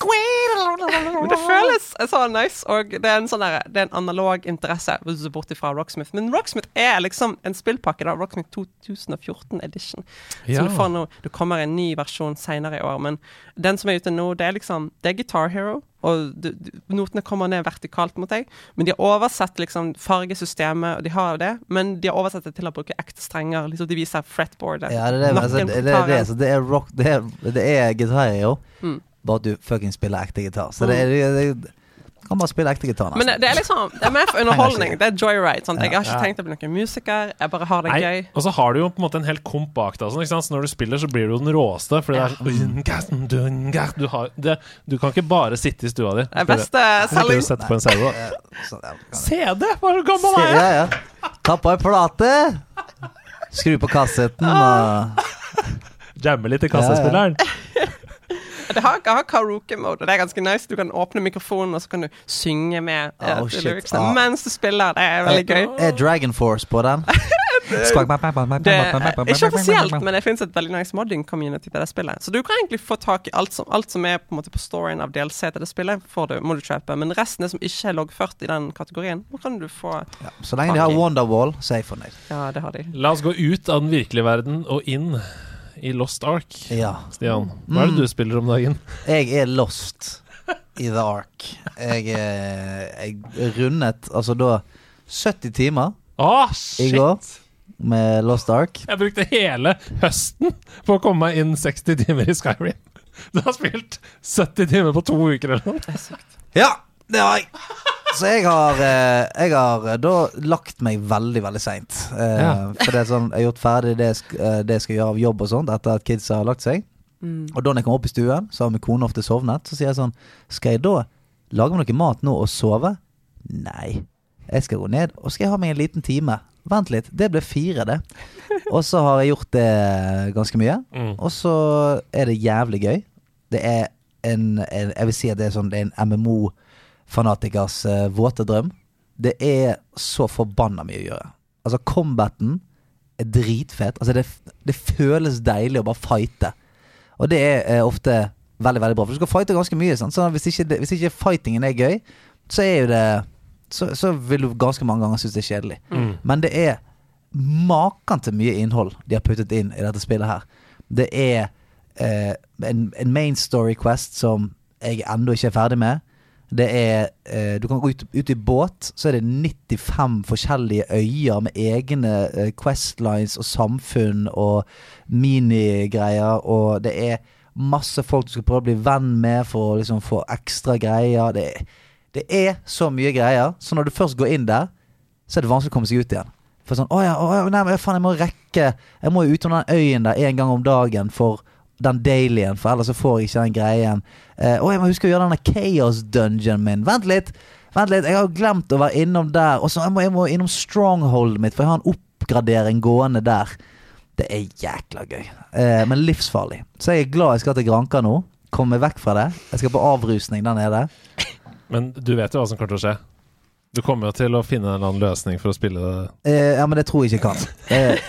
Men det føles så nice, og det er en sånn der, Det er en analog interesse, bort ifra Rocksmith. Men Rocksmith er liksom en spillpakke, da. Rocksmith 2014 edition. Ja. Så du får noe Du kommer en ny versjon seinere i år, men den som er ute nå, det er liksom Det er Guitar Hero, og du, du, notene kommer ned vertikalt mot deg. Men de har oversett liksom fargesystemet, og de har det, men de har oversett det til å bruke ekte strenger. Liksom de viser fretboardet. Ja, det er det. Altså, det, det, det, så det er rock Det er, det er Guitar jo. Mm. Bare at du fucking spiller ekte gitar. Så det er det, kan bare spille ekte gitar, Men det, er liksom Det er mer for underholdning. Det er joyride. Sant? Jeg har ikke tenkt å bli noen musiker. Jeg bare har det Nei, gøy. og så har du jo på en måte en hel komp bak deg. sånn, ikke sant? Så når du spiller, så blir du jo den råeste. Fordi det er du, har, det, du kan ikke bare sitte i stua di. Det er beste Slipper selging. sette på en CD. da. Eh, ja! Hva er så gammel Se, er jeg? ja, ja. Ta på ei plate. Skru på kassetten og Jamme litt i kassespilleren. Det har, har karaoke-mode, og det er ganske nice. Du kan åpne mikrofonen, og så kan du synge med eh, Oh, uh, shit. lyricsene Ah. mens du spiller. Det er veldig gøy. Er Dragon Force på den? Det er ikke offisielt, men det finnes et veldig nice modding-community til det spillet. Så du kan egentlig få tak i alt som, alt som er på, en måte på storyen av DLC til det spillet, får du, må du kjøpe. Men resten er som ikke er loggført i den kategorien, nå kan du få Ja, så lenge de har Wonderwall, så er jeg fornøyd. Ja, det har de. La oss gå ut av den virkelige verden og inn i Lost Ark. Ja. Stian, hva er det du spiller om dagen? Jeg er lost i The Ark. Jeg, eh, jeg rundet altså da 70 timer Å, i går med Lost Ark. Jeg brukte hele høsten på å komme meg inn 60 timer i Skyrim. Du har spilt 70 timer på to uker eller noe. Ja, det har jeg. Så jeg har, eh, jeg har eh, da lagt meg veldig, veldig seint. Eh, Ja. For det er sånn, jeg har gjort ferdig det jeg, det jeg skal gjøre av jobb og sånt etter at kidsa har lagt seg. Og da når jeg kommer opp i stuen, så har min kone ofte sovnet. Så sier jeg sånn Skal jeg da lage meg noe mat nå og sove? Nei. Jeg skal gå ned og skal jeg ha meg en liten time. Vent litt. Det ble fire, det. Og så har jeg gjort det ganske mye. Mm. Og så er det jævlig gøy. Det er en, en Jeg vil si at det er sånn Det er en MMO-fanatikers uh, våte drøm. Det er så forbanna mye å gjøre. Altså, combaten er dritfet. Altså, det, det føles deilig å bare fighte. Og det er uh, ofte veldig, veldig bra. For du skal fighte ganske mye. Sant? Så hvis ikke, hvis ikke fightingen er gøy, så er jo det Så, så vil du ganske mange ganger synes det er kjedelig. Mm. Men det er maken til mye innhold de har puttet inn i dette spillet her. Det er eh, en, en main story quest som jeg ennå ikke er ferdig med. Det er eh, Du kan gå ut, ut i båt, så er det 95 forskjellige øyer med egne eh, questlines og samfunn og minigreier, og det er masse folk du skal prøve å bli venn med for å liksom få ekstra greier. Det det er så mye greier, så når du først går inn der, så er det vanskelig å komme seg ut igjen. For sånn, å ja, å nei, men faen, jeg må rekke Jeg må jo utom den øyen der en gang om dagen for den dailyen, for ellers så får jeg ikke den greien. Eh, å, jeg må huske å gjøre denne chaos dungeon min. Vent litt! Vent litt, jeg har glemt å være innom der. Og så jeg må jeg må innom strongholdet mitt, for jeg har en oppgradering gående der. Det er jækla gøy. Eh, men livsfarlig. Så jeg er glad jeg skal til Granka nå. Komme meg vekk fra det. Jeg skal på avrusning der nede. Men du vet jo hva som kommer til å skje. Du kommer jo til å finne en eller annen løsning for å spille det. Eh, ja, men det tror jeg ikke kan. Eh,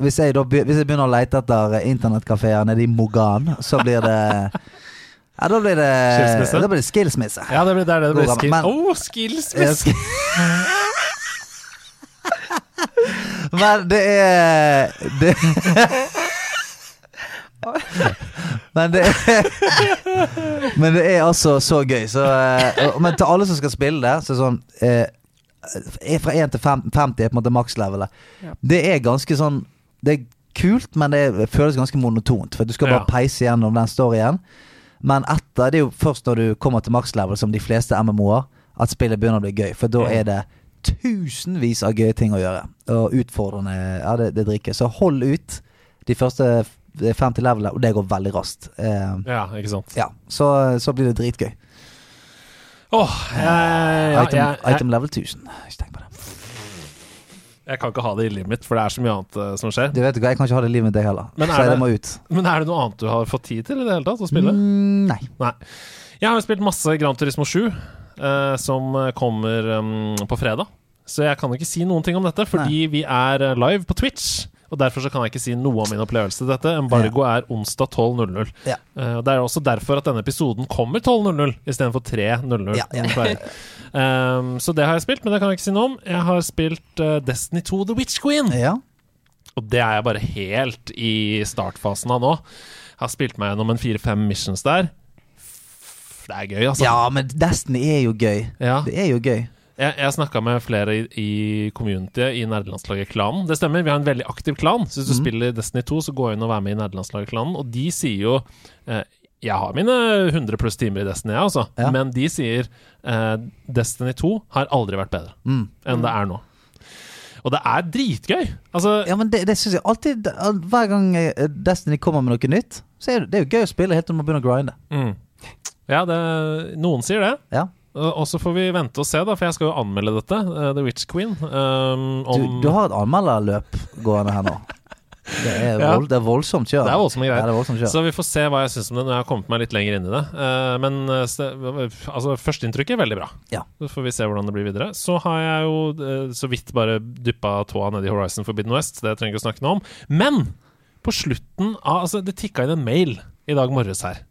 hvis, jeg da, hvis jeg begynner å lete etter eh, internettkafeer nede i Mogan, så blir det Ja, da blir det Skilsmisse? Da blir det skilsmisse. Ja, det blir det. det blir skil... skill. Oh, skills, Jeg miss! skal- Men det er det, Men det er Men det er altså så gøy. Så, eh, men til alle som skal spille det, så er sånn eh, Fra 1 til 50 er på en måte makslevelet. Ja. Det er ganske sånn Det er kult, men det føles ganske monotont. For du skal bare Ja. peise gjennom den storyen. Men etter Det er jo først når du kommer til makslevel, som de fleste MMO-er, at spillet begynner å bli gøy. For da er det tusenvis av gøye ting å gjøre. Og utfordrende ja, det, det drikker. Så hold ut de første f- fem til levelene, og det går veldig raskt. Eh, Ja, ikke sant. ja, så, så blir det dritgøy. Åh, jeg, ja, item, ja, item level 1000. Ikke tenk på det. Jeg kan ikke ha det i livet mitt, for det er så mye annet uh, som skjer. Du vet ikke, Jeg kan ikke ha det i livet mitt, jeg heller. Men er så det- må ut. Men er det noe annet du har fått tid til i det hele tatt å spille? Mm, nei. Nei. Jeg har jo spilt masse Gran Turismo 7, uh, som kommer um, på fredag. Så jeg kan ikke si noen ting om dette, fordi vi er eh, live på Twitch. Og Derfor så kan jeg ikke si noe om min opplevelse til dette. Embargo er onsdag 12.00. Ja. Uh, Det er også derfor at denne episoden kommer 12.00 istedenfor 3.00. Ja, ja. Um, så det har jeg spilt, men det kan jeg ikke si noe om. Jeg har spilt uh, Destiny 2 The Witch Queen. Ja. Og det er jeg bare helt i startfasen av nå. Jeg har spilt meg gjennom en fire-fem missions der. Det er gøy, altså. ja, men Destiny er jo gøy. Ja. Det er jo gøy. Jeg, jeg snakka med flere i, i communityet i nerdelandslaget Klanen. Det stemmer, vi har en veldig aktiv klan. Så hvis du mm. spiller Destiny 2, så gå inn og vær med i nerdelandslaget Klanen. Og de sier jo eh, Jeg har mine 100 pluss timer i Destiny, jeg, altså. Ja. Men de sier eh, Destiny 2 har aldri vært bedre Mm. enn det er nå. Og det er dritgøy. Altså, Ja, men det, det syns jeg alltid Hver gang eh, Destiny kommer med noe nytt, så er det, det er jo gøy å spille helt til man begynner å grinde. mm. Ja, det, noen sier det. Ja. Og og så får vi vente og se, da, for jeg skal jo anmelde dette, eh, The Witch Queen. um, Du, om, du har et anmelderløp gående her nå. Det er, Ja. det er voldsomt kjør. Det er voldsomme greier. Ja, er voldsomt. Så vi får se hva jeg syns om det når jeg har kommet meg litt lenger inn i det. Uh, men eh, altså, førsteinntrykket er veldig bra. Ja. Så får vi se hvordan det blir videre. Så har jeg jo eh, så vidt bare dyppa tåa nedi Horizon Forbidden West. Det trenger jeg ikke å snakke noe om. Men på slutten av Altså, det tikka inn en mail i dag morges her.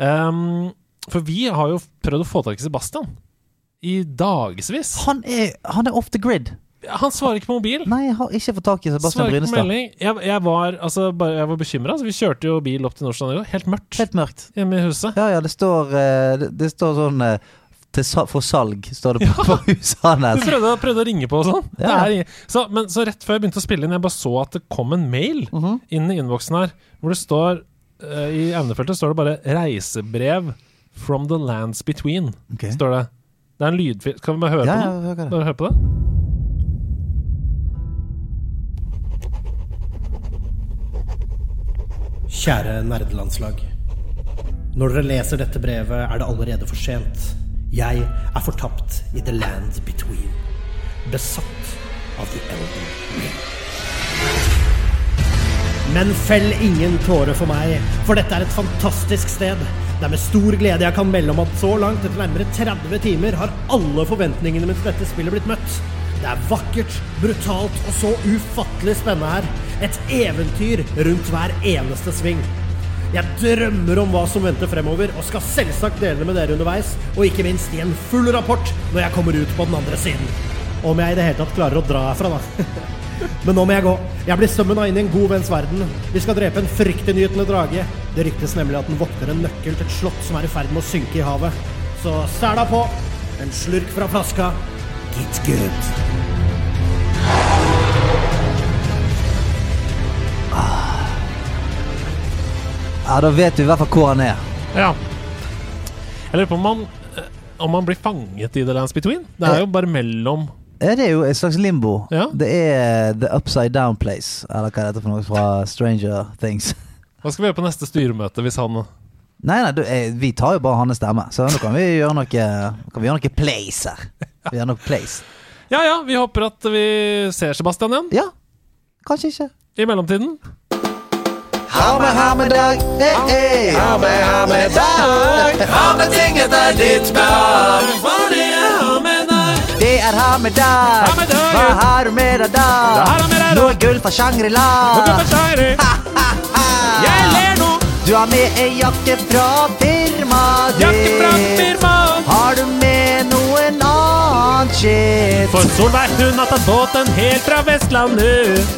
Um, for vi har jo prøvd å få tak i Sebastian i dagevis. Han han er off the grid. Han svarer ikke på mobil. Nei, jeg har ikke fått tak i Sebastian Svarer Brynestad. Jeg, jeg var, altså, bare, jeg var bekymra. Altså, vi kjørte jo bil opp til Norskland. Helt mørkt Helt mørkt. hjemme i huset. Ja, ja, det står, eh, det, det står sånn eh, til, For salg, står det på, på huset Du prøvde, prøvde å ringe på og sånn. Ja. Så, men så rett før jeg begynte å spille inn, jeg bare så at det kom en mail Mhm. inn i innboksen her, hvor det står eh, I emnefeltet står det bare 'Reisebrev from the lands between'. okay. Står det. Det er en lydfil Kan vi bare høre Ja, på ja, den? Ja, hva det er. Bare høre på det? Kjære nerdelandslag. Når dere leser dette brevet, er det allerede for sent. Jeg er fortapt i the land between. Besatt av de elden ring. Men fell ingen tårer for meg, for dette er et fantastisk sted. Det er med stor glede jeg kan melde om at så langt, etter nærmere 30 timer, har alle forventningene mine til dette spillet blitt møtt. Det er vakkert, brutalt og så ufattelig spennende her. Et eventyr rundt hver eneste sving. Jeg drømmer om hva som venter fremover, og skal selvsagt dele det med dere underveis, og ikke minst gi en full rapport når jeg kommer ut på den andre siden. Om jeg i det hele tatt klarer å dra herfra, da. Men nå må jeg gå. Jeg blir summona inn i en god venns verden. Vi skal drepe en fryktinngytende drage. Det ryktes nemlig at den vokter en nøkkel til et slott som er i ferd med å synke i havet. Så sæla på. En slurk fra flaska. Get good. Ja, da vet du i hvert fall hvor han er. Ja. Jeg lurer på om man, eh, om man blir fanget i The Lands Between. Det er jo bare mellom Ja, det er jo et slags limbo. Ja. Det er The Upside Down Place, eller hva er dette for noe fra Stranger Things. Hva skal vi gjøre på neste styremøte hvis han Nei, nei, du, eh, vi tar jo bare hans stemme, så nå kan vi gjøre noe Kan vi gjøre noe place her. Vi gjør noe place. Ja ja, vi håper at vi ser Sebastian igjen. Ja, kanskje ikke. I mellomtiden Ha med, ha med dag, hey, hey. Ha med, ha med dag. Ha med ting etter ditt behag. Det er ha med dag. Ha med dag. Hva har du med deg da? Hva har du med deg da? Noe gull fra Shangri-La. Jeg ler nå! Du har med ei jakke fra firmaet ditt. Jakke fra firmaet. Har du med noen annen shit? For Solveig hun har tatt båten helt fra Vestlandet.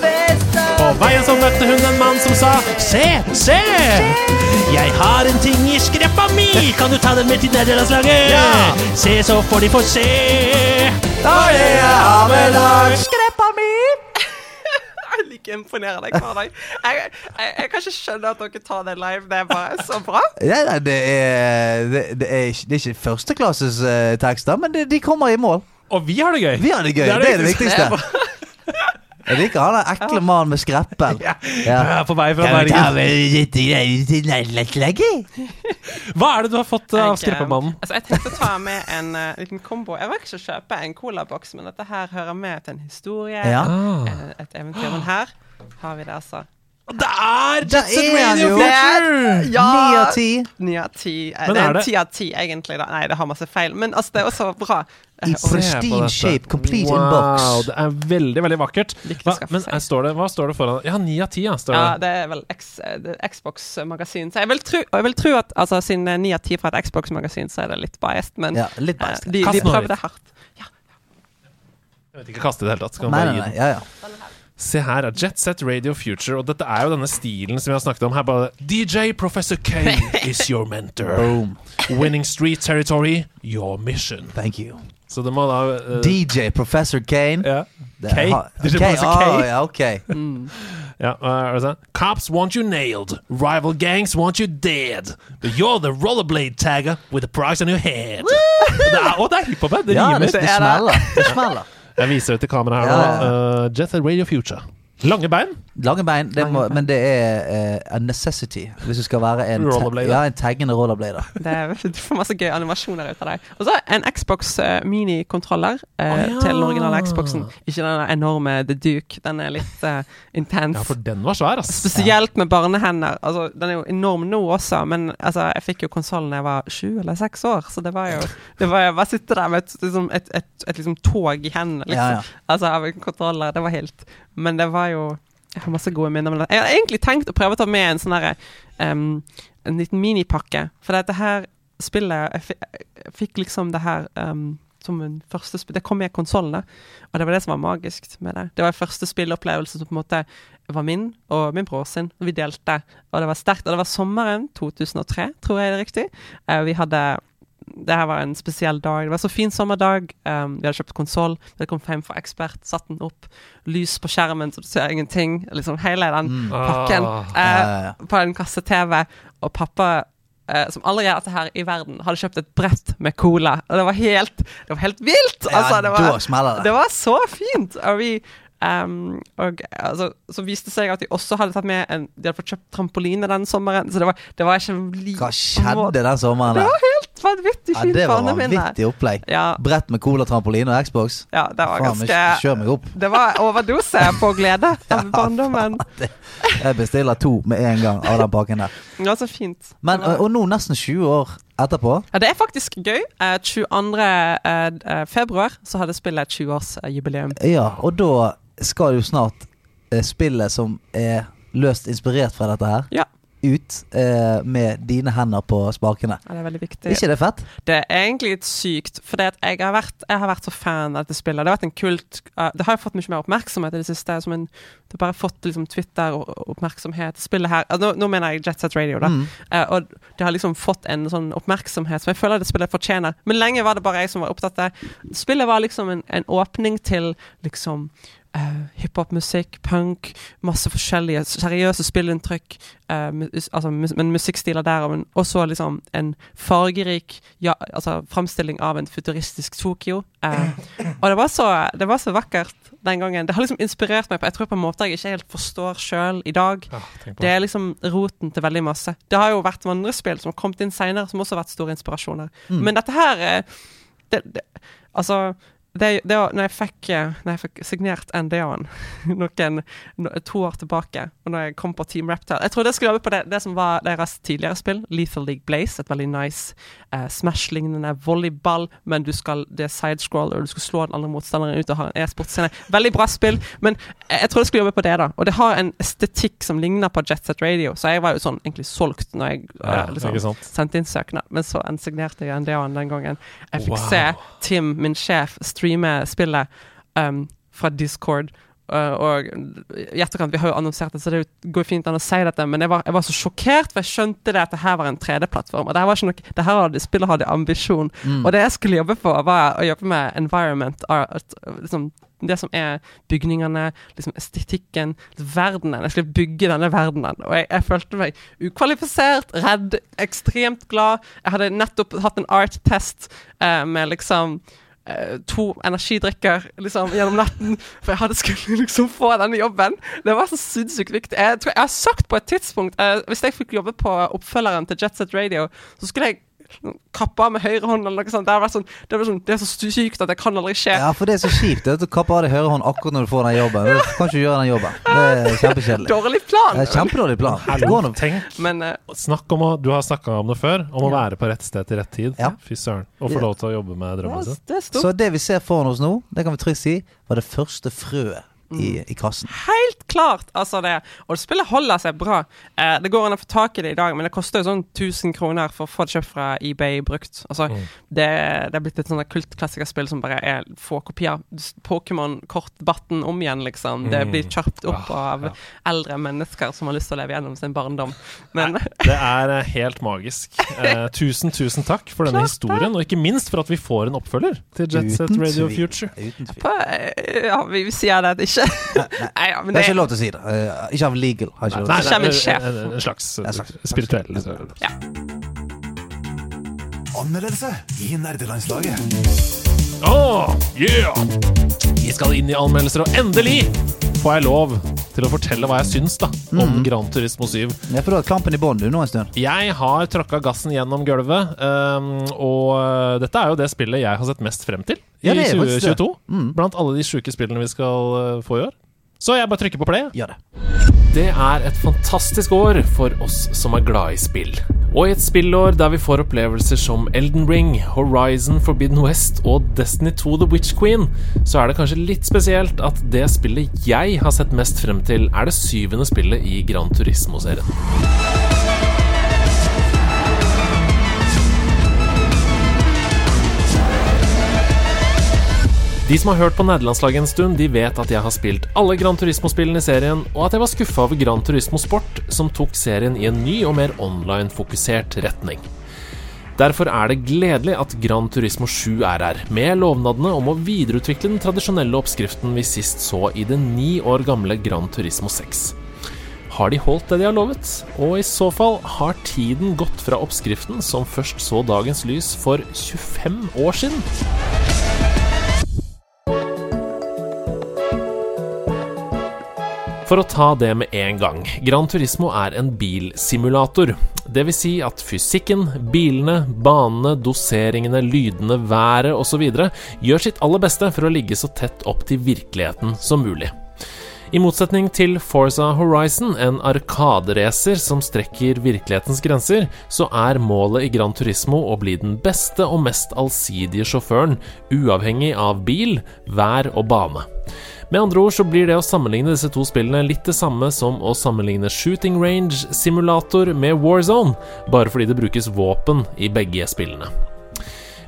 På veien så møtte hun en mann som sa Se, se! Jeg har en ting i skreppa mi. Kan du ta den med til nederlandslaget? Ja. Se, så får de få se. Da er jeg av med lag. Skreppa mi. Er like imponerende hver dag. Jeg, jeg, jeg kan ikke skjønne at dere tar det live. Det er bare så bra. Ja, nei, det er, det, det er, ikke, det er ikke førsteklasses uh, tekster, men det, de kommer i mål. Og vi har det gøy! Vi har det gøy. Det er det viktigste. Jeg liker han der ekle mannen med skreppen. Ja. Ja. På vei fra Bergen. Hva er det du har fått uh, av eh, Skreppemannen? Altså, jeg tenkte å ta med en uh, liten kombo. Jeg var ikke å kjøpe en colaboks, men dette her hører med til en historie. Ja. Ah. eh, Et eventyr. Men her har vi det, altså. Det er Der Jet Set er han Radio jo. Future! Ni av ti. Ni av ti. Eh, Men Det er er det- ti av ti, egentlig. da Nei, det har masse feil. Men altså, det er også bra. I Eh, pristine shape, complete wow, in box. Det er veldig, veldig vakkert. Hva, men seg. står det, hva står det foran? Ja, ni av ti, ja. Står det. Ja, det er vel eh, det Xbox-magasin. Så jeg vil, tro, og jeg vil tro at altså, siden det er ni av ti fra et Xbox-magasin, så er det litt biased. Men Ja, litt biased. Uh, de, de nå hardt. Ja, hardt. Jeg vet ikke kaste i det hele tatt. Skal Nei, bare nei, gi nei. den. Ja, ja. Se her, er Jet Set Radio Future. Og dette er jo denne stilen som vi har snakket om her. Bare DJ Professor K is your mentor. Boom. Winning street territory, your mission. Thank you. Så det må da uh, DJ Professor Kane. ja. Det K? DJ K, Professor K? ah, ja, ok. Ja, hva er det sånn? Cops want you nailed. Rival gangs want you dead. But you're the rollerblade tagger with a price on your head. det er, å, det er hiphop! Det Ja, rimer. det, det det. smeller. Det smeller. Jeg viser det til kameraet her Ja, nå. ja, Uh, Jet Radio Future. Lange bein. Lange bein, det må, bein. men det er uh, a necessity hvis du skal være en, Rollerblader. ja, en taggende rollerblader. Det er, du får masse gøye animasjoner ut av deg. Og så en Xbox uh, mini-kontroller uh, oh, ja. til den originale Xboxen. Ikke den enorme The Duke. Den er litt uh, intens. Ja, for den var svær, ass. Spesielt med barnehender. Altså, den er jo enorm nå også, men altså, jeg fikk jo konsollen da jeg var sju eller seks år, så det var jo det var Jeg bare sitter der med et, liksom, et, et, et liksom, tog i hendene, liksom. Ja, ja. Altså, av en kontroller. Det var helt Men det var jo Jeg har masse gode minner med det. Jeg har egentlig tenkt å prøve å ta med en sånn derre em, En liten minipakke. For dette her spillet Jeg, jeg fikk liksom det her um, som en første spill Det kom med konsollene, og det var det som var magisk med det. Det var første spillopplevelse som på en måte var min og min bror sin. Vi delte. Og det var sterkt. Og det var sommeren 2003, tror jeg det er riktig. Uh, vi hadde det her var en spesiell dag. Det var så fin sommerdag. Um, vi hadde kjøpt konsoll. Vi hadde kommet hjem fra ekspert, satt den opp. Lys på skjermen, så du ser ingenting. Liksom hele den pakken. Ah. eh, Ja, ja, ja. På en kasse-TV. Og pappa, uh, som aldri har hatt det her i verden, hadde kjøpt et brett med cola. Og det var helt, det var helt vilt! Ja, Altså, det var, det var så fint! Og vi um, og altså, så viste det seg at de også hadde tatt med en De hadde fått kjøpt trampoline den sommeren. Så det var, det var ikke like Hva skjedde den sommeren Det var helt vanvittig Ja, fint det var vanvittig opplegg. Ja, Brett med cola, trampoline og Xbox. ja, det var Faen, ganske kjør meg opp. Det var overdose på glede av barndommen. Jeg bestiller to med en gang av den pakken der. Var så fint. Men, og, og nå, nesten 20 år etterpå Ja, det er faktisk gøy. Eh, 22. eh, eh, februar så hadde spillet 20-årsjubileum. Ja, og da skal jo snart eh, spillet som er løst inspirert fra dette her, Ja. Ut eh, med dine hender på spakene. Ja, det er veldig viktig. ikke det fett? Det er egentlig litt sykt, for jeg, jeg har vært så fan av dette spillet. Det har vært en kult uh, Det har jo fått mye mer oppmerksomhet i det siste. Som en, det har bare fått liksom, Twitter-oppmerksomhet. Spillet her uh, nå, nå mener jeg Jet Set Radio, da. Mm. Eh, og det har liksom fått en sånn oppmerksomhet som jeg føler det spillet fortjener. Men lenge var det bare jeg som var opptatt av det. Spillet var liksom en, en åpning til liksom eh, hiphopmusikk, punk, masse forskjellige seriøse spillinntrykk. uh, mus, altså, mus men musikkstiler der, men også liksom en fargerik ja, altså, framstilling av en futuristisk Tokyo. Uh, og det var, så, det var så vakkert den gangen. Det har liksom inspirert meg på Jeg tror på en måte jeg ikke helt forstår sjøl i dag. Ja, Det er liksom roten til veldig masse. Det har jo vært andre spill som har kommet inn seinere, som også har vært store inspirasjoner. Men dette her er det, det, Altså det, det, var- når, jeg fikk, eh, når jeg fikk signert NDA-en noen, no, to år tilbake, og når jeg kom på Team Reptile Jeg trodde jeg skulle jobbe på det, det som var deres tidligere spill, Lethal League Blaze. Et veldig nice eh, Smash-lignende volleyball, men du skal, det er sidescroller, og du skal slå den andre motstanderen ut og ha en e-sportscene. Veldig bra spill, men jeg, jeg trodde jeg skulle jobbe på det, da. Og det har en estetikk som ligner på Jet Set Radio, så jeg var jo sånn egentlig solgt når jeg eh, liksom, sendte inn søknad, men så signerte jeg NDA-en den gangen. Jeg fikk Wow. se Tim, min sjef, streame spillet um, fra Discord. Uh, og i etterkant, Vi har jo annonsert det, så det går fint an å si dette, men jeg var, jeg var så sjokkert, for jeg skjønte det at det her var en 3D-plattform. Og det her var ikke noe, det her hadde, spillet hadde ambisjon. Og det jeg skulle jobbe på, var å jobbe med environment art. Liksom, det som er bygningene, liksom estetikken, verdenen. Jeg skulle bygge denne verdenen. Og jeg, jeg følte meg ukvalifisert, redd, ekstremt glad. Jeg hadde nettopp hatt en art-test eh, med liksom to energidrikker liksom gjennom natten, for jeg hadde skulle liksom få denne jobben. Det var så sinnssykt viktig. Jeg jeg har sagt på et tidspunkt eh, Hvis jeg fikk jobbe på oppfølgeren til Jet Set Radio, så skulle jeg kappe av med høyrehånd eller noe sånt. Det, sånn, det, sånn, det er så sykt at det kan aldri skje. Ja, for det er så kjipt vet du, å kappe av deg høyre hånd akkurat når du får den jobben. Du kan ikke gjøre den jobben. Det er kjempekjedelig. Dårlig plan. Det er Kjempedårlig plan. Det. Tenk Men uh, Snakk om å Du har snakka om det før, om å være på rett sted til rett tid. Ja. Fy søren. Og få lov til å jobbe med drømmen sin. Så det vi ser foran oss nå, det kan vi trygt si, var det første frøet i, i kassen. Helt klart, altså det. Og spillet holder seg bra. Eh, det går an å få tak i det i dag, men det koster jo sånn 1000 kroner for å få det kjøpt fra eBay brukt. Altså, det, det er blitt et sånt kultklassikerspill som bare er få kopier. Pokémon-kortbatten om igjen, liksom. Det Mm. blir kjøpt opp Ah, av ja. eldre mennesker som har lyst til å leve gjennom sin barndom. Men Det er eh, helt magisk. Eh, tusen, tusen takk for denne historien, og ikke minst for at vi får en oppfølger til Jet Set Radio. Future. Uten tvil. eh, ja, vi, vi sier det at ikke Nei, ja, men Det er ikke lov til å si det. Uh, ikke av legal. Har ikke lov Nei, si kommer en sjef. en, en slags En slags- spirituell ja. Anmeldelse i nerdelandslaget. Åh, yeah! Vi skal inn i anmeldelser, og endelig får jeg lov til å fortelle hva jeg syns da om Gran Turismo 7. Jeg Ja, for du har klampen i bånn nå en stund. Jeg har tråkka gassen gjennom gulvet, um, og uh, dette er jo det spillet jeg har sett mest frem til i Ja, det er faktisk det. 2022. Blant alle de sjuke spillene vi skal uh, få i år. Så jeg bare trykker på play. Gjør det. Det er et fantastisk år for oss som er glad i spill. Og i et spillår der vi får opplevelser som Elden Ring, Horizon Forbidden West og Destiny 2 The Witch Queen, så er det kanskje litt spesielt at det spillet jeg har sett mest frem til, er det syvende spillet i Gran Turismo-serien. De som har hørt på nederlandslaget en stund, de vet at jeg har spilt alle Gran Turismo-spillene i serien, og at jeg var skuffa over Gran Turismo Sport, som tok serien i en ny og mer online-fokusert retning. Derfor er det gledelig at Gran Turismo 7 er her, med lovnadene om å videreutvikle den tradisjonelle oppskriften vi sist så i det ni år gamle Gran Turismo 6. Har de holdt det de har lovet? Og i så fall, har tiden gått fra oppskriften som først så dagens lys for 25 år siden? For å ta det med en gang. Gran Turismo er en bilsimulator. Vil si at fysikken, bilene, banene, doseringene, lydene, været osv. gjør sitt aller beste for å ligge så tett opp til virkeligheten som mulig. I motsetning til Forza Horizon, en arkaderacer som strekker virkelighetens grenser, så er målet i Gran Turismo å bli den beste og mest allsidige sjåføren, uavhengig av bil, vær og bane. Med andre ord så blir det å sammenligne disse to spillene litt det samme som å sammenligne Shooting Range Simulator med Warzone, bare fordi det brukes våpen i begge spillene.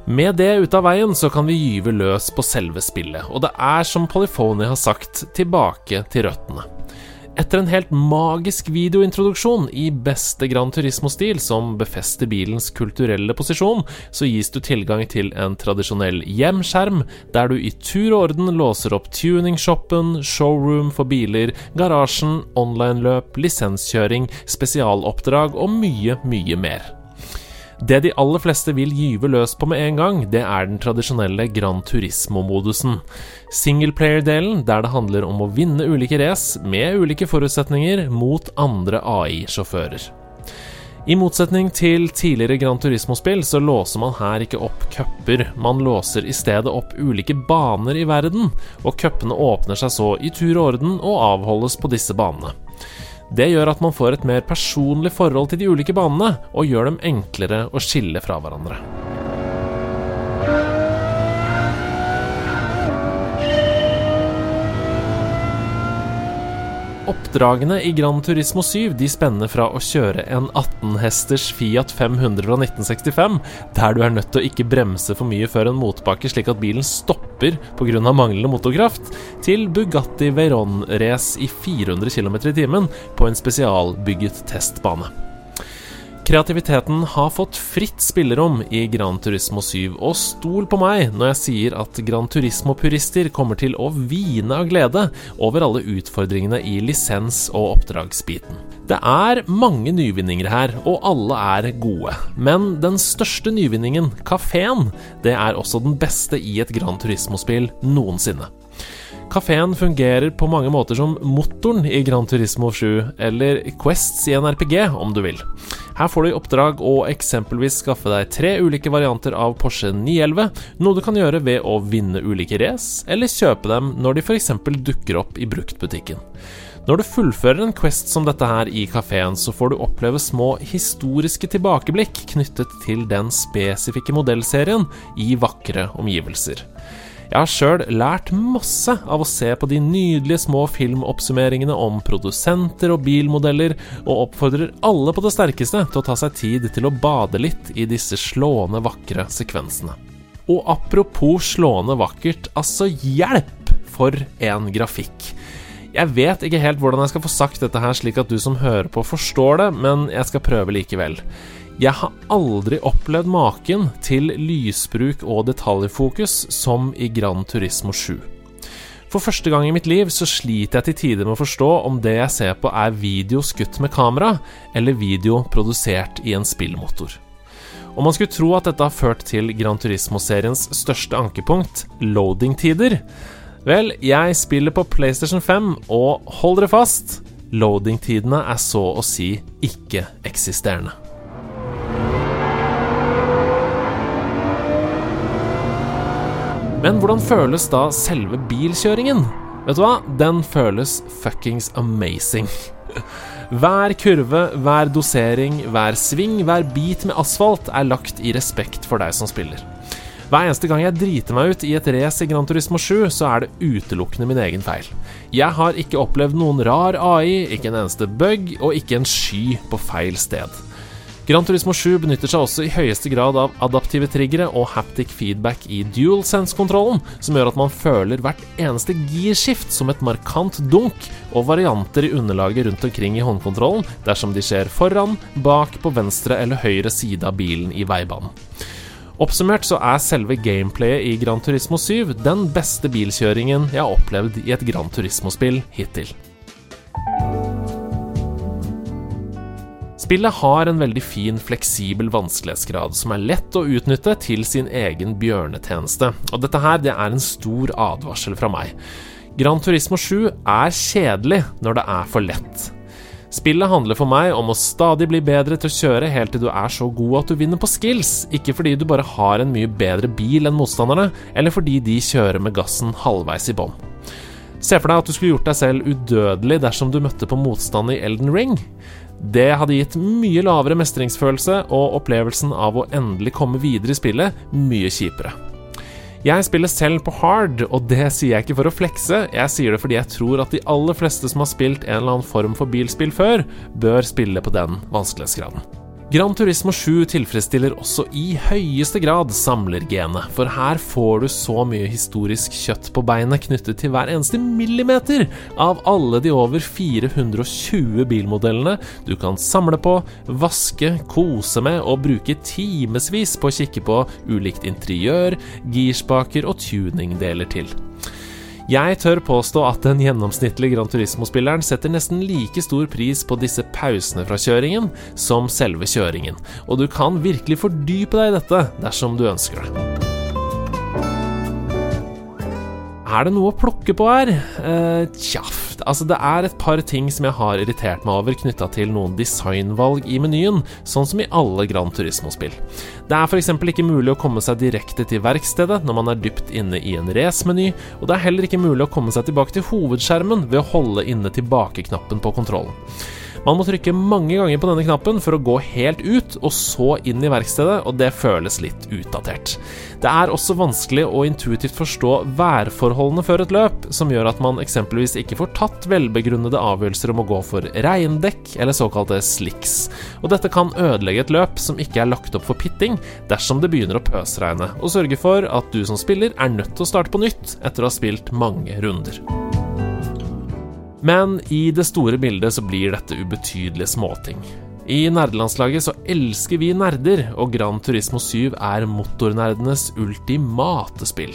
Med det ute av veien så kan vi gyve løs på selve spillet, og det er som Polyphony har sagt, tilbake til røttene. Etter en helt magisk videointroduksjon i beste Gran Turismo-stil, som befester bilens kulturelle posisjon, så gis du tilgang til en tradisjonell hjemskjerm, der du i tur og orden låser opp tuningshoppen, showroom for biler, garasjen, online-løp, lisenskjøring, spesialoppdrag og mye, mye mer. Det de aller fleste vil gyve løs på med en gang, det er den tradisjonelle Gran Turismo-modusen. Singleplayer-delen, der det handler om å vinne ulike race med ulike forutsetninger mot andre AI-sjåfører. I motsetning til tidligere Gran Turismo-spill så låser man her ikke opp cuper, man låser i stedet opp ulike baner i verden, og cupene åpner seg så i tur og orden og avholdes på disse banene. Det gjør at man får et mer personlig forhold til de ulike banene, og gjør dem enklere å skille fra hverandre. Oppdragene i Gran Turismo 7 de spenner fra å kjøre en 18-hesters Fiat 500 fra 1965, der du er nødt til å ikke bremse for mye før en motbakke slik at bilen stopper pga. manglende motorkraft, til Bugatti Veyron-race i 400 km i timen på en spesialbygget testbane. Kreativiteten har fått fritt spillerom i Gran Turismo 7, og stol på meg når jeg sier at Gran Turismo-purister kommer til å hvine av glede over alle utfordringene i lisens- og oppdragsbiten. Det er mange nyvinninger her, og alle er gode. Men den største nyvinningen, kafeen, det er også den beste i et Gran Turismo-spill noensinne. Kafeen fungerer på mange måter som motoren i Gran Turismo 7, eller Quests i en RPG, om du vil. Her får du i oppdrag å eksempelvis skaffe deg tre ulike varianter av Porsche 911, noe du kan gjøre ved å vinne ulike race, eller kjøpe dem når de f.eks. dukker opp i bruktbutikken. Når du fullfører en Quest som dette her i kafeen, så får du oppleve små historiske tilbakeblikk knyttet til den spesifikke modellserien i vakre omgivelser. Jeg har sjøl lært masse av å se på de nydelige små filmoppsummeringene om produsenter og bilmodeller, og oppfordrer alle på det sterkeste til å ta seg tid til å bade litt i disse slående vakre sekvensene. Og apropos slående vakkert, altså hjelp for en grafikk! Jeg vet ikke helt hvordan jeg skal få sagt dette her slik at du som hører på forstår det, men jeg skal prøve likevel. Jeg har aldri opplevd maken til lysbruk og detaljfokus som i Gran Turismo 7. For første gang i mitt liv så sliter jeg til tider med å forstå om det jeg ser på er video skutt med kamera, eller video produsert i en spillmotor. Om man skulle tro at dette har ført til Gran Turismo-seriens største ankepunkt, loading-tider Vel, jeg spiller på PlayStation 5, og hold dere fast, loading-tidene er så å si ikke-eksisterende. Men hvordan føles da selve bilkjøringen? Vet du hva? Den føles fuckings amazing. Hver kurve, hver dosering, hver sving, hver bit med asfalt er lagt i respekt for deg som spiller. Hver eneste gang jeg driter meg ut i et race i Gran Turismo 7, så er det utelukkende min egen feil. Jeg har ikke opplevd noen rar AI, ikke en eneste bug, og ikke en sky på feil sted. Gran Turismo 7 benytter seg også i høyeste grad av adaptive triggere og haptic feedback i dual sense-kontrollen, som gjør at man føler hvert eneste girskift som et markant dunk, og varianter i underlaget rundt omkring i håndkontrollen dersom de skjer foran, bak, på venstre eller høyre side av bilen i veibanen. Oppsummert så er selve gameplayet i Gran Turismo 7 den beste bilkjøringen jeg har opplevd i et Gran Turismo-spill hittil. Spillet har en veldig fin, fleksibel vanskelighetsgrad som er lett å utnytte til sin egen bjørnetjeneste, og dette her det er en stor advarsel fra meg. Gran Turismo 7 er kjedelig når det er for lett. Spillet handler for meg om å stadig bli bedre til å kjøre helt til du er så god at du vinner på skills, ikke fordi du bare har en mye bedre bil enn motstanderne, eller fordi de kjører med gassen halvveis i bånn. Se for deg at du skulle gjort deg selv udødelig dersom du møtte på motstand i Elden Ring. Det hadde gitt mye lavere mestringsfølelse og opplevelsen av å endelig komme videre i spillet mye kjipere. Jeg spiller selv på hard, og det sier jeg ikke for å flekse, jeg sier det fordi jeg tror at de aller fleste som har spilt en eller annen form for bilspill før, bør spille på den vanskelighetsgraden. Gran Turismo 7 tilfredsstiller også i høyeste grad samlergenet, for her får du så mye historisk kjøtt på beinet knyttet til hver eneste millimeter av alle de over 420 bilmodellene du kan samle på, vaske, kose med og bruke timevis på å kikke på ulikt interiør, girspaker og tuningdeler til. Jeg tør påstå at den gjennomsnittlige Gran Turismo-spilleren setter nesten like stor pris på disse pausene fra kjøringen som selve kjøringen, og du kan virkelig fordype deg i dette dersom du ønsker det. Er det noe å plukke på her? Eh, tja, altså det er et par ting som jeg har irritert meg over knytta til noen designvalg i menyen, sånn som i alle Gran Turismo-spill. Det er f.eks. ikke mulig å komme seg direkte til verkstedet når man er dypt inne i en race-meny, og det er heller ikke mulig å komme seg tilbake til hovedskjermen ved å holde inne tilbakeknappen på kontrollen. Man må trykke mange ganger på denne knappen for å gå helt ut, og så inn i verkstedet, og det føles litt utdatert. Det er også vanskelig å intuitivt forstå værforholdene før et løp, som gjør at man eksempelvis ikke får tatt velbegrunnede avgjørelser om å gå for regndekk eller såkalte slicks. Og dette kan ødelegge et løp som ikke er lagt opp for pitting, dersom det begynner å pøsregne, og sørge for at du som spiller er nødt til å starte på nytt etter å ha spilt mange runder. Men i det store bildet så blir dette ubetydelige småting. I nerdelandslaget så elsker vi nerder, og Gran Turismo 7 er motornerdenes ultimate spill.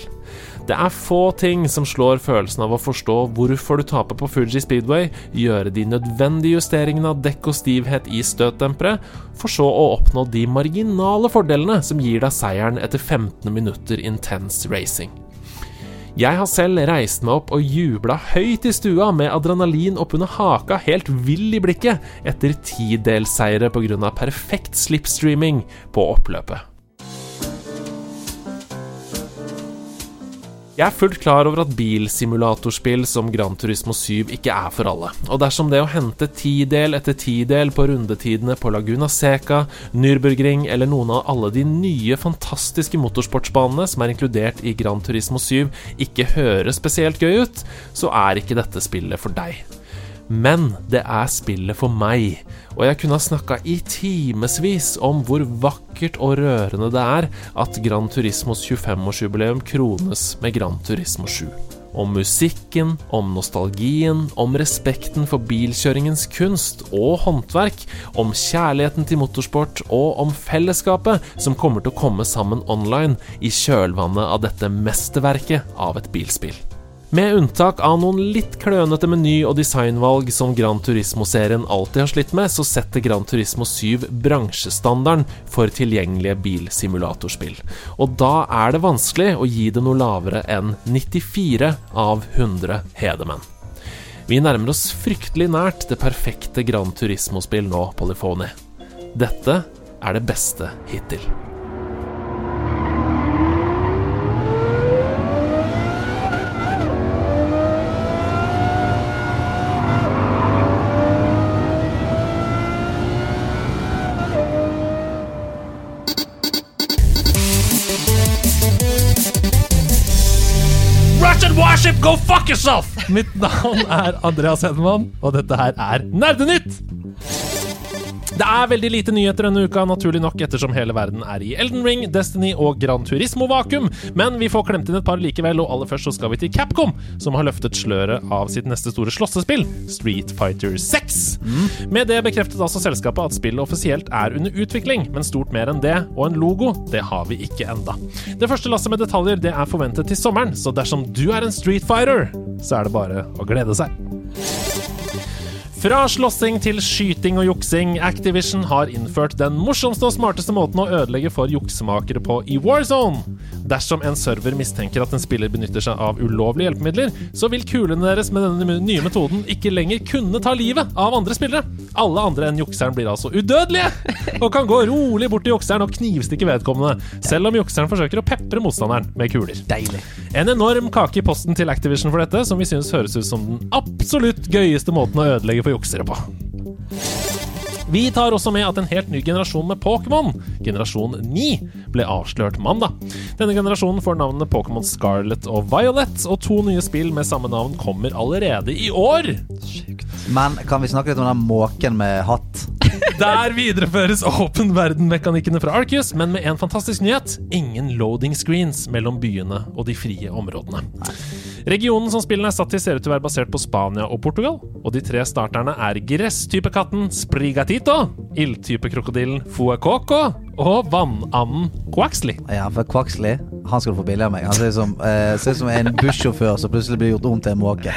Det er få ting som slår følelsen av å forstå hvorfor du taper på Fuji Speedway, gjøre de nødvendige justeringene av dekk og stivhet i støtdempere, for så å oppnå de marginale fordelene som gir deg seieren etter 15 minutter intense racing. Jeg har selv reist meg opp og jubla høyt i stua med adrenalin oppunder haka, helt vill i blikket, etter tidelsseire pga. perfekt slipstreaming på oppløpet. Jeg er fullt klar over at bilsimulatorspill som Gran Turismo 7 ikke er for alle, og dersom det å hente tidel etter tidel på rundetidene på Laguna Seca, Nürburgring eller noen av alle de nye, fantastiske motorsportsbanene som er inkludert i Gran Turismo 7, ikke høres spesielt gøy ut, så er ikke dette spillet for deg. Men det er spillet for meg, og jeg kunne ha snakka i timevis om hvor vakkert og rørende det er at Gran Turismos 25-årsjubileum krones med Gran Turismo 7. Om musikken, om nostalgien, om respekten for bilkjøringens kunst og håndverk, om kjærligheten til motorsport og om fellesskapet som kommer til å komme sammen online i kjølvannet av dette mesterverket av et bilspill. Med unntak av noen litt klønete meny- og designvalg som Gran Turismo-serien alltid har slitt med, så setter Gran Turismo 7 bransjestandarden for tilgjengelige bilsimulatorspill. Og da er det vanskelig å gi det noe lavere enn 94 av 100 hedemenn. Vi nærmer oss fryktelig nært det perfekte Gran Turismo-spill nå, Polyphony. Dette er det beste hittil. Go fuck yourself! Mitt navn er Andreas Hedemann, og dette her er Nerdenytt! Det er veldig lite nyheter denne uka, naturlig nok, ettersom hele verden er i Elden Ring, Destiny og Gran Turismo-vakuum, men vi får klemt inn et par likevel, og aller først så skal vi til Capcom, som har løftet sløret av sitt neste store slåssespill, Street Fighter 6. Med det bekreftet altså selskapet at spillet offisielt er under utvikling, men stort mer enn det, og en logo, det har vi ikke enda. Det første lasset med detaljer det er forventet til sommeren, så dersom du er en Street Fighter, så er det bare å glede seg. Fra slåssing til skyting og juksing, Activision har innført den morsomste og smarteste måten å ødelegge for juksemakere på i Warzone. Dersom en server mistenker at en spiller benytter seg av ulovlige hjelpemidler, så vil kulene deres med denne nye metoden ikke lenger kunne ta livet av andre spillere. Alle andre enn jukseren blir altså udødelige, og kan gå rolig bort til jukseren og knivstikke vedkommende, selv om jukseren forsøker å pepre motstanderen med kuler. Deilig. En enorm kake i posten til Activision for dette, som vi synes høres ut som den absolutt gøyeste måten å ødelegge for juksere på. Vi tar også med at en helt ny generasjon med Pokémon, generasjon 9, ble avslørt mandag. Denne generasjonen får navnene Pokémon Scarlet og Violet, og to nye spill med samme navn kommer allerede i år. Men kan vi snakke litt om den måken med hatt? Der videreføres åpen verden-mekanikkene fra Arceus, men med en fantastisk nyhet ingen loading screens mellom byene og de frie områdene. Regionen som spillene er satt til, ser ut til å være basert på Spania og Portugal, og de tre starterne er gress-type-katten Sprigatito, ild-type-krokodillen Fuecoco og vannanden Quaxley. Ja, for Quaxley, han skal du få billig av meg. Han ser ut som, eh, ser ut som en bussjåfør som plutselig blir gjort om til en måke.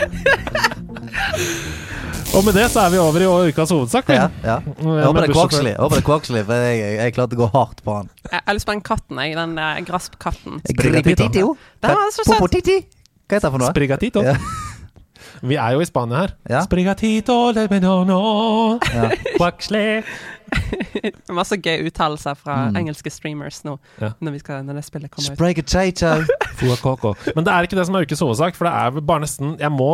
Og med det så er vi over i ukas hovedsak. Ja, ja. Jeg håper det er. Quaxley, jeg håper det er Quaxley, for jeg, jeg, jeg klarte å gå hardt på han. Jeg har lyst på den katten, jeg. Den eh, grasskatten. Gripetitio. Den var så søt. Popotiti. Hva heter det for noe? Sprigatito. Ja. Vi er jo i Spania her. Ja. Sprigatito le no, Ja. Quaxley. Masse gøy uttalelser fra Mm. engelske streamers nå, Ja. når, vi skal, når det spillet kommer ut. Sprigatito. Fuecoco. Men det er ikke det som er ukes hovedsak, for det er bare nesten Jeg må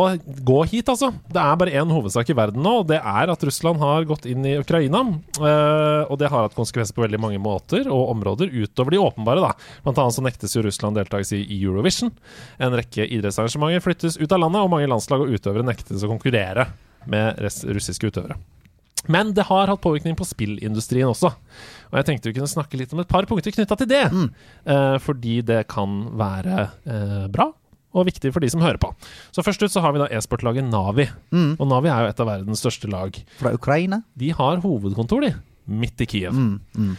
gå hit, altså. Det er bare én hovedsak i verden nå, og det er at Russland har gått inn i Ukraina. Uh, og det har hatt konsekvenser på veldig mange måter og områder, utover de åpenbare, da. Blant annet så nektes jo Russland deltakelse i i Eurovision. En rekke idrettsarrangementer flyttes ut av landet, og mange landslag og utøvere nektes å konkurrere med russiske utøvere. Men det har hatt påvirkning på spillindustrien også. Og jeg tenkte vi kunne snakke litt om et par punkter knytta til det. Eh, fordi det kan være eh, bra og viktig for de som hører på. Så først ut så har vi da e-sportlaget Navi. Mm. Og Navi er jo et av verdens største lag. Fra Ukraina? De har hovedkontor, de, midt i Kiev. Mm, mm.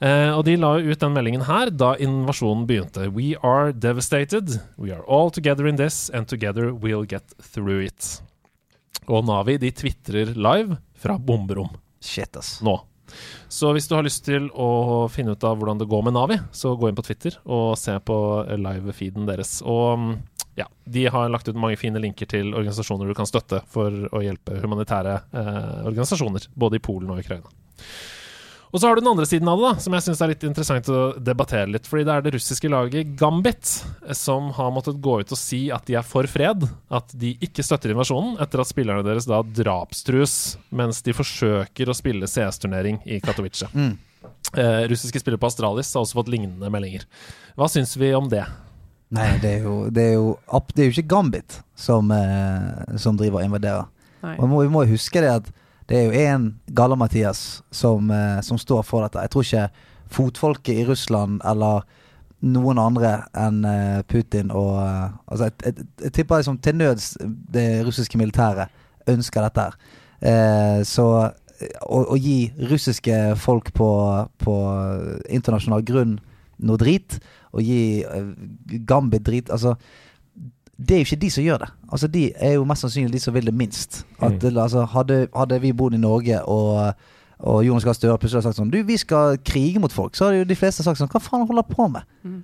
Eh, og de la ut den meldingen her da invasjonen begynte. We are devastated. We are all together in this, and together we'll get through it. Og Navi de tvitrer live fra bomberom Shit, ass. nå. Så hvis du har lyst til å finne ut av hvordan det går med Navi, så gå inn på Twitter og se på live-feeden deres. Og mm, ja, de har lagt ut mange fine linker til organisasjoner du kan støtte for å hjelpe humanitære eh, organisasjoner, både i Polen og Ukraina. Og så har du den andre siden av det, da, som jeg syns er litt interessant å debattere litt. Fordi det er det russiske laget Gambit som har måttet gå ut og si at de er for fred. At de ikke støtter invasjonen, etter at spillerne deres da drapstrues mens de forsøker å spille CS-turnering i Katowice. Mm. Eh, russiske spillere på Astralis har også fått lignende meldinger. Hva syns vi om det? Nei, det er jo, det er jo, det er jo ikke Gambit som, eh, som driver og invaderer. Og vi må, vi må jo huske det at det er jo én Galla-Mathias som, eh, som står for dette. Jeg tror ikke fotfolket i Russland eller noen andre enn eh, Putin og eh, Altså, jeg, jeg, jeg tipper liksom til nøds det russiske militæret ønsker dette her. Så å, å gi russiske folk på, på internasjonal grunn noe drit, og gi Gambit drit Altså det er jo ikke de som gjør det. Altså De er jo mest sannsynlig de som vil det minst. At, mm. altså, hadde, hadde vi bodd i Norge og, og Jonas Gahr Støre plutselig hadde sagt sånn Du, vi skal krige mot folk, så hadde jo de fleste sagt sånn Hva faen holder du på med? Mm.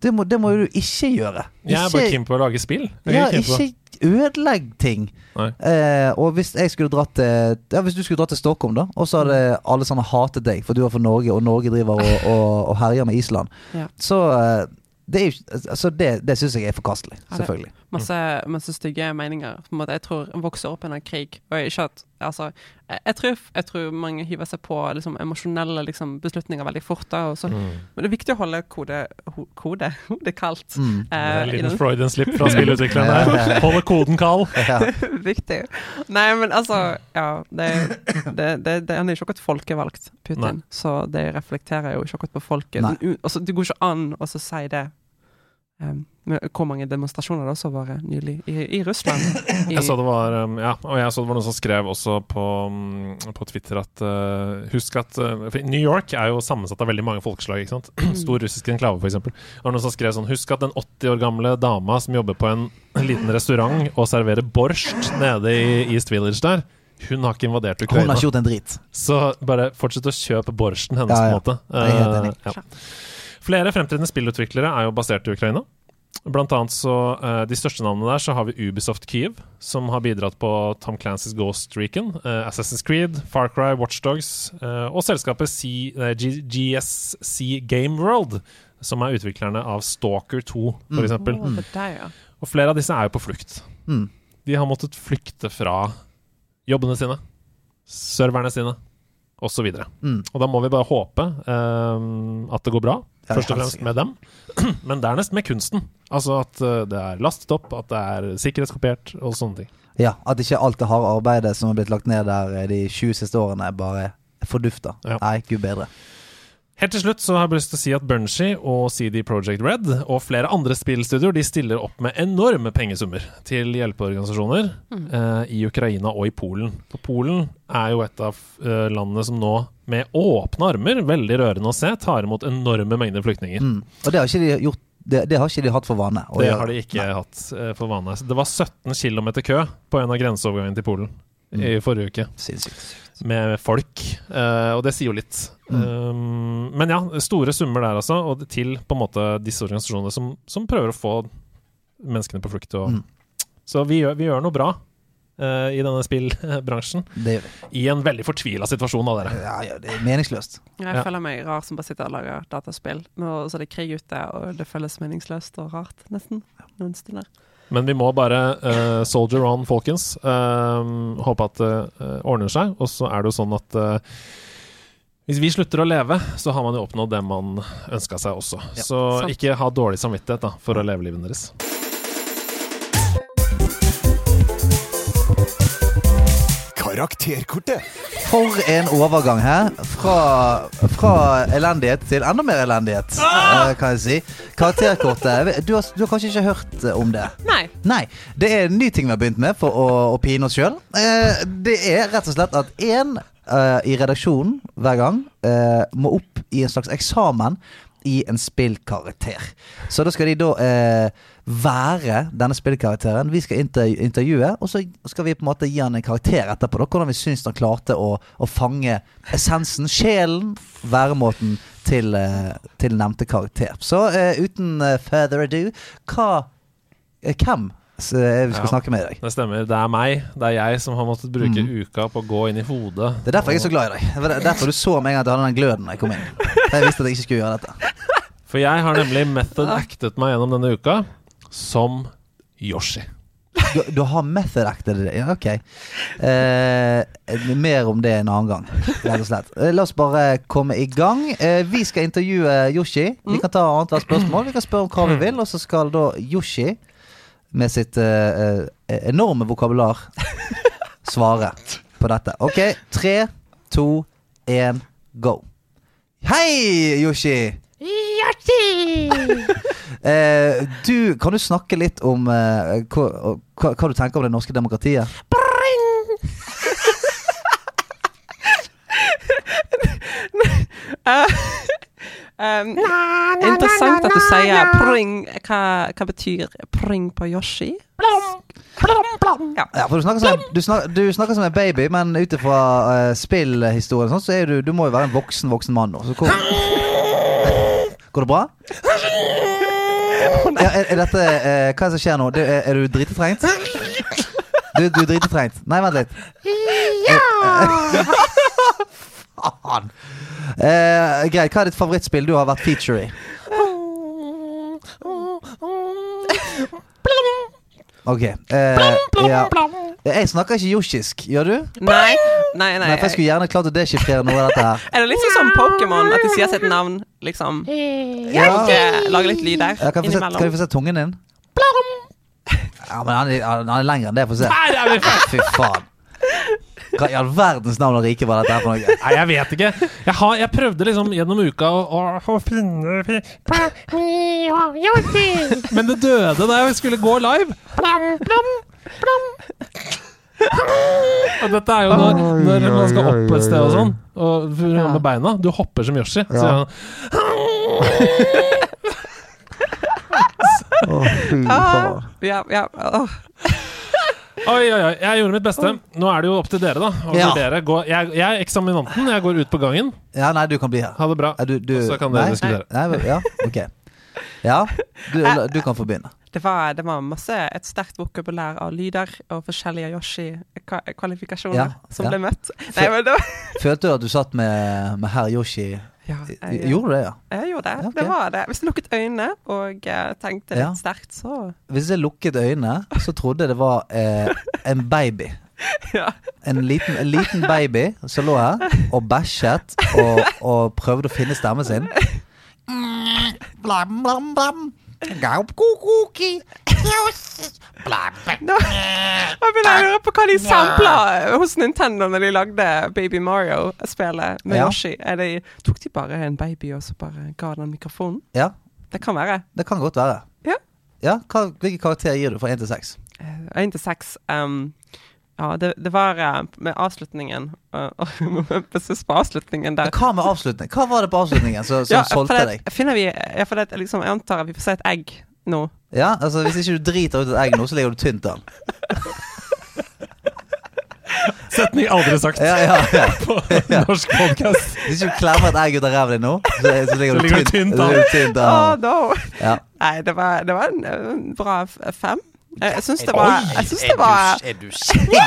Det, må, det må jo du ikke gjøre. Jeg er bare Ikke- keen på å lage spill. Ja, ikke ødelegg ting. Eh, og hvis jeg skulle dratt til Ja, hvis du skulle dratt til Stockholm, da, og så hadde alle sammen hatet deg for du er fra Norge, og Norge driver og, og, og herjer med Island, Ja. så eh, det er altså det, det syns jeg er forkastelig. Ja, Selvfølgelig. Masse, masse stygge meninger. På en måte, jeg tror vokser opp under krig. Og ikke at, altså, jeg, jeg, tror, jeg tror mange hiver seg på liksom, emosjonelle liksom, beslutninger veldig fort. Da, og så, Mm. Men det er viktig å holde kode, ho, kode, hodet kaldt. Mm. Det er eh, en liten den- Freudian fra spillutviklerne. Holde koden kald. Ja. Viktig. Nei, men altså Ja, det, det, det, han er jo ikke akkurat folkevalgt, Putin. Nei. Så det reflekterer jo ikke akkurat på folket. Altså, det går ikke an å si det. Um, hvor mange demonstrasjoner det også var nylig i, i Russland? I, Jeg så det var um, Ja, og jeg så det var noen som skrev også på, um, på Twitter at uh, Husk at uh, New York er jo sammensatt av veldig mange folkeslag. ikke sant? Stor russisk enklave, f.eks. Det var noen som skrev sånn Husk at den 80 år gamle dama som jobber på en liten restaurant og serverer borsjt nede i East Village der, hun har ikke invadert Hun har ikke gjort en drit. Så bare fortsett å kjøpe borsjten hennes, Ja, ja. på en måte. Jeg er helt enig. Uh, ja. Flere fremtredende spillutviklere er jo basert i Ukraina. Blant annet så uh, De største navnene der så har vi Ubisoft Kyiv, som har bidratt på Tom Clancys Ghost Recon, uh, Assassin's Creed, Far Cry, Watchdogs uh, og selskapet C, uh, G, GSC Game World, som er utviklerne av Stalker 2, for Mm. Og flere av disse er jo på flukt. Mm. De har måttet flykte fra jobbene sine, serverne sine, osv. Mm. Og da må vi bare håpe ehm, at det går bra, først og fremst med dem. Men dernest med kunsten. Altså at eh, det er lastet opp, at det er sikkerhetskopiert og sånne ting. Ja, At ikke alt det harde arbeidet som har blitt lagt ned der eh, de 20 siste årene, bare fordufter. Ja. Nei, gud bedre. Helt til slutt så har jeg lyst til å si at Bungie og CD Projekt Red og flere andre spillstudioer de stiller opp med enorme pengesummer til hjelpeorganisasjoner eh, i Ukraina og i Polen. For Polen er jo et av eh, landene som nå med åpne armer, veldig rørende å se, tar imot enorme mengder flyktninger. Mm. Og det har ikke de gjort det, det har ikke de hatt for vane. å Det gjøre. har de ikke hatt eh, for vane. Det var 17 km kø på en av grenseovergangene til Polen i forrige uke, Sinnssykt. Med folk. Uh, og det sier jo litt. Um, men ja, store summer der altså, og til på en måte disse organisasjonene som, som prøver å få menneskene på flukt. Og, Mm. Så vi gjør, vi gjør noe bra Uh, i denne spillbransjen, Det gjør vi. i en veldig fortvila situasjon av dere. Ja, ja, det er meningsløst. Jeg Ja. føler meg rar som bare sitter og lager dataspill. Nå så er krig ute, og det føles meningsløst og rart, nesten. Noen stunder. Men vi må bare uh, soldier on, folkens. Uh, håpe at det uh, ordner seg. Og så er det jo sånn at eh, hvis vi slutter å leve, så har man jo oppnådd det man ønska seg også. Ja, så sant. ikke ha dårlig samvittighet da, for å leve livet deres. Karakterkortet. For en overgang her. Fra, fra elendighet til enda mer elendighet, ah! kan jeg si. Karakterkortet. Du har, du har kanskje ikke hørt eh, om det? Nei. Nei. Det er en ny ting vi har begynt med for å, å pine oss sjøl. Eh, det er rett og slett at én eh, i redaksjonen hver gang eh, må opp i en slags eksamen i en spillkarakter. Så da skal de da eh, være denne spillkarakteren. Vi skal intervju intervjue, og så skal vi på en måte gi han en karakter etterpå. Da, hvordan vi syns han klarte å, å fange essensen, sjelen, væremåten til, eh, til nevnte karakter. Så uh, uten eh, further ado, hva Hvem vi skal Ja. snakke med i dag? Det stemmer. Det er meg. Det er jeg som har måttet bruke uka på å gå inn i hodet. Det er derfor jeg er så glad i deg. Det er derfor du så med en gang at jeg hadde den gløden da jeg kom inn. Jeg visste at jeg ikke skulle gjøre dette. For jeg har nemlig method actet meg gjennom denne uka som Yoshi. Du, du har method acted det? Ja, ok. Eh, mer om det en annen gang, rett og slett. Eh, La oss bare komme i gang. Eh, vi skal intervjue Yoshi. Vi kan ta annethvert spørsmål. Vi kan spørre om hva vi vil, og så skal da Yoshi med sitt eh, eh, enorme vokabular svare på dette. Ok, tre, to, én, go. Hei, Yoshi! Eh, du, kan du snakke litt om eh, hva, hva, hva du tenker om det norske demokratiet? Um, interessant at du sier pring. Hva, hva betyr pring på Yoshi? Ja. Ja, for du snakker som en, du snakker, du snakker som en baby, men ut ifra uh, spillhistorien så er du Du må jo være en voksen voksen mann nå. Så hvor, går det bra? Ja, er, er dette eh, Hva er det som skjer nå? Du, er, er du dritetrengt? Du, du er dritetrengt. Nei, vent litt. Ja! Faen. Eh, greit. Hva er ditt favorittspill du har vært feature i? Ok. eh, ja. Jeg snakker ikke yoshisk, gjør du? Nei, nei, nei. Nei, for jeg skulle gjerne klart å deschiffrere noe av dette her. Er det litt sånn som Pokémon, at de sier sitt navn, liksom? Ja. Og eh, lager litt lyder Ja, kan, kan vi få se tungen din? Ja, men han er, han er lenger enn det. Få se. Fy faen. Hva i all verdens navn og rike var dette her for noe? Nei, jeg vet ikke. Jeg, har, jeg prøvde liksom gjennom uka å, å, å finne Men det døde da jeg skulle gå live. Og dette er jo når, når man skal opp et sted og sånn, og med beina. Du hopper som Yoshi. Så Ja. jeg, Å, fy faen. Ja, ja. åh. oi, oi, oi. Jeg gjorde mitt beste. Nå er det jo opp til dere, da. Å Ja. vurdere. Gå, jeg, jeg er eksaminanten. Jeg går ut på gangen. Ja, nei, du kan bli her. Ha det bra. Ja, du, du, Og så kan dere nei? diskutere. Nei, ja, ok. Ja, du, du kan få begynne. Det var, det var masse et sterkt vokabulær av lyder og forskjellige Yoshi-kvalifikasjoner Ja, som ja. ble møtt. Nei, Følte du at du satt med, med herr Yoshi? ja, jeg, Gjorde du det, ja? jeg gjorde det. Ja, ok. Det var det. Hvis du lukket øynene og eh, tenkte litt sterkt, så Hvis jeg lukket øynene, så trodde jeg det var eh, en baby. Ja. En liten, en liten baby som lå her og bæsjet og, og prøvde å finne stemmen sin. Blam, blam, blam. Nå vil begynner jeg å lure på hva de sampla hos Nintendo når de lagde Baby Mario-spelet med Ja. Yoshi. Er det, tok de bare en baby og så bare ga den mikrofonen? Ja, Det kan være. det kan godt være. Ja. Ja, hva, Hvilken karakter gir du fra 1 til 6? Én til seks. Ja, det, det var eh, med avslutningen uh, på avslutningen der. Hva med avslutningen? Hva var det på avslutningen som, som Ja, solgte det, deg? Finner vi, ja, for det, liksom, jeg antar at vi får se et egg nå. Ja, altså Hvis ikke du driter ut et egg nå, så ligger du tynt an. Setning aldri sagt Ja, ja, ja. på norsk podkast. Hvis du klemmer et egg ut av ræva di nå, så, så ligger du tynt, an. an. no! Ja. Nei, det var, det var en, en bra fem. Jeg, syns det var Jeg syns det var Er du sinnssyk?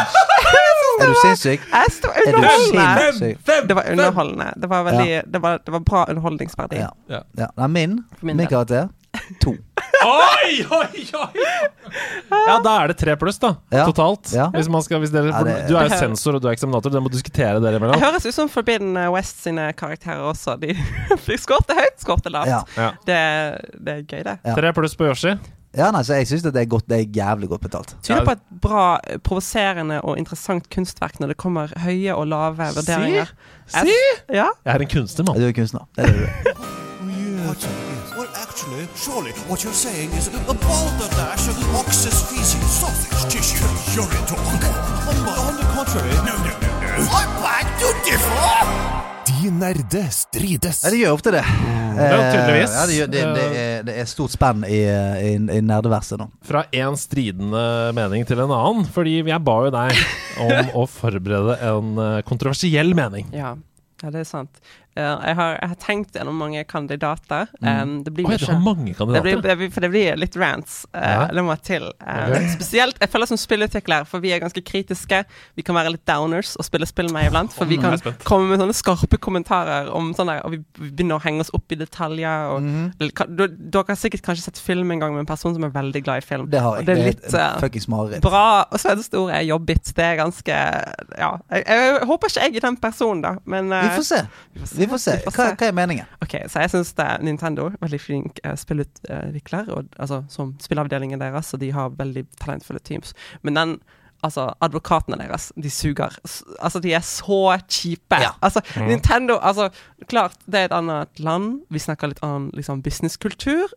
Er du sinnssyk? Jeg sto underholdende. Det var underholdende. Det var veldig Det var, det var bra underholdningsverdi. Ja. Ja. ja. Nei, min, min min karakter to. Oi, oi, oi! Ja, da er det tre pluss, da. Ja. Totalt. Ja. Hvis man skal, hvis dere, Ja, det- Du er jo sensor, og du er eksaminator. Dere må diskutere dere Det høres ut som Forbidden West sine karakterer også. De de skårte høyt, skårte lavt. Ja. Ja. Det, det er gøy, det. Ja. Tre pluss på Yoshi. Ja, nei, så jeg syns det er godt Det er jævlig godt betalt. Tyder på et bra, eh, provoserende og interessant kunstverk når det kommer høye og lave vurderinger. Si! si? Ja. Jeg er en kunstner, mann. Du er kunstner. Det er det du. Well, actually, surely what you're saying is a balderdash of ox's feces, sausage tissue, urine talk. On, on the contrary, no, no, no, no. I beg to differ. Nerder strides. Ja, det gjør ofte det. Ja, tydeligvis. Eh, Ja, det, gjør, det, det, er, det er stort spenn i, i, i nerdeverset nå. Fra én stridende mening til en annen. Fordi jeg ba jo deg om å forberede en eh, kontroversiell mening. Ja, ja det er sant. Eh, jeg, har, jeg har tenkt gjennom mange kandidater. Um, det blir jo du ikke mange det kandidater. blir, det blir, for det blir litt rants. Uh, Ja. Det må til. Um, okay. Spesielt jeg føler som spillutvikler, for vi er ganske kritiske. Vi kan være litt downers og spille spill med iblant. For vi kan jeg komme med sånne skarpe kommentarer om sånne, og vi, vi begynner å henge oss opp i detaljer. Og, mm Eller Dere har sikkert kanskje sett film en gang med en person som er veldig glad i film. Det har Og det er litt eh, mareritt. bra. Og så er det store jobbigt. Det er ganske Ja. Jeg, jeg, håper ikke jeg er den personen, da. Men Vi eh, får se. Vi får se. Vi får Hva, se. hva er meningen? Ok, så jeg syns Nintendo veldig flink eh, spillutvikler, og, altså som spilleavdelingen deres, og de har veldig talentfulle teams. Men den Altså, advokatene deres, de suger. Altså, de er så kjipe. Ja. Altså, Nintendo Altså, klart, det er et annet land. Vi snakker litt annen liksom, businesskultur,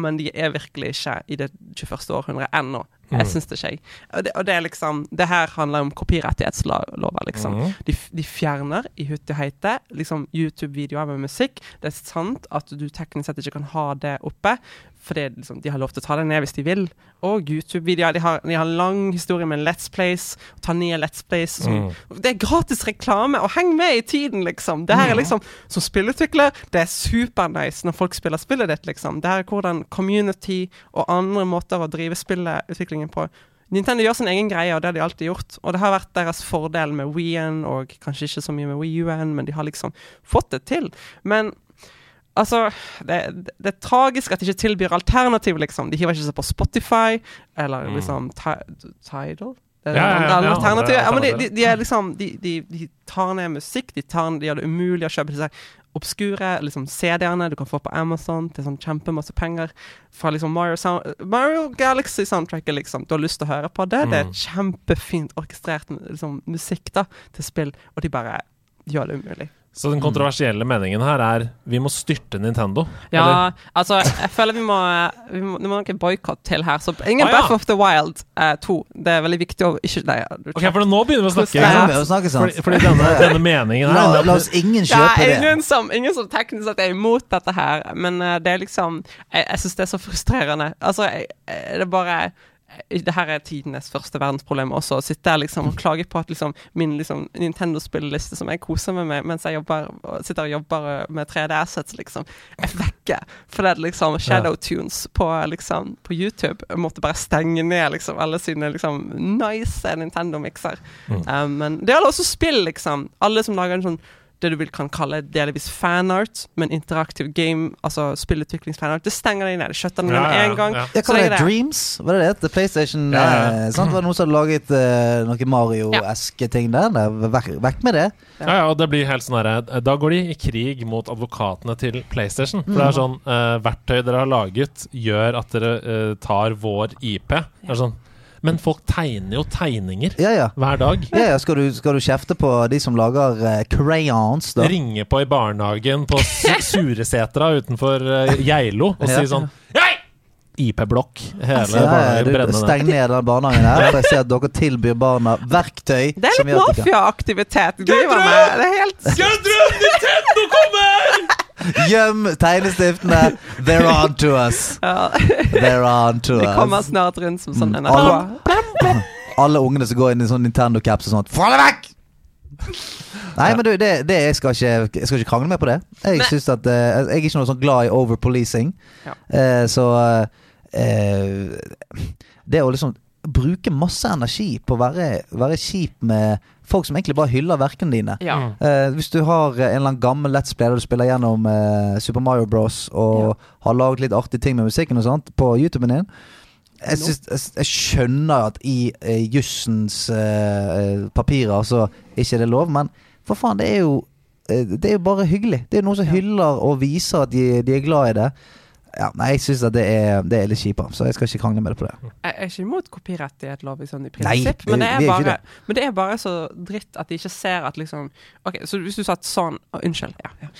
men de er virkelig ikke i det 21. århundret ennå. Jeg syns det ikke. jeg. Og det, og det er liksom Det her handler om kopirettighetslover, liksom. Mm. De, de fjerner i hutte heite liksom YouTube-videoer med musikk. Det er sant at du teknisk sett ikke kan ha det oppe, for det, er liksom, de har lov til å ta det ned hvis de vil. Og YouTube-videoer. De, har- de har en lang historie med Let's Plays. Ta ned Let's Plays. Som, mm. Det er gratis reklame, og heng med i tiden, liksom. Det her er liksom Som spillutvikler, det er supernice når folk spiller spillet ditt, liksom. Det her er hvordan community og andre måter å drive spillutviklingen på Nintendo gjør sin egen greie, og det har de alltid gjort. Og det har vært deres fordel med Wii-en, og kanskje ikke så mye med Wii U-en, men de har liksom fått det til. Men altså Det, det, det er tragisk at de ikke tilbyr alternativ, liksom. De hiver ikke seg på Spotify, eller liksom Tidal. Ja, ja, ja, men de, de, de er liksom de, de, tar ned musikk, de, tar, de gjør det umulig å kjøpe disse obskure liksom CD-ene du kan få på Amazon til sånn kjempemasse penger. Fra liksom Mario, Sound, Mario Galaxy-soundtracket, liksom. Du har lyst til å høre på det. Det er Mm. kjempefint orkestrert liksom, musikk da til spill, og de bare gjør det umulig. Så den kontroversielle meningen her er vi må styrte Nintendo. Ja, altså, jeg føler vi må, vi må Det må noe boikott til her. Så ingen ah, ja. Breath of the Wild 2. Det er veldig viktig å ikke Nei, Ok, for nå begynner vi å snakke. Ja. Snakke sant. Fordi, fordi denne, denne meningen her La, la oss ingen Ja, kjøpe det. ingen som, ingen som teknisk sett er imot dette her, men uh, det er liksom Jeg, jeg syns det er så frustrerende. Altså, jeg, jeg, det er bare det her er tidenes første verdensproblem også. Å sitte her liksom og klage på at liksom min liksom, Nintendo-spilleliste som jeg koser meg med mens jeg jobber, sitter og jobber med 3D-assets, liksom, er vekke. Fordi det liksom Shadow Tunes på, liksom, på YouTube Jeg måtte bare stenge ned liksom alle sine liksom nice Nintendo-mikser. Um, men det gjelder også spill, liksom. Alle som lager en sånn det du vil kan kalle delvis fanart, men interaktiv game, altså spillutviklingsfanart, det stenger deg ned. Det skjøtter den ned Ja, med ja, en gang. ja. Ja, hva var det? Dreams? Var det det? The PlayStation Ja, ja, eh, sant? Var det noen som hadde laget eh, noen Mario-eske ting der? der? Vekk, vekk med det. Ja, ja, og det blir helt sånn herre Da går de i krig mot advokatene til PlayStation. For det er sånn eh, Verktøy dere har laget, gjør at dere eh, tar vår IP. Det er sånn Men folk tegner jo tegninger Ja, ja. hver dag. ja, ja. Skal, du, skal du kjefte på de som lager uh, crayons, da? Ringe på i barnehagen på Suresetra utenfor uh, Geilo og Ja. si sånn Hei! IP-blokk. Hele Ja, ja, barnehagen du, steng ned den barnehagen her. For jeg ser at dere tilbyr barna verktøy. Det er litt mafiaaktivitet de driver med. Det er helt Gudrun, Nintendo kommer! Gjem tegnestiftene! They're on to us. ja, They're on to us. De kommer snart rundt som sånn Mm. NRK. Alle ungene som går inn i sånn Nintendo-caps og sånt. Få det vekk! Nei, men du, det, det jeg, skal ikke, jeg skal ikke krangle mer på det. Jeg synes at eh, Jeg er ikke noe sånn glad i overpolicing. Ja. Eh, så eh, Det å liksom bruke masse energi på å være, være kjip med folk som egentlig bare hyller verkene dine. Ja. Uh, hvis du har eh, en eller annen gammel Let's Play der du spiller gjennom uh, Super Mario Bros. og har laget litt artige ting med musikken og sånt på YouTuben din jeg, synes, jeg, jeg skjønner at i uh, jussens eh, papirer så ikke er det lov, men for faen, det er jo Det er jo bare hyggelig. Det er noen som hyller og viser at de, de er glad i det. Ja, Nei, jeg syns det, det er litt kjipere, så jeg skal ikke krangle med det på det. Jeg er ikke imot kopirettighetslov i sånn i prinsipp, men, det er er bare, men det er bare så dritt at de ikke ser at liksom Ok, så hvis du sa at sånn oh, Unnskyld. Ja, ja.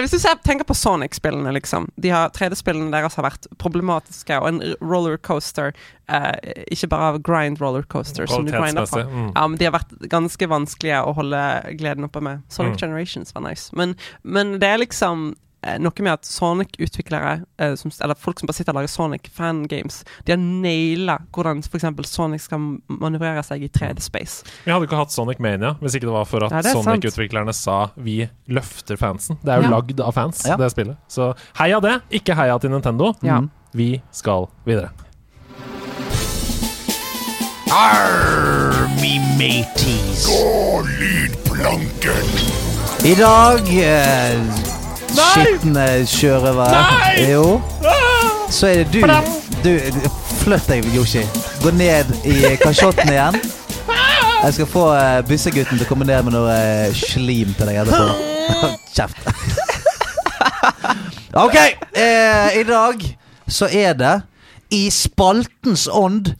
Hvis du ser, tenker på Sonic-spillene, liksom. De har 3D-spillene deres har vært problematiske, og en rollercoaster eh, Ikke bare av grind rollercoaster, som du grinder på. Mm. Ja, men de har vært ganske vanskelige å holde gleden oppe med. Sonic Mm. Generations var nice. Men, men det er liksom noe med at Sonic-utviklere, eh, eller folk som bare sitter og lager Sonic-fangames, de har naila hvordan f.eks. Sonic skal manøvrere seg i 3D-space. Vi hadde ikke hatt Sonic Mania hvis ikke det var for at Ja, er. Sonic-utviklerne sa vi løfter fansen. Det er jo Ja. lagd av fans, Ja. det spillet. Så heia det, ikke heia til Nintendo. Ja. Vi skal videre. Army mateys. I dag eh, Skitne sjørøvere. Jo. Så er det du. du Flytt deg, Yoshi. Gå ned i kasjotten igjen. Jeg skal få uh, byssegutten til å komme ned med noe eh, slim til deg etterpå. Kjeft. OK. eh, I dag så er det i spaltens ånd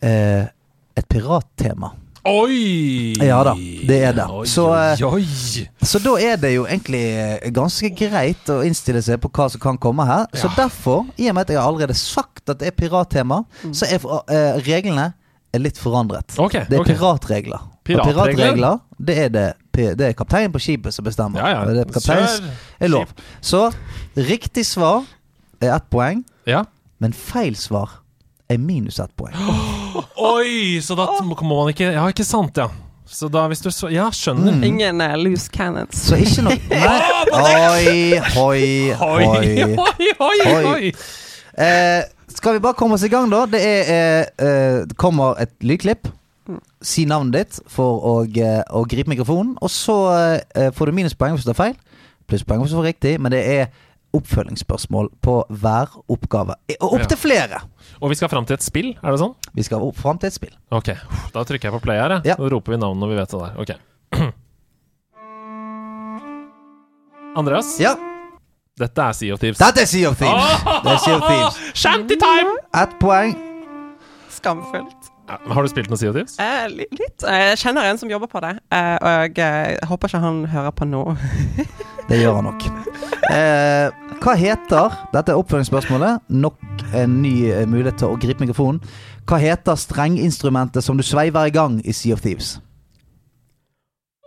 eh, et pirattema. Oi! Ja da, det er det. Oi, Så, eh, oi, oi. Så da er det jo egentlig eh, ganske greit å innstille seg på hva som kan komme her. Så derfor, i og med at jeg har allerede sagt at det er pirattema, så er uh, reglene er litt forandret. Okay, Det er okay. piratregler. Og Piratregler? piratregler, det er det det er kapteinen på skipet som bestemmer. Ja, ja. Det er kapteins er lov. Så riktig svar er ett poeng, Ja. men feil svar er minus ett poeng. Oi, så da må man ikke Ja, ikke sant, ja. Så da hvis du så Ja, skjønner. Mm. Ingen uh, loose cannons. Så ikke noe Nei. Oi, hoi, Oi, hoi. oi, oi, Oi. oi. Eh, skal vi bare komme oss i gang, da? Det er, eh, eh, det kommer et lydklipp. Si navnet ditt for å, eh, å gripe mikrofonen. Og så eh, får du minuspoeng hvis du tar feil. Plusspoeng hvis du får riktig. Men det er oppfølgingsspørsmål på hver oppgave. Eh, Og Ja. flere. Og vi skal fram til et spill, er det sånn? Vi skal opp fram til et spill. Ok, da trykker jeg på play her, jeg. Ja. Så roper vi navnet når vi vet det der. Ok. Andreas, Ja, dette er Sea of Thieves. dette er Sea of Thieves. Det er Sea of Thieves. Shantytime! Ett poeng. Skamfullt. Ja, Har du spilt noe Sea of Thieves? Eh, litt. Eh, Jeg kjenner en som jobber på det, eh, og jeg håper ikke han hører på nå. Det gjør han nok. Eh, hva heter Dette er oppfølgingsspørsmålet. Nok en ny eh, mulighet til å gripe mikrofonen. Hva heter strenginstrumentet som du sveiver i gang i Sea of Thieves?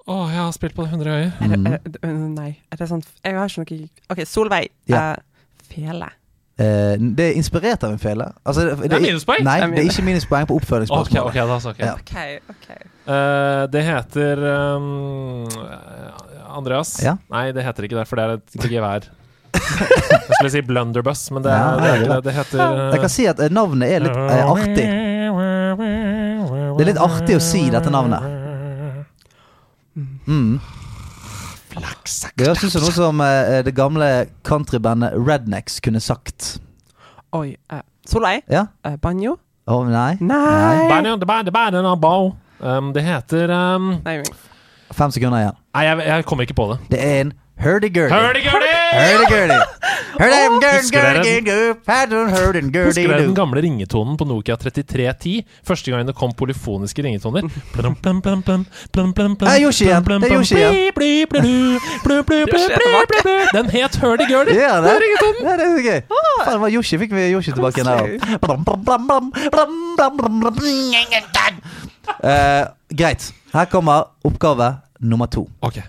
Å, jeg har spilt på det 100 øyer. Er det, Mhm. er eh, nei, er det sånn Jeg har ikke noe OK, Solveig. Ja. Uh, fele. Eh, det er inspirert av en fele. Altså, det, Det er minuspoeng? Nei, Det er ikke minuspoeng på oppfølgingsspørsmålet. ok, okay, okay. ok. Ja. Eh, det heter um, Andreas? Ja. Nei, det heter ikke det, for det er et gevær. jeg skulle si blunderbuss, men det, Ja, er, det det det. heter Jeg kan si at eh, navnet er litt er artig. Det er litt artig å si dette navnet. Mm. Det høres ut som noe som eh, det gamle countrybandet Rednecks kunne sagt. Oi. Uh, Solveig. Ja? Uh, banjo? Å, nei? Nei! Banjo, det banjo, banjo, banjo, bow. Um, det heter um, Nei. Fem sekunder igjen. Nei, jeg, jeg kommer ikke på det. Det er en hurdy-gurdy. Hurdy-gurdy! Hurdy-gurdy. Husker dere- den gamle ringetonen på Nokia 3310? Første gangen det kom polyfoniske ringetoner. Plum, plum, plum, plum, plum, plum, plum, Det er Yoshi igjen. Det er Yoshi igjen. er. Den het Hurdy-gurdy. Ja, det, er ringetonen. ja, det er gøy. Faen, det var Yoshi. Fikk vi Yoshi tilbake igjen her. Blam, greit. Her kommer oppgave nummer to. Ok.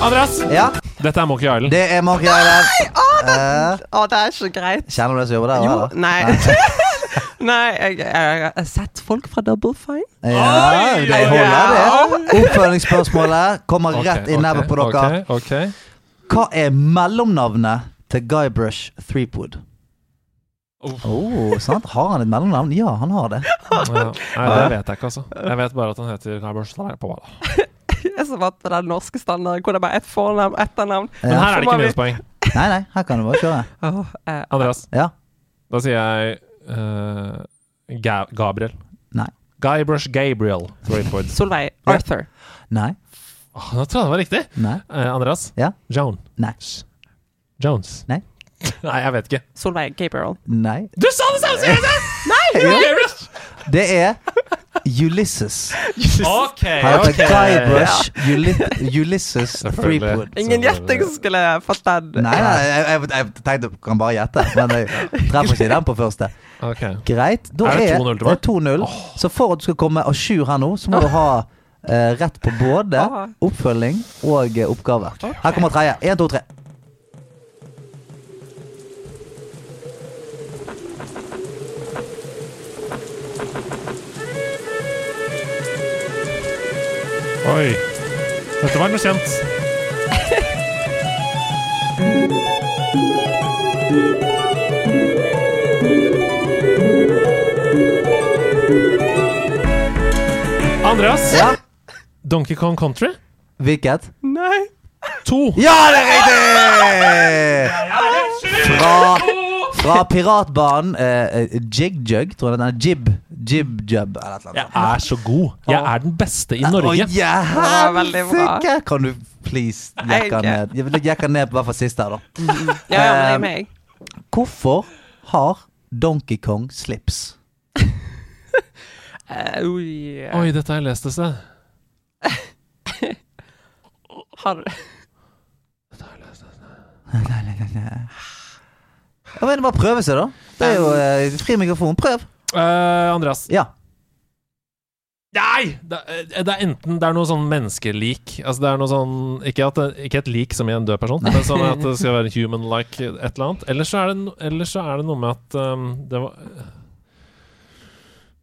Andreas, Ja, dette er Monkey Island. det er Monkey Island. Eh, Å, det er ikke greit. kjenner du det som jobber der? Jo, eller? nei. nei, jeg, jeg, jeg har sett folk fra Double Fine. Ja, Oi, det holder det. Oppfølgingsspørsmålet kommer rett i nebbet på dere. Ok, ok. Hva er mellomnavnet til Guybrush Threepwood? Uff. Oh, sant? Har han et mellomnavn? Ja, han har det. Ja, nei, det vet jeg ikke, altså. Jeg vet bare at han heter Guybrush Threepwood. Jeg er så vant på den norske standarden hvor det er bare ett fornavn, etternavn. Men her er det ikke minuspoeng. Nei, nei, her kan du bare kjøre. Eh, Andreas, Ja. da sier jeg uh, Ga Gabriel. Nei. Guybrush Gabriel. Solveig. Arthur. Nei. Åh, nå tror jeg det var riktig. Nei. Eh, Andreas? Ja. Joan. Nei. Jones. Nei. Nei, jeg vet ikke. Solveig Gabriel. Nei. Du sa det samme som jeg sa! Ja. Det er Ulysses. Ok, ok. heter. Guybrush Uli- Ulysses Selvfølgelig. Threepwood. Ingen gjetting som skulle fått den. Nei, nei, jeg, jeg, jeg tenkte jeg kan bare gjette, men jeg treffer ikke den på første. Ok. Greit. Da Er det er 2-0 til det meg? 2-0. Så for at du skal komme à jour her nå, så må du ha eh, rett på både oppfølging og eh, oppgave. Her kommer tredje. Én, to, tre. Oi. Dette var noe kjent. Andreas. Ja. Donkey Kong Country. Hvilket? Nei. To. Ja, det er riktig! Fra, fra piratbanen eh, eh, Jig Jug, tror jeg den er. Jib. Jib Jub, eller eller Jeg er så god. Jeg er den beste i Norge. Å, helsike! Kan du please jekke ned Jeg vil jekke ned på hvert fall siste her, da. Ja, ja, men det Eh, er meg. Hvorfor har Donkey Kong slips? Eh. Oi, dette har jeg lest et sted. Har Ja, men Bare prøve seg, da. Det er jo eh, fri mikrofon. Prøv. Eh, Andreas. Ja. Nei! Det, er- det er enten det er noe sånn menneskelik Altså det er noe sånn Ikke, at det, ikke et lik som i en død person, men sånn at det skal være human-like et eller annet. Eller så er det, no- eller så er det noe med at um, det var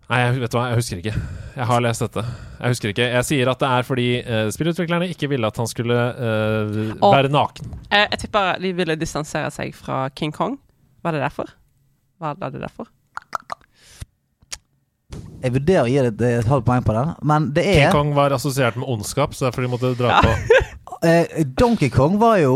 Nei, jeg, vet du hva, jeg husker ikke. Jeg har lest dette. Jeg husker ikke. Jeg sier at det er fordi uh, spillutviklerne ikke ville at han skulle uh, Og- være naken. Jeg, Jeg tipper de ville distansere seg fra King Kong. Var det derfor? Var det derfor? Jeg vurderer å gi det et, et halvt poeng på den, men det King er Kong var assosiert med ondskap, så derfor de måtte dra på. uh, Donkey Kong var jo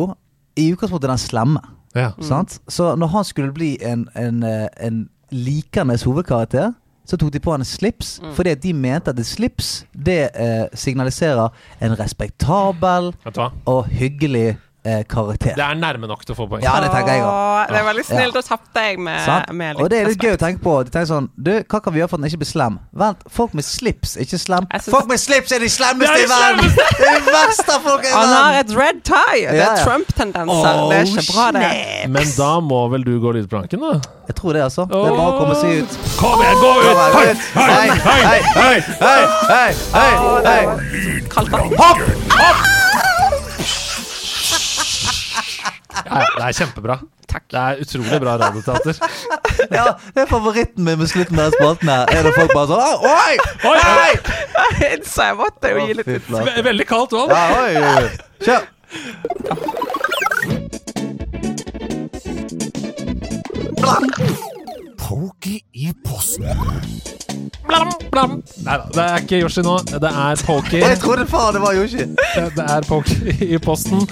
i utgangspunktet den slemme. Ja. Sant? Så når han skulle bli en, en, eh, en likende hovedkarakter, så tok de på henne slips, fordi at de mente at et slips det eh, signaliserer en respektabel og hyggelig eh, karakter. Det er nærme nok til å få poeng. Ja, det tenker jeg også. Det er veldig snilt. Ja. Da tapte jeg med, Sant? med litt Og det er litt gøy å respekt. tenke på. De tenker sånn Du, hva kan vi gjøre for at den ikke blir slem? Vent, folk med slips er ikke slem. Jeg synes- Folk med slips er de slemmeste Det er i verden! Det er de verste folk i Han har verden! et red tie! Det Ja, er ja. Trump-tendenser. det er ikke bra, det. Men da må vel du gå lydplanken, da? Jeg tror det, altså. Det er bare å komme seg ut. Kom igjen, gå ut! Hei, hei, hei, hei, hei, hei, hei. Kaldt vann. Hopp! Ja, det er kjempebra. Takk. Det er utrolig bra radioteater. Ja, det er favoritten min med slutten av spalten her. Er det folk bare sånn Oi! Oi! Oi! Så jeg måtte jo gi litt ut. Veldig kaldt vann. Ja, oi, oi, Kjør. Kjør. Pokey i posten. Blam, blam. Nei da, det er ikke Yoshi nå. Det er Pokey. Jeg trodde faen det var Yoshi. Det er Pokey i posten.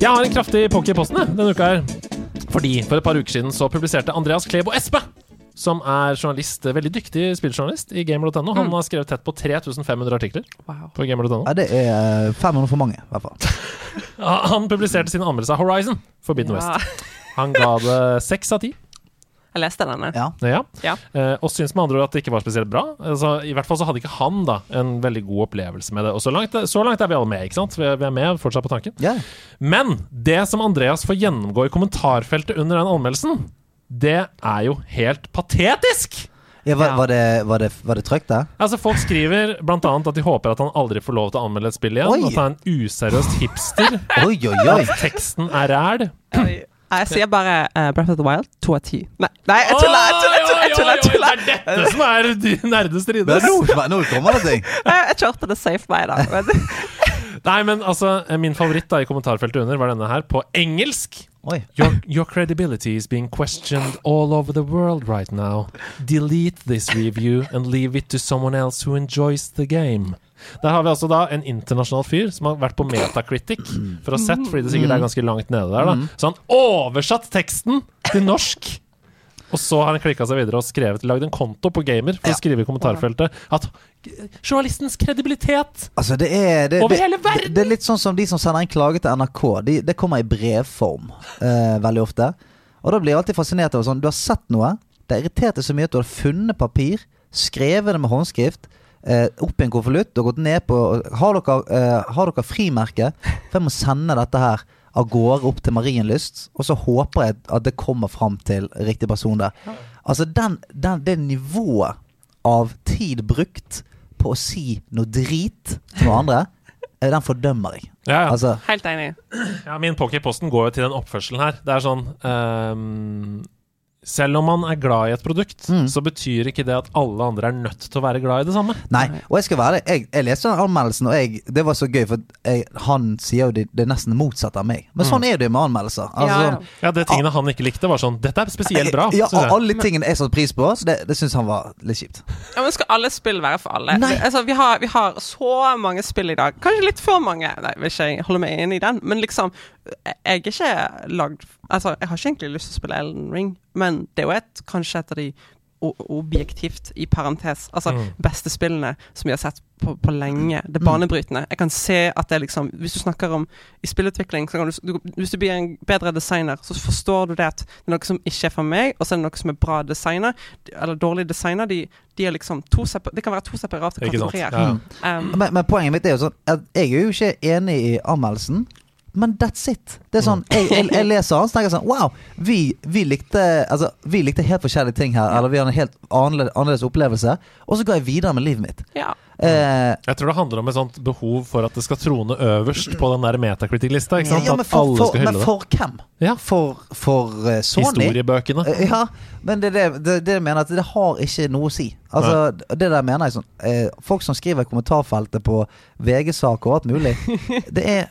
Jeg har en kraftig Pokey i posten denne uka her. Fordi for et par uker siden så publiserte Andreas Klebo Espe, som er journalist, veldig dyktig spilljournalist i gamer.no. Han har skrevet tett på 3500 artikler Wow. på gamer.no. Ja, det er eh, 500 for mange, i hvert fall. Han publiserte sin anmeldelse av Horizon, Forbidden Ja. West. Han ga det seks av ti. Jeg leste denne. Ja. Ja. Ja. Eh, og syns med andre ord at det ikke var spesielt bra. Altså, I hvert fall så hadde ikke han da en veldig god opplevelse med det. Og så langt, så langt er vi alle med, ikke sant? Vi er, vi er med fortsatt på tanken. Yeah. Men det som Andreas får gjennomgå i kommentarfeltet under den anmeldelsen, det er jo helt patetisk! Ja, var, Ja. var, det, var, det, var det trøkk da? Altså Folk skriver bl.a. at de håper at han aldri får lov til å anmelde et spill igjen. Oi. At han er en useriøs hipster. Oi, oi, oi. At teksten er ræl. Jeg sier bare uh, Breath of the Wild, to av ti. Nei, nei, jeg tuller! Jeg tuller, jeg tuller, jeg tuller, jeg tuller. Det er dette som er de nerdestrides. Nå, nå kommer det ting. Jeg, kjørte det safe meg, da. Men, Nei, men altså, min favoritt da i kommentarfeltet under var denne her, på engelsk. Oi. Your, your credibility is being questioned all over the world right now. Delete this review and leave it to someone else who enjoys the game. Der har vi altså da en internasjonal fyr som har vært på Metacritic for å ha sett, fordi det sikkert er ganske langt nede der, da. Så han oversatt teksten til norsk. Og så har han klikka seg videre og skrevet, lagd en konto på Gamer for å skrive i kommentarfeltet at journalistens kredibilitet Altså, det er det, Over det, hele verden! Det, er litt sånn som de som sender en klage til NRK. De, det kommer i brevform eh, veldig ofte. Og da blir jeg alltid fascinert av sånn Du har sett noe, det irriterte så mye at du har funnet papir, skrevet det med håndskrift, eh, opp i en konvolutt og gått ned på Har dere, eh, har dere frimerke? For jeg må sende dette her av gårde opp til Marienlyst, og så håper jeg at det kommer fram til riktig person der. Altså, den, den, det nivået av tid brukt på å si noe drit til noen andre, eh, den fordømmer jeg. Ja, ja. Altså, Helt enig. Ja, min poker i posten går jo til den oppførselen her. Det er sånn ehm, Selv om man er glad i et produkt, Mm. så betyr ikke det at alle andre er nødt til å være glad i det samme. nei. Og jeg skal være det. jeg, jeg leste den anmeldelsen, og jeg, det var så gøy, for jeg, han sier jo det, det er nesten motsatt av meg. Men sånn er det jo med anmeldelser. Altså, Ja, ja. Ja, Det tingene han ikke likte, var sånn Dette er spesielt bra. Ja, og alle tingene jeg satte pris på, det, det syns han var litt kjipt. Ja, men Skal alle spill være for alle? Nei. Vi, altså, vi, har, vi har så mange spill i dag. Kanskje litt for mange. Nei, vil ikke jeg holde meg enig i den. Men liksom, jeg jeg er ikke lagd Altså, jeg har ikke egentlig lyst til å spille Elden Ring, men det er jo et, kanskje et av de objektivt, i parentes, altså Mm. beste spillene som vi har sett på, på lenge. Det er banebrytende. Jeg kan se at det er liksom Hvis du snakker om i spillutvikling, så kan du, du Hvis du blir en bedre designer, så forstår du det at det er noe som ikke er for meg, og så er det noe som er bra designer, eller dårlig designer. De, de er liksom to Det kan være to separate kategorier. Ja. Um, Men, men poenget mitt er jo sånn at jeg er jo ikke enig i anmeldelsen. Men that's it. Det er sånn, jeg, jeg, jeg leser den, så tenker sånn Wow! Vi, vi, likte, altså, vi likte helt forskjellige ting her. Eller vi har en helt annerledes, annerledes opplevelse. Og så går jeg videre med livet mitt. ja. Eh, Jeg tror det handler om et sånt behov for at det skal trone øverst på den der metacritic-lista. ja, men At for, alle for, skal men for hvem? Ja. For, for uh, Sony? Historiebøkene. Uh, Ja, men det, er det, det, mener at det har ikke noe å si. Altså, det der mener jeg sånn eh, Folk som skriver i kommentarfeltet på VG-saker og alt mulig, det er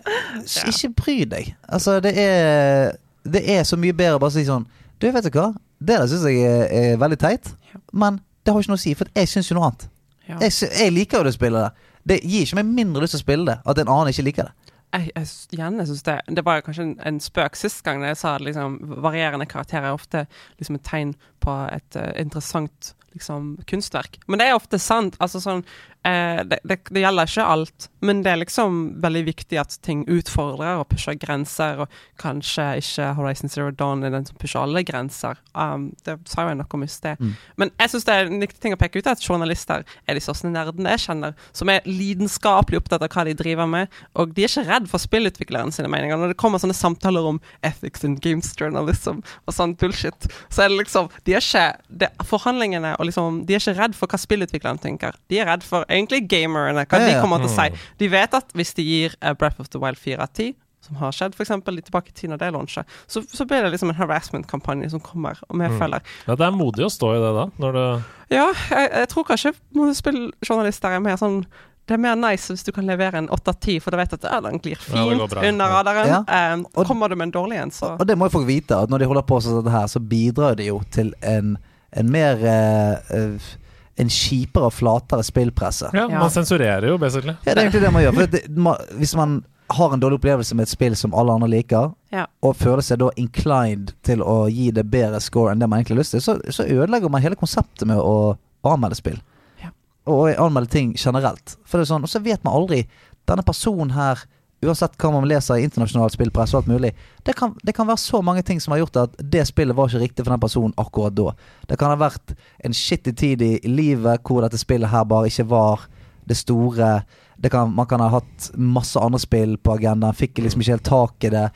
Ikke bry deg. Altså, det er Det er så mye bedre å bare si sånn Du, vet du hva? Det der syns jeg er, er veldig teit, men det har ikke noe å si, for jeg syns jo noe annet. Ja. Jeg, jeg liker jo det spillet der. Det gir ikke meg mindre lyst til å spille det at en annen ikke liker det. Jeg, jeg, igjen, jeg synes det, det var kanskje en, en spøk sist gang da jeg sa at liksom, varierende karakterer er ofte liksom, et tegn på et uh, interessant liksom, kunstverk. Men det er ofte sant. Altså, sånn, eh, det, det, det gjelder ikke alt, men det er liksom veldig viktig at ting utfordrer og pusher grenser, og kanskje ikke Horizon Zero Dawn er den som pusher alle grenser. Um, det sa jo jeg noe om i sted. Mm. Men jeg synes det er en viktig ting å peke ut at journalister er de største nerdene jeg kjenner, som er lidenskapelig opptatt av hva de driver med, og de er ikke redd for spillutvikleren sine meninger. Når det kommer sånne samtaler om ethics and games journalism og sånn bullshit, så er det liksom De er ikke det, Forhandlingene og liksom De er ikke redd for hva spillutvikleren tenker. De er redd for egentlig gamerne, hva de kommer til å Mm. si. De vet at hvis de gir eh, Breath of the Wild 4 av 10 som har skjedd, f.eks. litt tilbake i tid når det launchet, så, så blir det liksom en harassment-kampanje som kommer, og vi Mm. Ja, det er modig å stå i det, da. Når det Ja, jeg, jeg tror kanskje spilljournalister er mer sånn det er mer nice hvis du kan levere en 8 av 10, for du vet at ja, den glir det fint ja, under radaren. Ja. Eh, kommer du med en dårlig en, så Og det må jo folk vite, at når de holder på sånn som dette her, så bidrar de jo til en, en mer eh, eh, En kjipere og flatere spillpresse. Ja, Ja. man sensurerer jo, basically. Ja, det er egentlig det man gjør. For det, man, hvis man har en dårlig opplevelse med et spill som alle andre liker, Ja. og føler seg da inclined til å gi det bedre score enn det man egentlig har lyst til, så, så ødelegger man hele konseptet med å anmelde spill. Ja. Og anmelde ting generelt. For det er sånn, Og så vet man aldri Denne personen her, uansett hva man leser i internasjonal spillpress og alt mulig, det kan, det kan være så mange ting som har gjort at det spillet var ikke riktig for den personen akkurat da. Det kan ha vært en skittig tid i, livet hvor dette spillet her bare ikke var det store det kan, Man kan ha hatt masse andre spill på agendaen, fikk liksom ikke helt tak i det.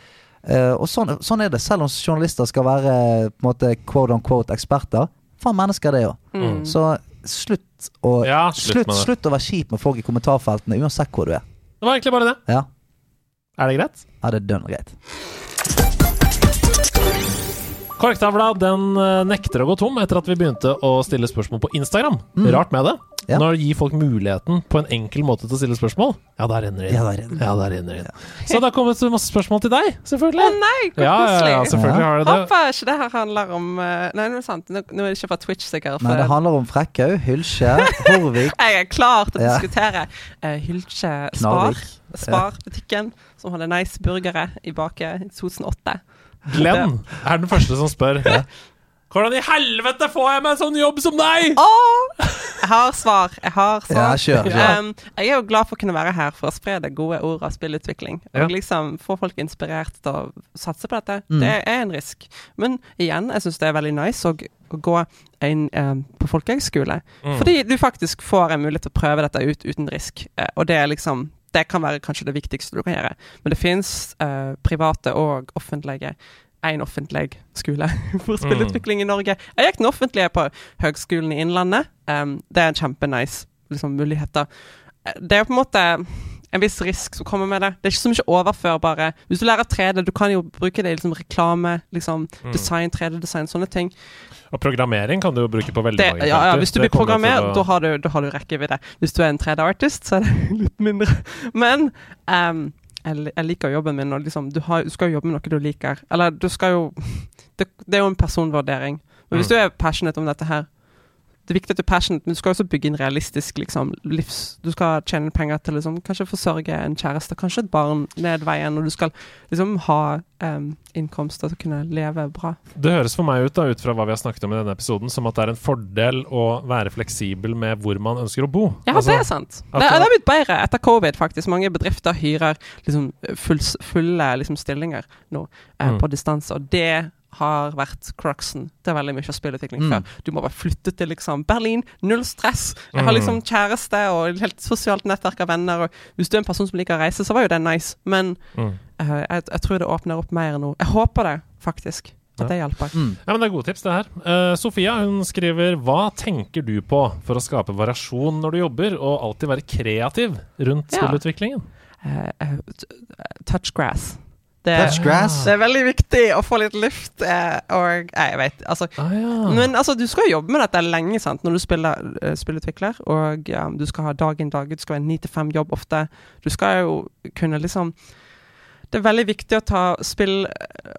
Uh, og sånn, sånn er det, selv om journalister skal være på en måte quote on quote eksperter. Faen, mennesker det òg. mm. Så slutt å, Ja, slutt slutt, slutt å være kjip med folk i kommentarfeltene, uansett hvor du er. Det var egentlig bare det. Ja, Er det greit? ja det er dønn greit. Korktavla den eh, nekter å gå tom etter at vi begynte å stille spørsmål på Instagram. Mm. Rart med det. Ja. Når det gir folk muligheten på en enkel måte til å stille spørsmål, ja, da renner det inn. Ja, da renner det. Ja, det inn. Så det har kommet masse spørsmål til deg, Å selvfølgelig. nei, hvor Ja, ja, koselig! ja, selvfølgelig har det det. Håper ikke det her handler om eh, Nei, nå er det sant. Nå, nå er det ikke fra Twitch, sikkert. Nei, det handler om Frekkhaug, Hylkje, Horvik, jeg er klar til å diskutere uh, Hylkje Spar. Spar-butikken, som hadde nice burgere i bake i 2008. Glenn er den første som spør. Hvordan i helvete får jeg meg en sånn jobb som deg?! Åh! Jeg har svar. Jeg har svar. Ja, kjør, kjør. Um, jeg er jo glad for å kunne være her for å spre det gode ordet av spillutvikling. Ja. Og liksom få folk inspirert til å satse på dette. Mm. Det er en risk. Men igjen, jeg syns det er veldig nice å, å gå inn um, på folkehøgskole. Mm. Fordi du faktisk får en mulighet til å prøve dette ut uten risk. Eh, og det er liksom det kan være kanskje det viktigste du kan gjøre. Men det fins eh, private og offentlige. En offentlig skole for spillutvikling i Norge. Jeg gikk den offentlige på Høgskolen i Innlandet. Um, det er en kjempenice liksom, muligheter. Eh, Det er på en måte en viss risk som kommer med det. Det er ikke så mye overførbare. Hvis du lærer 3D, du kan jo bruke det i liksom, reklame, liksom, design, 3D-design, sånne ting. Og programmering kan du jo bruke på veldig Det, mange ja, ja, hvis du blir programmer, da har du, da har du rekkevidde. Hvis du er en 3D-artist, så er det litt mindre. Men um, jeg, jeg liker jobben min, og liksom, du, har, du skal jo jobbe med noe du liker. Eller du skal jo Det, det er jo en personvurdering. Men hvis Mm. du er passionate om dette her Det er viktig at du er passionate, men du skal også bygge en realistisk liksom, livs... Du skal tjene penger til liksom, kanskje forsørge en kjæreste, kanskje et barn ned veien, og du skal liksom ha um, innkomster til å kunne leve bra. Det høres for meg ut, da, ut fra hva vi har snakket om i denne episoden, som at det er en fordel å være fleksibel med hvor man ønsker å bo. Ja, Altså, det er sant. Det, det- har blitt bedre etter covid, faktisk. Mange bedrifter hyrer liksom full, fulle liksom, stillinger nå eh, Mm. på distanse, og det har vært cruxen. Det er veldig mye av spillutvikling Mm. før. Du må bare flytte til liksom Berlin, null stress. Jeg har Mm. liksom kjæreste og et helt sosialt nettverk av venner, og hvis du er en person som liker å reise, så var jo det nice, men Mm. uh, jeg, jeg tror det åpner opp mer nå. Jeg håper det, faktisk. At det hjelper. Mm. Ja, men Det er gode tips, det her. Uh, Sofia hun skriver Hva tenker du på for å skape variasjon når du jobber, og alltid være kreativ rundt spillutviklingen? Ja. Uh, t- touch grass. Det, det er veldig viktig å få litt luft, eh, og Nei, jeg vet Altså, Ah, ja. Men altså, du skal jo jobbe med dette lenge sant? når du spiller uh, spillutvikler. Og um, du skal ha dag inn dag ut. Du skal være en ni til fem jobb ofte. Du skal jo kunne liksom Det er veldig viktig å ta spill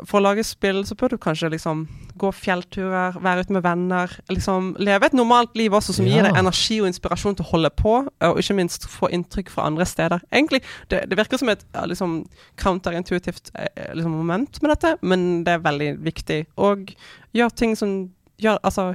For å lage spill så bør du kanskje liksom gå fjellturer, være ute med venner. Liksom leve et normalt liv også, som gir deg energi og inspirasjon til å holde på. Og ikke minst få inntrykk fra andre steder. Egentlig, Det, det virker som et liksom counterintuitivt eh, liksom, moment med dette, men det er veldig viktig. Og gjør ting som gjør Altså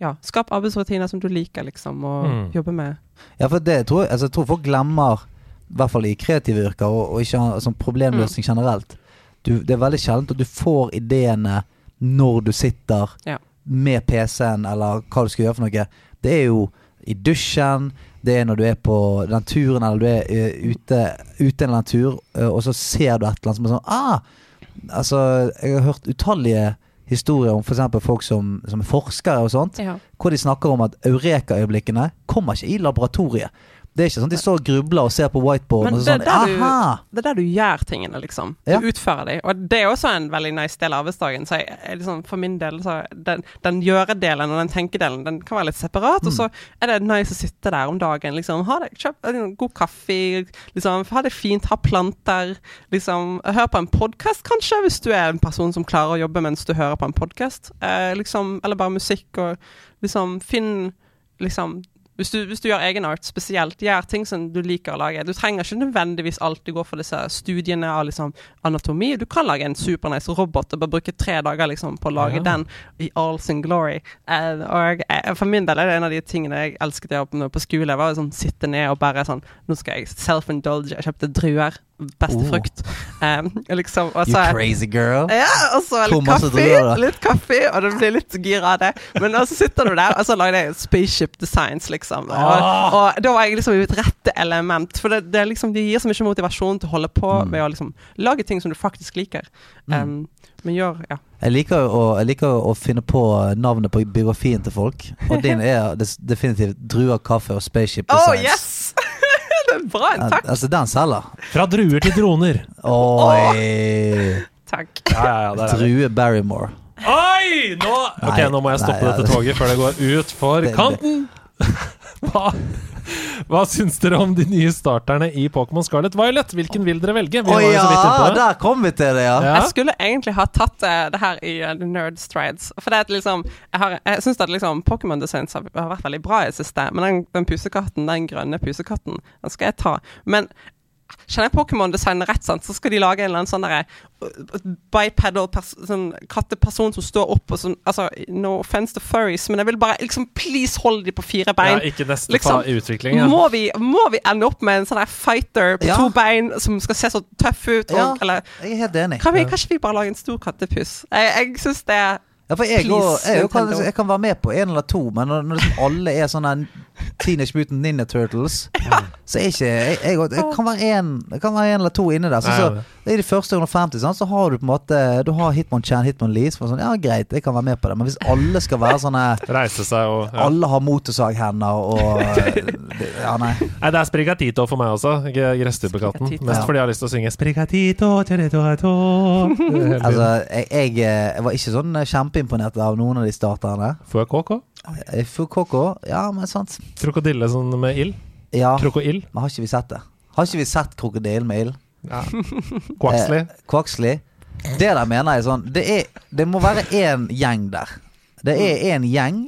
ja, skap arbeidsrutiner som du liker, liksom, og Mm. jobbe med. Ja, for det tror altså, jeg tror folk glemmer, i hvert fall i kreative yrker, og, og ikke sånn problemløsning Mm. generelt. Du, det er veldig sjelden at du får ideene når du sitter Ja. med PC-en, eller hva du skal gjøre for noe. Det er jo i dusjen, det er når du er på den turen, eller du er eh, ute, ute en eller annen tur, eh, og så ser du et eller annet som er sånn Ah! Altså, jeg har hørt utallige historier om f.eks. folk som, som er forskere og sånt Ja. hvor de snakker om at eureka-øyeblikkene kommer ikke i laboratoriet. Det er ikke sånn de står og grubler og ser på whiteboarden og sånn der du- Det er der du gjør tingene, liksom. Du Ja. utfører dem. Og det er også en veldig nice del av arbeidsdagen. Så jeg, liksom, for min del, så den, den gjøre-delen og den tenke-delen, den kan være litt separat. Og Mm. så er det nice å sitte der om dagen, liksom. Ha det, kjøp en god kaffe, liksom. Ha det fint, ha planter. Liksom. Hør på en podkast, kanskje, hvis du er en person som klarer å jobbe mens du hører på en podkast. Eh, liksom, eller bare musikk, og liksom finn liksom hvis du, hvis du gjør egenart spesielt, gjør ting som du liker å lage. Du trenger ikke nødvendigvis alltid gå for disse studiene av liksom anatomi. Du kan lage en supernice robot og bare bruke tre dager liksom på å lage Ja. den i all sin glory. Uh, og uh, For min del er det en av de tingene jeg elsket å gjøre på, på skole. var sånn Sitte ned og bare sånn Nå skal jeg self-indulge. Jeg kjøpte druer. Beste Oh. frukt. Um, liksom, og You crazy girl. ja, og så litt kaffe, da? litt kaffe, og du blir litt gira av det. Men så sitter du der, og så lager jeg spaceship designs, liksom. Ah. Og, og da var jeg liksom i et rette element. For det, det liksom, de gir så mye motivasjon til å holde på Mm. med å liksom lage ting som du faktisk liker. Um, men gjør Ja. Jeg liker, å, jeg liker å finne på navnet på biografien til folk. Og din er definitivt druer, kaffe og spaceship Oh, designs. yes! bra. Takk. Altså, den selger. Fra druer til droner. Oi! Takk. Ja, ja. Drue Barrymore. Oi! Nå Ok, nå må jeg stoppe nei, dette toget før det går ut for Det- det- kanten. Hva, hva syns dere om de nye starterne i Pokémon Scarlet Violet? Hvilken vil dere velge? Vi oh, ja! Der kom vi til det, ja. Ja. Jeg skulle egentlig ha tatt uh, det her i uh, Nerd Strides. For det er liksom Jeg, har- jeg syns at liksom Pokémon Designs har, har vært veldig bra i det siste. Men den, den pusekatten, den grønne pusekatten, den skal jeg ta. Men Kjenner jeg Pokémon-designer rett, sant, så skal de lage en eller annen sånn derre uh, bipedal sånn katteperson som står opp og sånn Altså, no offense to furries, men jeg vil bare liksom Please hold de på fire Ja, bein. ikke neste Liksom, i utvikling. Ja. Må, vi, må vi ende opp med en sånn fighter på Ja. to bein som skal se så tøff ut? Og, Ja. Eller Jeg er helt enig. kan, vi, kanskje vi bare lager en stor kattepus? Jeg, jeg syns det Ja, for jeg, Please, og, jeg, kan, jeg kan være med på en eller to, men når, når liksom alle er sånne Teenage Mutant Ninja Turtles, så er ikke jeg, jeg, jeg, kan være en, det kan være en eller to inni der. Så, så, I det de første 150, sånn, så har du på en måte Du har Hitmonchan, Hitmonlee, Lee. Så sånn Ja, greit, jeg kan være med på det, men hvis alle skal være sånne Reise seg og ja. Alle har motorsaghender og Ja, nei. Nei, det er Sprigatito for meg også. Gresstubekatten. Mest fordi jeg har lyst til å synge Sprigatito. Hele Altså, jeg, jeg, jeg var ikke sånn kjempeimponert av noen av de starterne. Fuakoko. Eh, Fukoko, ja, men sant. Krokodille sånn med ild. Ja, Krokoild. men har ikke vi sett det? Har ikke vi sett krokodillen med ild? Ja. Quaxley. Eh, Quaxley. Det der mener jeg sånn Det, er, det må være én gjeng der. Det er én gjeng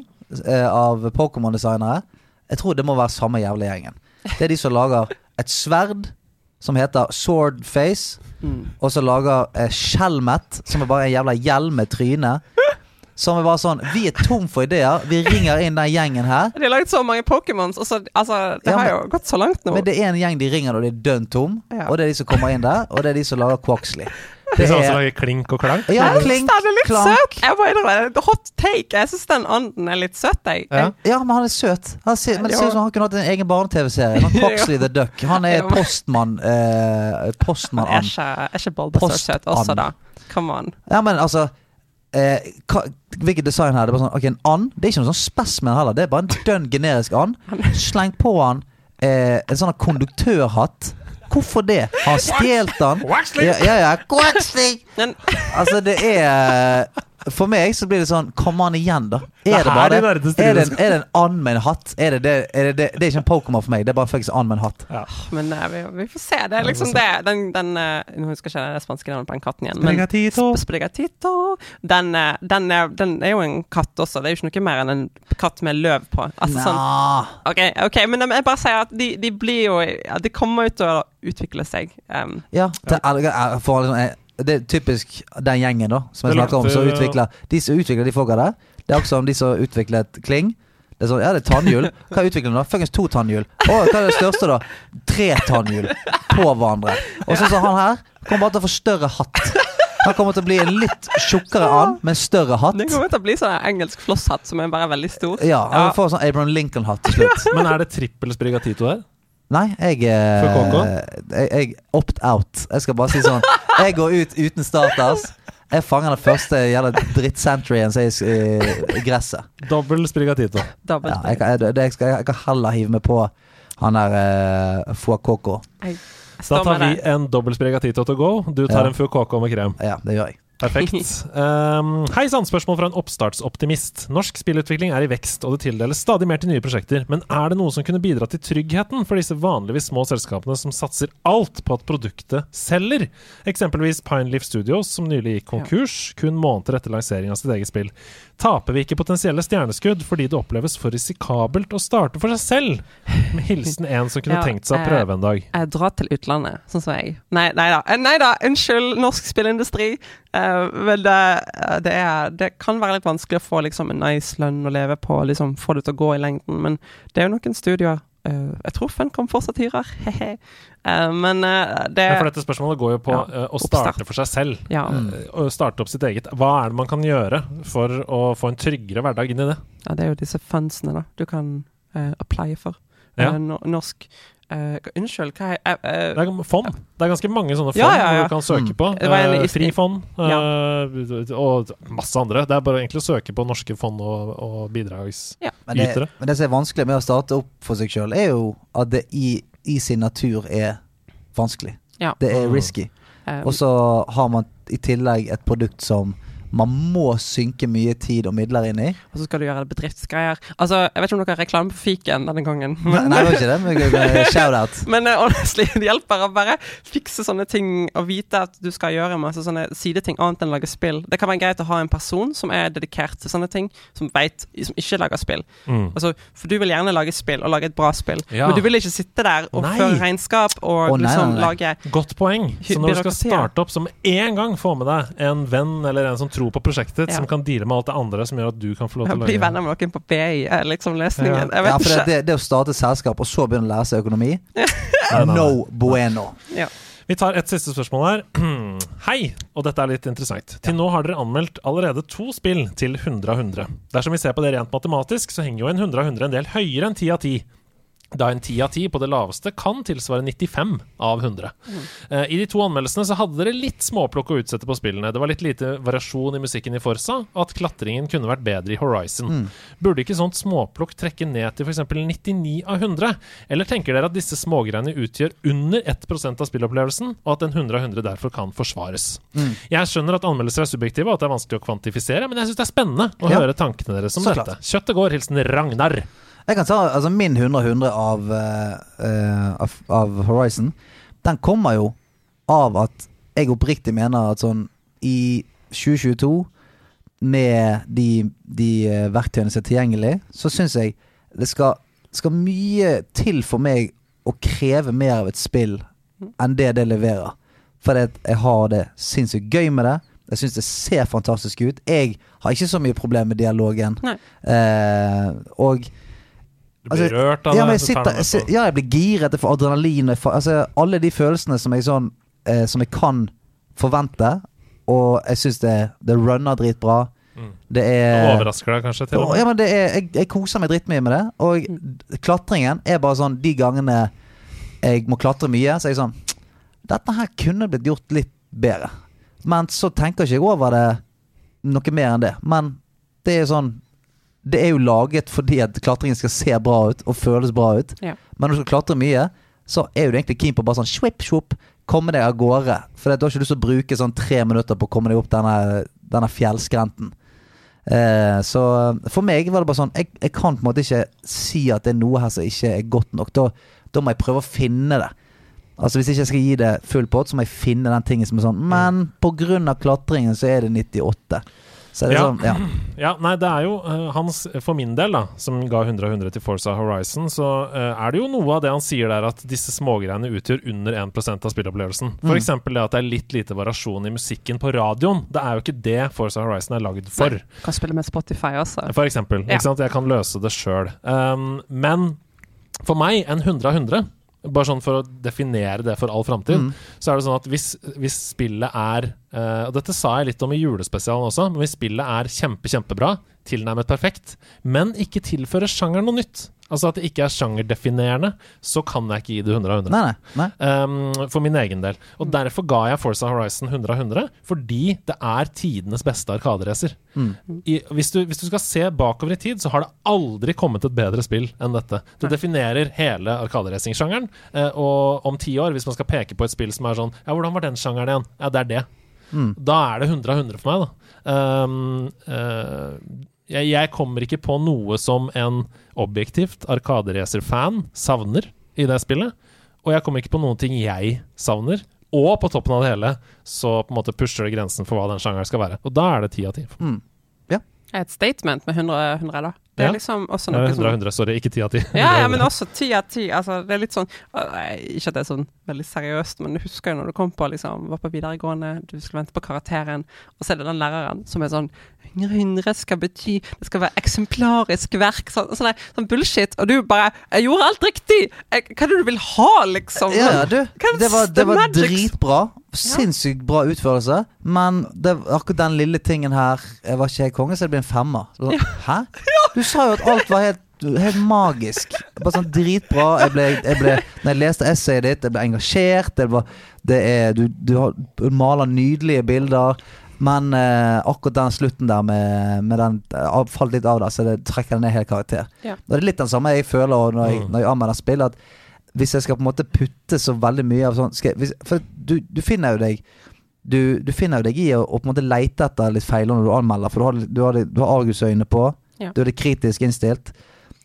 eh, av Pokémon-designere. Jeg tror det må være samme jævla gjengen. Det er de som lager et sverd som heter Swordface. Mm. Og så lager eh, Skjelmet, som er bare en jævla hjelm med tryne. Som er bare sånn Vi er tom for ideer. Vi ringer inn den gjengen her. De har laget så mange Pokémons, Altså, det Ja, har jo gått så langt nå. Men det er en gjeng de ringer når de er dønn tom. Ja. Og det er de som kommer inn der, og det er de som lager Quaxley. Det er sånn som lager klink og klank. Ja, klink, den er litt klank. søt. Jeg må innrømme, hot take. Jeg syns den anden er litt søt, jeg. Ja. Ja, men han er søt. Han ser, men det ser ut som han kunne hatt en egen barne-TV-serie. Han Quaxley the Duck. Han er postmann eh, Postmann Er ikke, er ikke Bulbasaur søt også, da? Come on. Ja, men altså eh, hva, Hvilket design her? Det er bare sånn Ok, en and. Det er ikke noe sånn specimen heller. Det er bare en dønn generisk and. Sleng på han eh, en sånn konduktørhatt. Hvorfor det? Har han stjålet den? Ja, ja, ja. Quaxley! Altså, det er For meg så blir det sånn Kom an igjen, da. Er det, det bare de det? Er det, en- er det en and med en hatt? Er det, det, er det, det, det er ikke en Pokémon for meg. Det er bare fuckings and med en hatt. Men eh, vi, vi får se. Det er liksom det. Den, den eh, Nå husker jeg ikke det spanske navnet på den katten igjen. Men Sprigatito. Sprigatito. Den, eh, den, er, den er jo en katt også. Det er jo ikke noe mer enn en katt med løv på. Altså sånn Nah. Ok, ok, men jeg bare sier at de, de blir jo ja, De kommer jo til å utvikle seg. Um, Ja, til, er, liksom, jeg- det er typisk den gjengen da som jeg snakker om. Som utvikler, de som utvikler de folka der, det er også som de som utviklet Kling. Det er sånn, ja, det er tannhjul. Hva utvikler de da? Fuckings to tannhjul. Å, hva er det største, da? Tre tannhjul på hverandre. Og så så han her kommer bare til å få større hatt. Han kommer til å bli en litt tjukkere and med en større hatt. det kommer til å bli sånn en engelsk flosshatt som er bare veldig stor. Ja, han får sånn Abraham Lincoln-hatt til slutt. Men er det trippel Sprigatito her? Nei, jeg, eh, jeg, jeg opt out. Jeg skal bare si sånn Jeg går ut uten starters. Jeg fanger den første jævla drittcenturyen som er i eh, gresset. Dobbel Sprigatito. Ja, jeg, kan- jeg, jeg, skal, jeg kan heller hive meg på han der uh, Fuakoko. Jeg Da tar vi en dobbel Sprigatito to go. Du tar Ja. en Fucoco med krem. Ja, det gjør jeg. Perfekt. Um, Hei sann, spørsmål fra en oppstartsoptimist. Norsk spillutvikling er i vekst, og det tildeles stadig mer til nye prosjekter. Men er det noe som kunne bidra til tryggheten for disse vanligvis små selskapene som satser alt på at produktet selger? Eksempelvis Pineleaf Studios, som nylig gikk konkurs, kun måneder etter lansering av sitt eget spill. Taper vi ikke potensielle stjerneskudd fordi det oppleves for risikabelt å starte for seg selv? Med hilsen en som kunne Ja, tenkt seg å prøve en dag. Jeg drar til utlandet, sånn som jeg. Nei, nei da. Eh, Nei da, unnskyld, norsk spillindustri. Uh, men det, eh, det, er, det kan være litt vanskelig å få liksom, en nice lønn å leve på, liksom, få det til å gå i lengden. Men det er jo noen studier Jeg tror Funcom fortsatt hyrer, he-he. Eh, men eh, det Ja, for dette spørsmålet går jo på Ja, eh, å oppstart. starte for seg selv. Ja, Eh, Å starte opp sitt eget. Hva er det man kan gjøre for å få en tryggere hverdag inn i det? ja, det er jo disse fundsene da du kan uh, apply for. Ja. Eh, norsk eh, Unnskyld, hva er uh, uh, Det er fond. Det er ganske mange sånne fond Ja, ja, ja. du kan søke Mm. på. Uh, Eh, Frifond eh, og masse andre. Det er bare egentlig å søke på norske fond og, og bidragsytere. Men men det som er vanskelig med å starte opp for seg sjøl, er jo at det i, i sin natur er vanskelig. Ja. Det er Mm. risky. Og så har man i tillegg et produkt som man må synke mye tid og midler inn i. Og så skal du gjøre bedriftsgreier. Altså, Jeg vet ikke om dere har reklame på fiken denne gangen. Nei, det var ikke det, men men shout-out. Men uh, honestly, det hjelper å bare fikse sånne ting og vite at du skal gjøre masse sånne sideting annet enn lage spill. Det kan være greit å ha en person som er dedikert til sånne ting, som vet, som ikke lager spill. Mm. Altså, for du vil gjerne lage spill, og lage et bra spill. Ja. Men du vil ikke sitte der og Nei. føre regnskap og oh, nei, liksom nei, nei. lage Godt poeng. Så når du skal starte opp, så med en gang få med deg en venn eller en som tror på prosjektet ditt, Ja. som kan deale med alt det andre som gjør at du kan få lov til å Bli lage venner med noen på BI er liksom løsningen. Ja. Jeg vet Ja, for det, ikke. det, det å starte et selskap og så begynne å lære seg økonomi, no bueno. Ja. Vi tar et siste spørsmål her. Hei, og dette er litt interessant. Til nå har dere anmeldt allerede to spill til 100 av 100. Dersom vi ser på det rent matematisk, så henger jo en 100 av 100 en del høyere enn 10 av 10. Da en 10 av 10 på det laveste kan tilsvare 95 av 100. Eh, I de to anmeldelsene så hadde dere litt småplukk å utsette på spillene. Det var litt lite variasjon i musikken i Forsa, og at klatringen kunne vært bedre i Horizon. Burde ikke sånt småplukk trekke ned til f.eks. 99 av 100? Eller tenker dere at disse smågreiene utgjør under 1% av spillopplevelsen, og at en 100 av 100 derfor kan forsvares? Jeg skjønner at anmeldelser er subjektive, og at det er vanskelig å kvantifisere, men jeg syns det er spennende å Ja. høre tankene deres om Så dette. Kjøttet går. Hilsen Ragnar. Jeg kan ta altså min 100-100 av, eh, av, av Horizon. Den kommer jo av at jeg oppriktig mener at sånn i 2022, med de, de eh, verktøyene som er tilgjengelig, så syns jeg det skal, skal mye til for meg å kreve mer av et spill enn det det leverer. For jeg har det sinnssykt gøy med det. Jeg syns det ser fantastisk ut. Jeg har ikke så mye problem med dialogen. Eh, og Du blir Altså, rørt av ja, det. jeg, sitter, jeg, med ja, jeg blir giret, jeg får adrenalin jeg får, altså, Alle de følelsene som jeg sånn eh, Som jeg kan forvente. Og jeg syns det, det runner dritbra. Mm. Det Det er overrasker deg kanskje til og Eh, ja, med? men det er, jeg, jeg koser meg drittmye med det. Og klatringen er bare sånn De gangene jeg må klatre mye, så er jeg sånn Dette her kunne blitt gjort litt bedre. Men så tenker ikke jeg over det noe mer enn det. Men det er sånn Det er jo laget fordi at klatringen skal se bra ut og føles bra ut. Ja. Men når du skal klatre mye, så er du egentlig keen på bare sånn swipp, swipp, komme deg av gårde. For du har ikke lyst til å bruke sånn tre minutter på å komme deg opp denne, denne fjellskrenten. Eh, så for meg var det bare sånn jeg, jeg kan på en måte ikke si at det er noe her som ikke er godt nok. Da, da må jeg prøve å finne det. Altså Hvis ikke jeg skal gi det full pott, så må jeg finne den tingen som er sånn Men av klatringen så er det 98. Ja. sånn, ja. Ja, nei, det er jo uh, hans For min del, da, som ga 100 av 100 til Forza Horizon, så uh, er det jo noe av det han sier der, at disse smågreiene utgjør under 1% av spillopplevelsen. For Mm. det at det er litt lite variasjon i musikken på radioen. Det er jo ikke det Forza Horizon er lagd for. Kan spille med Spotify også. For eksempel. Ja. Jeg kan løse det sjøl. Um, men for meg, en 100 av 100 bare sånn for å definere det for all framtid, Mm. så er det sånn at hvis, hvis spillet er eh, Og dette sa jeg litt om i julespesialen også, men hvis spillet er kjempe, kjempebra, tilnærmet perfekt, men ikke tilfører sjangeren noe nytt, altså at det ikke er sjangerdefinerende, så kan jeg ikke gi det 100 av 100. Nei, nei. nei. Um, for min egen del. Og derfor ga jeg Forza Horizon 100 av 100, fordi det er tidenes beste arkaderacer. Mm. Hvis, du, hvis du skal se bakover i tid, så har det aldri kommet et bedre spill enn dette. Det definerer hele arkaderacing-sjangeren. Eh, og om ti år, hvis man skal peke på et spill som er sånn Ja, hvordan var den sjangeren igjen? Ja, det er det. Mm. Da er det 100 av 100 for meg, da. Um, uh, jeg, jeg kommer ikke på noe som en objektivt Arkaderacer-fan savner i det spillet. Og jeg kommer ikke på noen ting jeg savner. Og på toppen av det hele så på en måte pusher det grensen for hva den sjangeren skal være. Og da er det ti av ti. Mm. Et statement med 100, 100 da. Det er Ja. liksom også noe 100 som av 100, sorry, ikke ti av ti. Ja, ja, men også ti av ti. Altså, det er litt sånn Ikke at det er sånn veldig seriøst, men du husker jo når du kom på liksom, var på videregående, du skulle vente på karakteren, og så er det den læreren som er sånn 100 100 skal bety Det skal være eksemplarisk verk. Sånn, sånn, sånn bullshit. Og du bare 'Jeg gjorde alt riktig!' Jeg, hva er det du vil ha, liksom? Ja, du. Er Det var, det var dritbra. Sinnssykt bra utførelse. Men det, akkurat den lille tingen her Jeg var ikke helt konge, så det ble en femmer. Så, Hæ? Du sa jo at alt var helt Helt magisk. Bare sånn dritbra. Jeg ble, jeg ble, når jeg leste essayet ditt, jeg ble engasjert. Jeg ble, det er, du, du, har, du maler nydelige bilder. Men eh, akkurat den slutten der med, med den Falt litt av der, så det trekker ned helt karakter. Ja. Og det er litt den samme jeg føler når jeg, Mm. når jeg anmelder spill. At hvis jeg skal på en måte putte så veldig mye av sånn jeg- hvis, For du, du finner jo deg du, du finner jo deg i å, på en måte leite etter litt feiler når du anmelder, for du har, du har, det- du har argusøyne på. Ja. Du er det kritisk innstilt.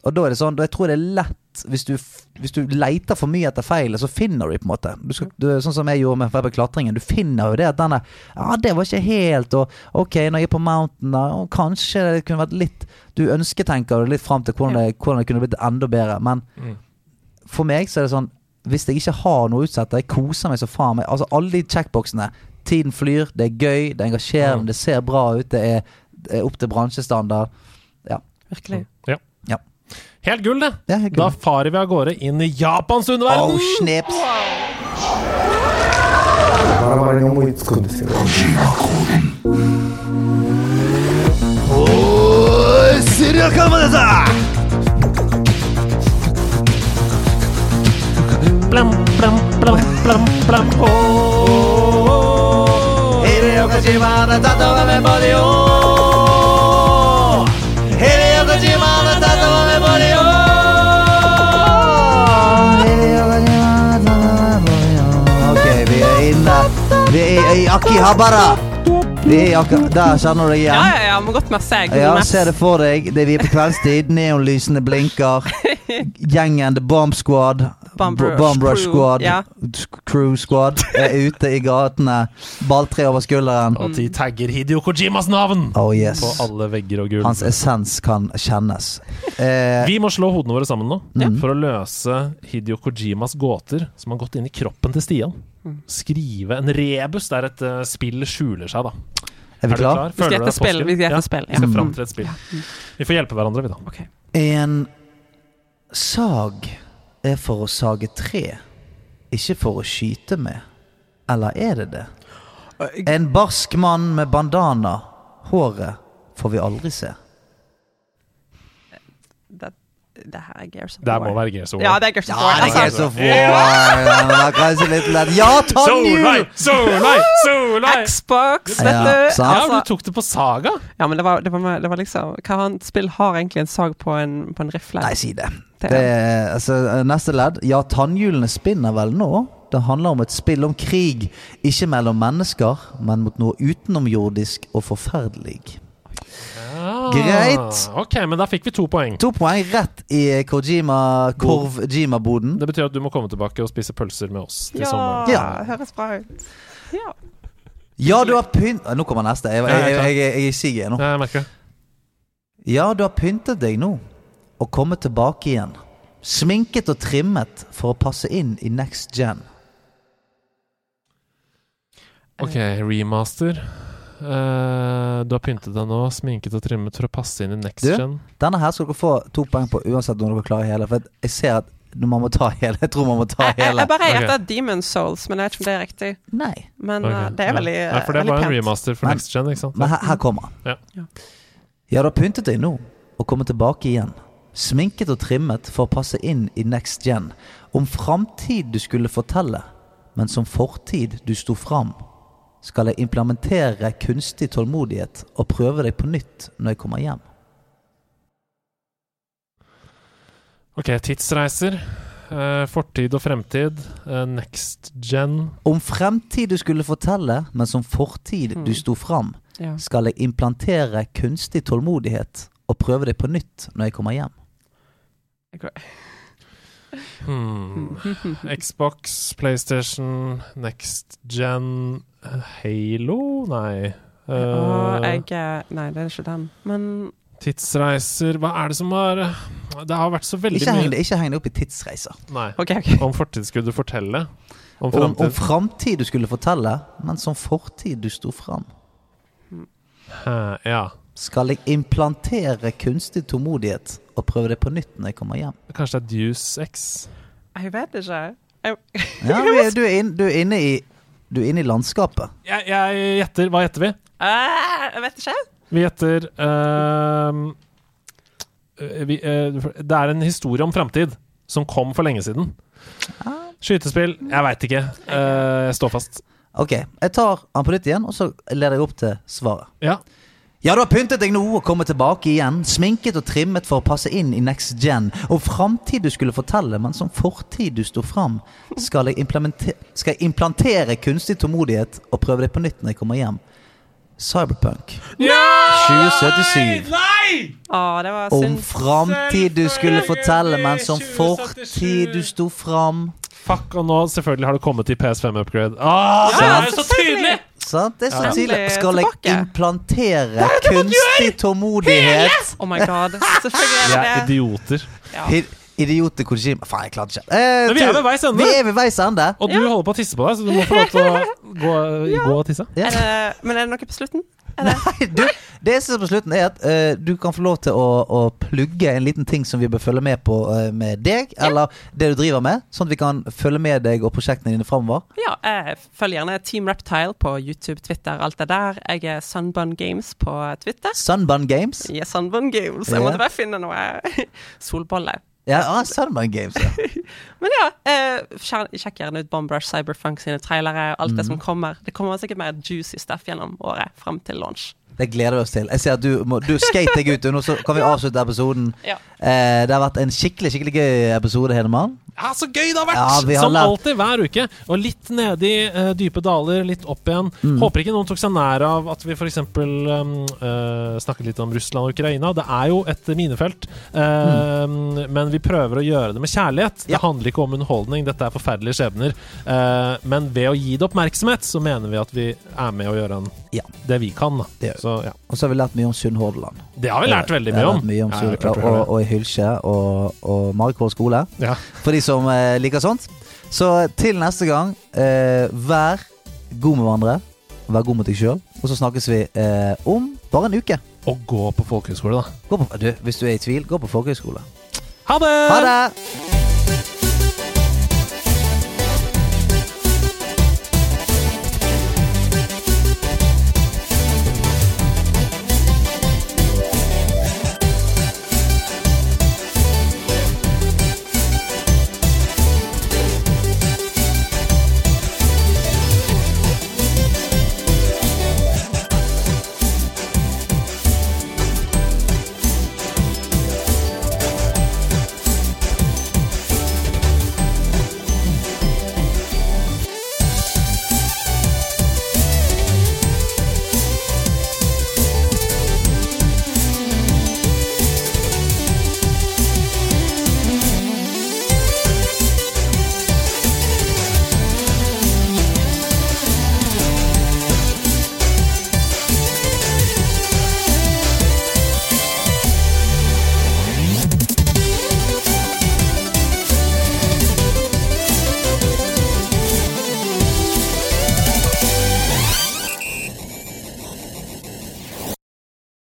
Og da er det sånn, jeg tror det er lett Hvis du, hvis du leter for mye etter feilet, så finner du dem på en måte. Du skal, du, sånn som jeg gjorde med eksempel klatringen. Du finner jo det at denne Ja, det var ikke helt Og ok, når jeg er på mountain, da Kanskje det kunne vært litt Du ønsketenker litt fram til hvordan det, hvordan det kunne blitt enda bedre, men Mm. For meg så er det sånn Hvis jeg ikke har noe å utsette, jeg koser meg så faen meg Altså alle de checkboxene. Tiden flyr, det er gøy, det er engasjerende, Mm. det ser bra ut, det er, det er opp til bransjestandard. Ja. Virkelig. Ja. Ja. Helt gull, det. Ja, helt Da farer vi av gårde inn i Japans underverden. Oh, snips! Blam, blam, blam, blam, blam. Oh. Hideo Kojima har tatt over med både i år. Hideo Kojima har tatt over med både i år. Hideo Kojima har tatt over med både i år. Ok, vi er inne. Vi er i Akihabara. Vi er akkurat Der kjenner du deg igjen. ja, ja. Må godt messe. Google Ja, se det for deg. Det er vi er på kveldstid. Neonlysene blinker. Gjengen The Bomb Squad. Bomb Rush Bomb Rush Squad. ja. Crew Squad er ute i gatene. Balltre over skulderen. Og de tagger Hidio Kojimas navn Oh yes. på alle vegger og gulv. Hans essens kan kjennes. Eh, Vi må slå hodene våre sammen nå Mm. for å løse Hidio Kojimas gåter som har gått inn i kroppen til Stian. Mm. Skrive en rebus der et uh, spill skjuler seg, da. er vi Er du klar? klar? Føler du deg spill, påskrevet? vi skal gjette Ja, spill, Vi skal fram til et spill. Vi får hjelpe hverandre, vi, da. Okay. En sag er for å sage tre, ikke for å skyte med. Eller er det det? En barsk mann med bandana. Håret får vi aldri se. Det, det her er Gears of Det War. må være Gears of Ja, det er Gears of War. Ja, det er altså. Gears of War. Ja, kanskje litt lett. Ja, Solveig! tannhjul! Solveig! Solveig! Xbox, vet Ja, du. Ja, Altså, du tok det på Saga? ja, men det var, det var, det var liksom Hva annet spill har egentlig en sag på en, på en rifle? Nei, si det. Det- det er, altså, neste ledd. Ja, tannhjulene spinner vel nå. Det handler om et spill om krig. Ikke mellom mennesker, men mot noe utenomjordisk og forferdelig. Ah, Greit. Ok, men da fikk vi to poeng. To poeng rett i Kojima Korv-Jima-boden. Det betyr at du må komme tilbake og spise pølser med oss til Ja, sommeren. Ja. høres bra ut. Ja. Ja, du har pynt... Nå kommer neste. Jeg, jeg, jeg jeg, klar. jeg, jeg, er i siget nå. Jeg merker det. Ja, du har pyntet deg nå, og kommet tilbake igjen. Sminket og trimmet for å passe inn i next gen. Ok, remaster. Eh, du har pyntet deg nå, sminket og trimmet for å passe inn i next Du? gen. Denne her skal dere få to poeng på uansett om dere klarer hele. For jeg ser at man må ta hele. Jeg tror man må ta Jeg, jeg, hele. jeg bare gjetter okay. Demon Souls, men jeg vet ikke om det er riktig. Nei. Men okay. uh, det er veldig veldig, Ja, for det var en remaster for Men- next gen, ikke sant? Men her, her kommer han. Ja. Ja. Ja, du har pyntet deg nå, og kommet tilbake igjen. Sminket og trimmet for å passe inn i next gen. Om framtid du skulle fortelle, men som fortid du sto fram. Skal jeg implementere kunstig tålmodighet og prøve deg på nytt når jeg kommer hjem? Ok, tidsreiser. eh, fortid og fremtid. eh, next gen. Om fremtid du skulle fortelle, men som fortid du Mm. sto fram. Ja. Skal jeg implantere kunstig tålmodighet og prøve deg på nytt når jeg kommer hjem? Hmm. Xbox, PlayStation, next gen Halo? Nei. Eh, jeg eh, Nei, det er ikke den. Men tidsreiser Hva er det som har Det har vært så veldig Ikke heng mye ikke heng deg opp i tidsreiser. Nei. Okay, okay. Om fortid skulle du fortelle? Om Om, om framtid? framtid du skulle fortelle, men som fortid du sto fram. Hæ, Ja. Skal jeg implantere kunstig tålmodighet og prøve det på nytt når jeg kommer hjem? Kanskje det er Deuce X? Jeg vet ikke. Jeg, Ja, du, er inn, du, er inne i, du er inne i landskapet. Jeg, jeg gjetter. Hva gjetter vi? Eh, jeg vet ikke. Vi gjetter ehm, eh, vi, uh, Det er en historie om framtid som kom for lenge siden. Skytespill? Jeg veit ikke. Eh, jeg står fast. Ok, jeg tar den på nytt igjen, og så leder jeg opp til svaret. Ja. Ja, du har pyntet deg nå og kommet tilbake igjen. Sminket og trimmet for å passe inn i next gen. Og framtid du skulle fortelle, men som fortid du sto fram. Skal jeg, skal jeg implantere kunstig tålmodighet og prøve det på nytt når jeg kommer hjem? Cyberpunk 2077. Nei! Å, det var Om synd. framtid du skulle fortelle, men som fortid du sto fram. Fuck, og nå selvfølgelig har det kommet til PS5-upgrade. Ah, Ja, er så tydelig! Sant? Det er så Ja. Endelig Skal jeg implantere kunstig tålmodighet? Oh my god. Selvfølgelig er det det. idioter. Ja. Idioter Kojima Faen, jeg klarte ikke. Eh, Men vi er ved veis ende. Vi er ved veis ende. Og du holder på å tisse på deg, så du må få lov til å gå, gå og tisse. Ja. Er det, men er det noe på slutten? Nei, du, det som er på slutten, er at uh, du kan få lov til å, å plugge en liten ting som vi bør følge med på uh, med deg, eller det du driver med, sånn at vi kan følge med deg og prosjektene dine framover. Ja, jeg følger gjerne Team Reptile på YouTube, Twitter, alt det der. Jeg er Sunbun Games på Twitter. Sunbun Games. Jeg er Sunbun Games. Jeg måtte bare finne noe solbolle. Ja, ah, Sunbun Games, ja. Men ja, eh, sjekk gjerne ut Bombrush Cyberfunk sine trailere, alt mm. det som kommer. Det kommer sikkert mer juicy stuff gjennom året, fram til launch. Det gleder vi oss til. Jeg ser at Du må Du skate deg ut. Nå så kan vi avslutte episoden. Ja. Eh, det har vært en skikkelig skikkelig gøy episode, Hedemann. Ja, så gøy det har vært! Ja, har Som lært- alltid, hver uke. Og litt nedi uh, dype daler, litt opp igjen. Mm. Håper ikke noen tok seg nær av at vi f.eks. Um, uh, snakket litt om Russland og Ukraina. Det er jo et minefelt, eh, men vi prøver å gjøre det med kjærlighet. Mm. Ja. Det handler ikke om underholdning, dette er forferdelige skjebner. Eh, men ved å gi det oppmerksomhet, så mener vi at vi er med å gjøre en, Ja. det vi kan. Da. Det gjør vi. Så ja. Og så har vi lært mye om Sunnhordland. Det har vi lært veldig mye om. Mye om Ja, klart og, og i Hylkje og, og Marikvål skole. Ja. For de som eh, liker sånt. Så til neste gang, eh, vær god med hverandre. Vær god mot deg sjøl. Og så snakkes vi eh, om bare en uke. Og gå på folkehøyskole, da. Gå på, du, hvis du er i tvil, gå på folkehøyskole. Ha det! Ha det!